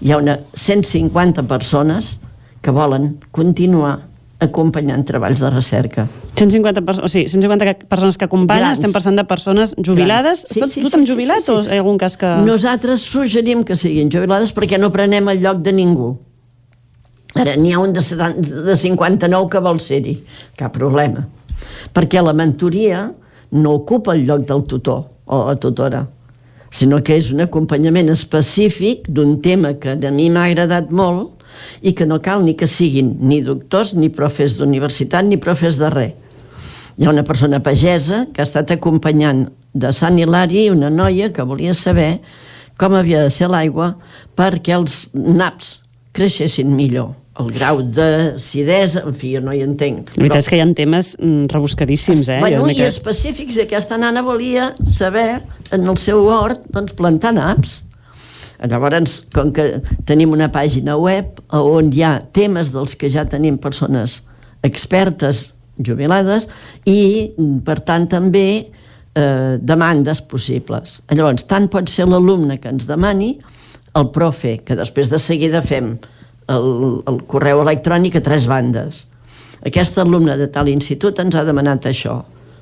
Hi ha una 150 persones que volen continuar acompanyant treballs de recerca. 150, perso o sigui, 150 persones que acompanyen, Grans. estem parlant de persones jubilades. Grans. Sí, Tot, sí, tothom sí, sí, jubilat sí, sí. o hi ha algun cas que... Nosaltres suggerim que siguin jubilades perquè no prenem el lloc de ningú. Ara, n'hi ha un de, 70, de 59 que vol ser-hi. Cap problema. Perquè la mentoria no ocupa el lloc del tutor o la tutora, sinó que és un acompanyament específic d'un tema que a mi m'ha agradat molt i que no cal ni que siguin ni doctors, ni profes d'universitat, ni profes de res. Hi ha una persona pagesa que ha estat acompanyant de Sant Hilari una noia que volia saber com havia de ser l'aigua perquè els naps creixessin millor. El grau d'acidesa, en fi, jo no hi entenc. La veritat és que hi ha temes mm, rebuscadíssims, eh? Bueno, i crec- específics, aquesta nana volia saber en el seu hort doncs, plantar naps. Llavors, com que tenim una pàgina web on hi ha temes dels que ja tenim persones expertes jubilades i, per tant, també eh, demandes possibles. Llavors, tant pot ser l'alumne que ens demani, el profe, que després de seguida fem el, el correu electrònic a tres bandes. Aquest alumne de tal institut ens ha demanat això.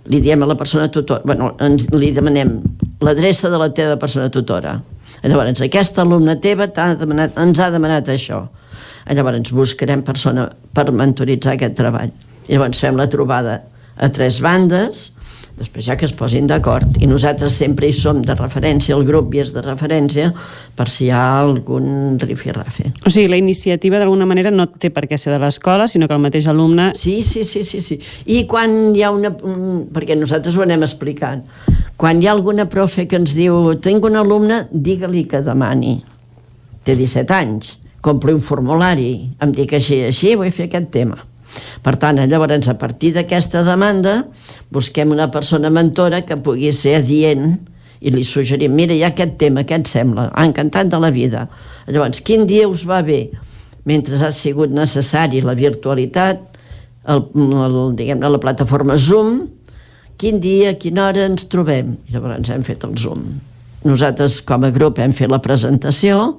Li diem a la persona tutora, bueno, ens, li demanem l'adreça de la teva persona tutora. Llavors, aquesta alumna teva t'ha demanat, ens ha demanat això. Llavors, buscarem persona per mentoritzar aquest treball. Llavors, fem la trobada a tres bandes, després ja que es posin d'acord i nosaltres sempre hi som de referència el grup i és de referència per si hi ha algun rifirrafe O sigui, la iniciativa d'alguna manera no té per què ser de l'escola, sinó que el mateix alumne... Sí, sí, sí, sí, sí. I quan hi ha una... mm, Perquè nosaltres ho anem explicant. Quan hi ha alguna profe que ens diu tinc un alumne, digue-li que demani. Té 17 anys, compli un formulari, em dic així, així, vull fer aquest tema. Per tant, llavors, a partir d'aquesta demanda, busquem una persona mentora que pugui ser adient i li suggerim, mira, hi ha aquest tema, què et sembla? Ah, encantat de la vida. Llavors, quin dia us va bé? Mentre ha sigut necessari la virtualitat, el, el, diguem la plataforma Zoom, quin dia, a quina hora ens trobem? Llavors hem fet el Zoom. Nosaltres, com a grup, hem fet la presentació,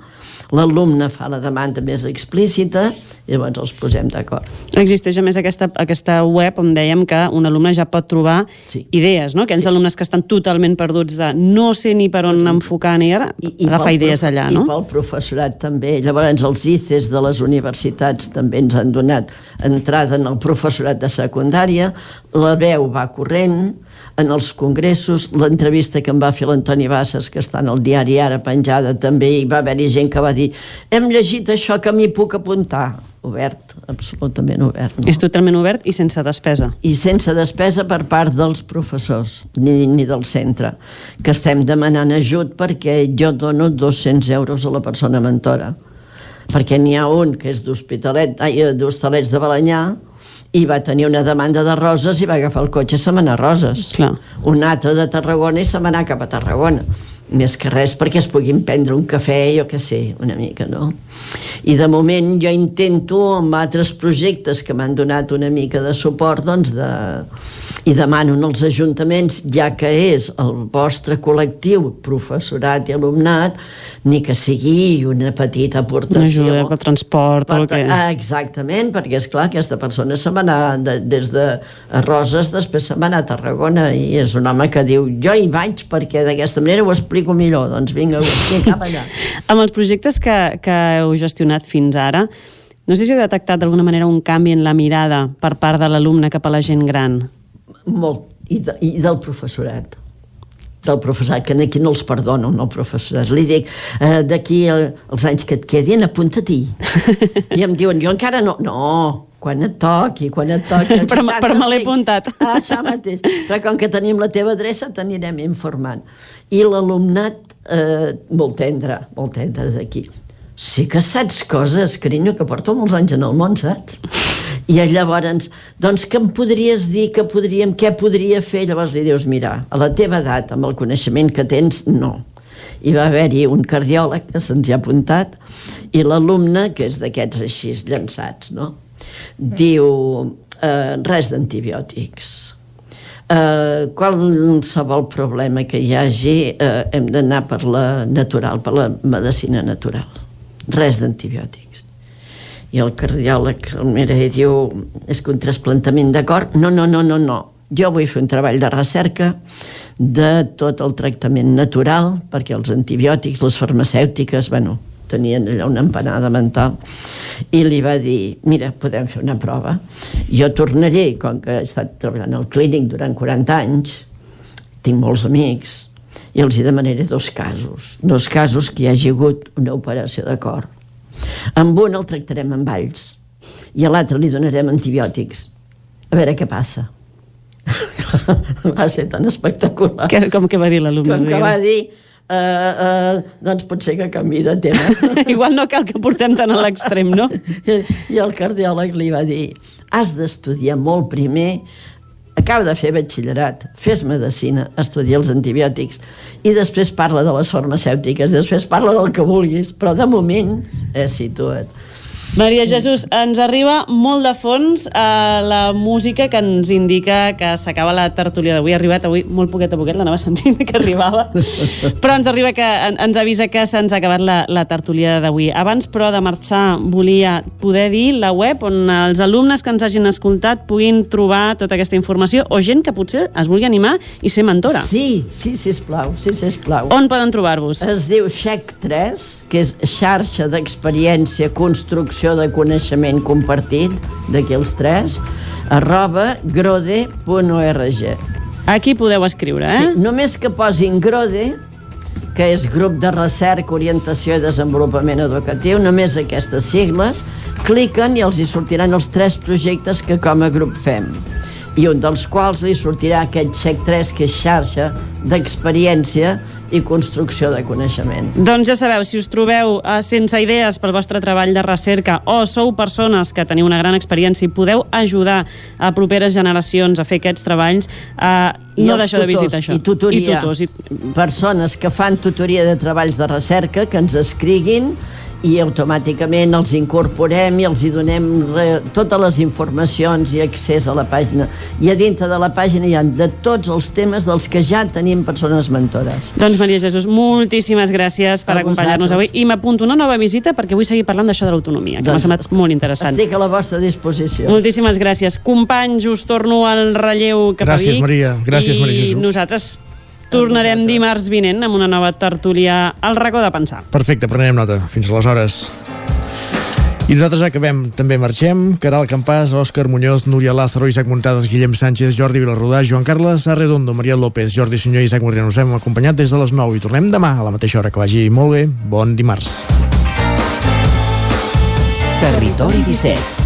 l'alumne fa la demanda més explícita i llavors els posem d'acord. Existeix a més aquesta, aquesta web on dèiem que un alumne ja pot trobar sí. idees, no? Aquells sí. alumnes que estan totalment perduts de no sé ni per on enfocar ni ara, agafar pel idees prof- allà, no? I pel professorat també. Llavors els ICES de les universitats també ens han donat entrada en el professorat de secundària, la veu va corrent, en els congressos, l'entrevista que em va fer l'Antoni Bassas, que està en el diari ara penjada, també hi va haver-hi gent que va dir hem llegit això que m'hi puc apuntar. Obert, absolutament obert. No? És totalment obert i sense despesa. i sense despesa per part dels professors ni, ni del centre que estem demanant ajut perquè jo dono 200 euros a la persona mentora perquè n'hi ha un que és d'Hospitalet ai, d'Hostalets de Balanyà i va tenir una demanda de roses i va agafar el cotxe i se a Roses Clar. un altre de Tarragona i se cap a Tarragona més que res perquè es puguin prendre un cafè, jo què sé, una mica, no? I de moment jo intento amb altres projectes que m'han donat una mica de suport, doncs, de... i demano als ajuntaments, ja que és el vostre col·lectiu, professorat i alumnat, ni que sigui una petita Una aportació. ajuda pel transport, Per que... Ah, exactament, perquè és clar aquesta persona se va anar de, des de Roses, després se va anar a Tarragona i és un home que diu jo hi vaig perquè d'aquesta manera ho explico millor, doncs vinga, vinga cap allà. Amb els projectes que, que heu gestionat fins ara, no sé si heu detectat d'alguna manera un canvi en la mirada per part de l'alumne cap a la gent gran. Molt, i, de, i del professorat del professorat, que aquí no els perdono, no el professorat. Li dic, eh, d'aquí els anys que et quedin, apunta-t'hi. I em diuen, jo encara no. No, quan et toqui, quan et toqui. Però però me l'he apuntat. Ah, això mateix. Però com que tenim la teva adreça, t'anirem informant. I l'alumnat, eh, molt tendre, molt tendre d'aquí. Sí que saps coses, carinyo, que porto molts anys en el món, saps? I llavors, doncs què em podries dir, que podríem, què podria fer? Llavors li dius, mira, a la teva edat, amb el coneixement que tens, no. Hi va haver-hi un cardiòleg que se'ns ha apuntat i l'alumne, que és d'aquests així llançats, no? Diu, eh, res d'antibiòtics. eh, qualsevol problema que hi hagi eh, hem d'anar per la natural, per la medicina natural. Res d'antibiòtics. I el cardiòleg el mira i diu és que un trasplantament de cor... No, no, no, no, no. Jo vull fer un treball de recerca de tot el tractament natural, perquè els antibiòtics, les farmacèutiques, bueno, tenien allà una empanada mental i li va dir, mira, podem fer una prova jo tornaré, com que he estat treballant al clínic durant 40 anys tinc molts amics i els hi demanaré dos casos dos casos que hi hagi hagut una operació de cor amb un el tractarem amb alls i a l'altre li donarem antibiòtics a veure què passa va ser tan espectacular Que, com que va dir l'alumne? com que va dir Uh, uh, doncs potser que canvi de tema. Igual no cal que portem tant a l'extrem, no? I, I el cardiòleg li va dir has d'estudiar molt primer acaba de fer batxillerat, fes medicina, estudia els antibiòtics i després parla de les farmacèutiques, després parla del que vulguis, però de moment és situa't. Maria Jesús, ens arriba molt de fons a la música que ens indica que s'acaba la tertúlia d'avui. Ha arribat avui molt poquet a poquet, l'anava sentint que arribava, però ens arriba que ens avisa que se'ns ha acabat la, la tertúlia d'avui. Abans, però, de marxar, volia poder dir la web on els alumnes que ens hagin escoltat puguin trobar tota aquesta informació o gent que potser es vulgui animar i ser mentora. Sí, sí, sisplau, sí, sisplau. On poden trobar-vos? Es diu XEC 3, que és xarxa d'experiència, construcció de coneixement compartit, d'aquí els tres, arroba grode.org. Aquí podeu escriure, eh? Sí, només que posin Grode, que és Grup de Recerca, Orientació i Desenvolupament Educatiu, només aquestes sigles, cliquen i els hi sortiran els tres projectes que com a grup fem i un dels quals li sortirà aquest XEC 3, que és xarxa d'experiència i construcció de coneixement. Doncs ja sabeu, si us trobeu eh, sense idees pel vostre treball de recerca o sou persones que teniu una gran experiència i podeu ajudar a properes generacions a fer aquests treballs, eh, no deixeu de visitar això. I tutoria. I tutors. I... Persones que fan tutoria de treballs de recerca, que ens escriguin i automàticament els incorporem i els hi donem re, totes les informacions i accés a la pàgina. I a dintre de la pàgina hi ha de tots els temes dels que ja tenim persones mentores. Doncs Maria Jesús, moltíssimes gràcies per acompanyar-nos avui i m'apunto una nova visita perquè vull seguir parlant d'això de l'autonomia, que m'ha Doncs semblat molt interessant. Estic a la vostra disposició. Moltíssimes gràcies. Companys, us torno al relleu cap Gràcies, a Vic. Maria. Gràcies, Maria Jesús. I nosaltres tornarem dimarts vinent amb una nova tertúlia al racó de pensar. Perfecte, prenem nota. Fins aleshores. I nosaltres acabem, també marxem. Caral Campàs, Òscar Muñoz, Núria Lázaro, Isaac Muntades, Guillem Sánchez, Jordi Vilarrodà, Joan Carles Arredondo, Maria López, Jordi Sunyer i Isaac Moreno. Us hem acompanyat des de les 9 i tornem demà a la mateixa hora. Que vagi molt bé. Bon dimarts. Territori 17,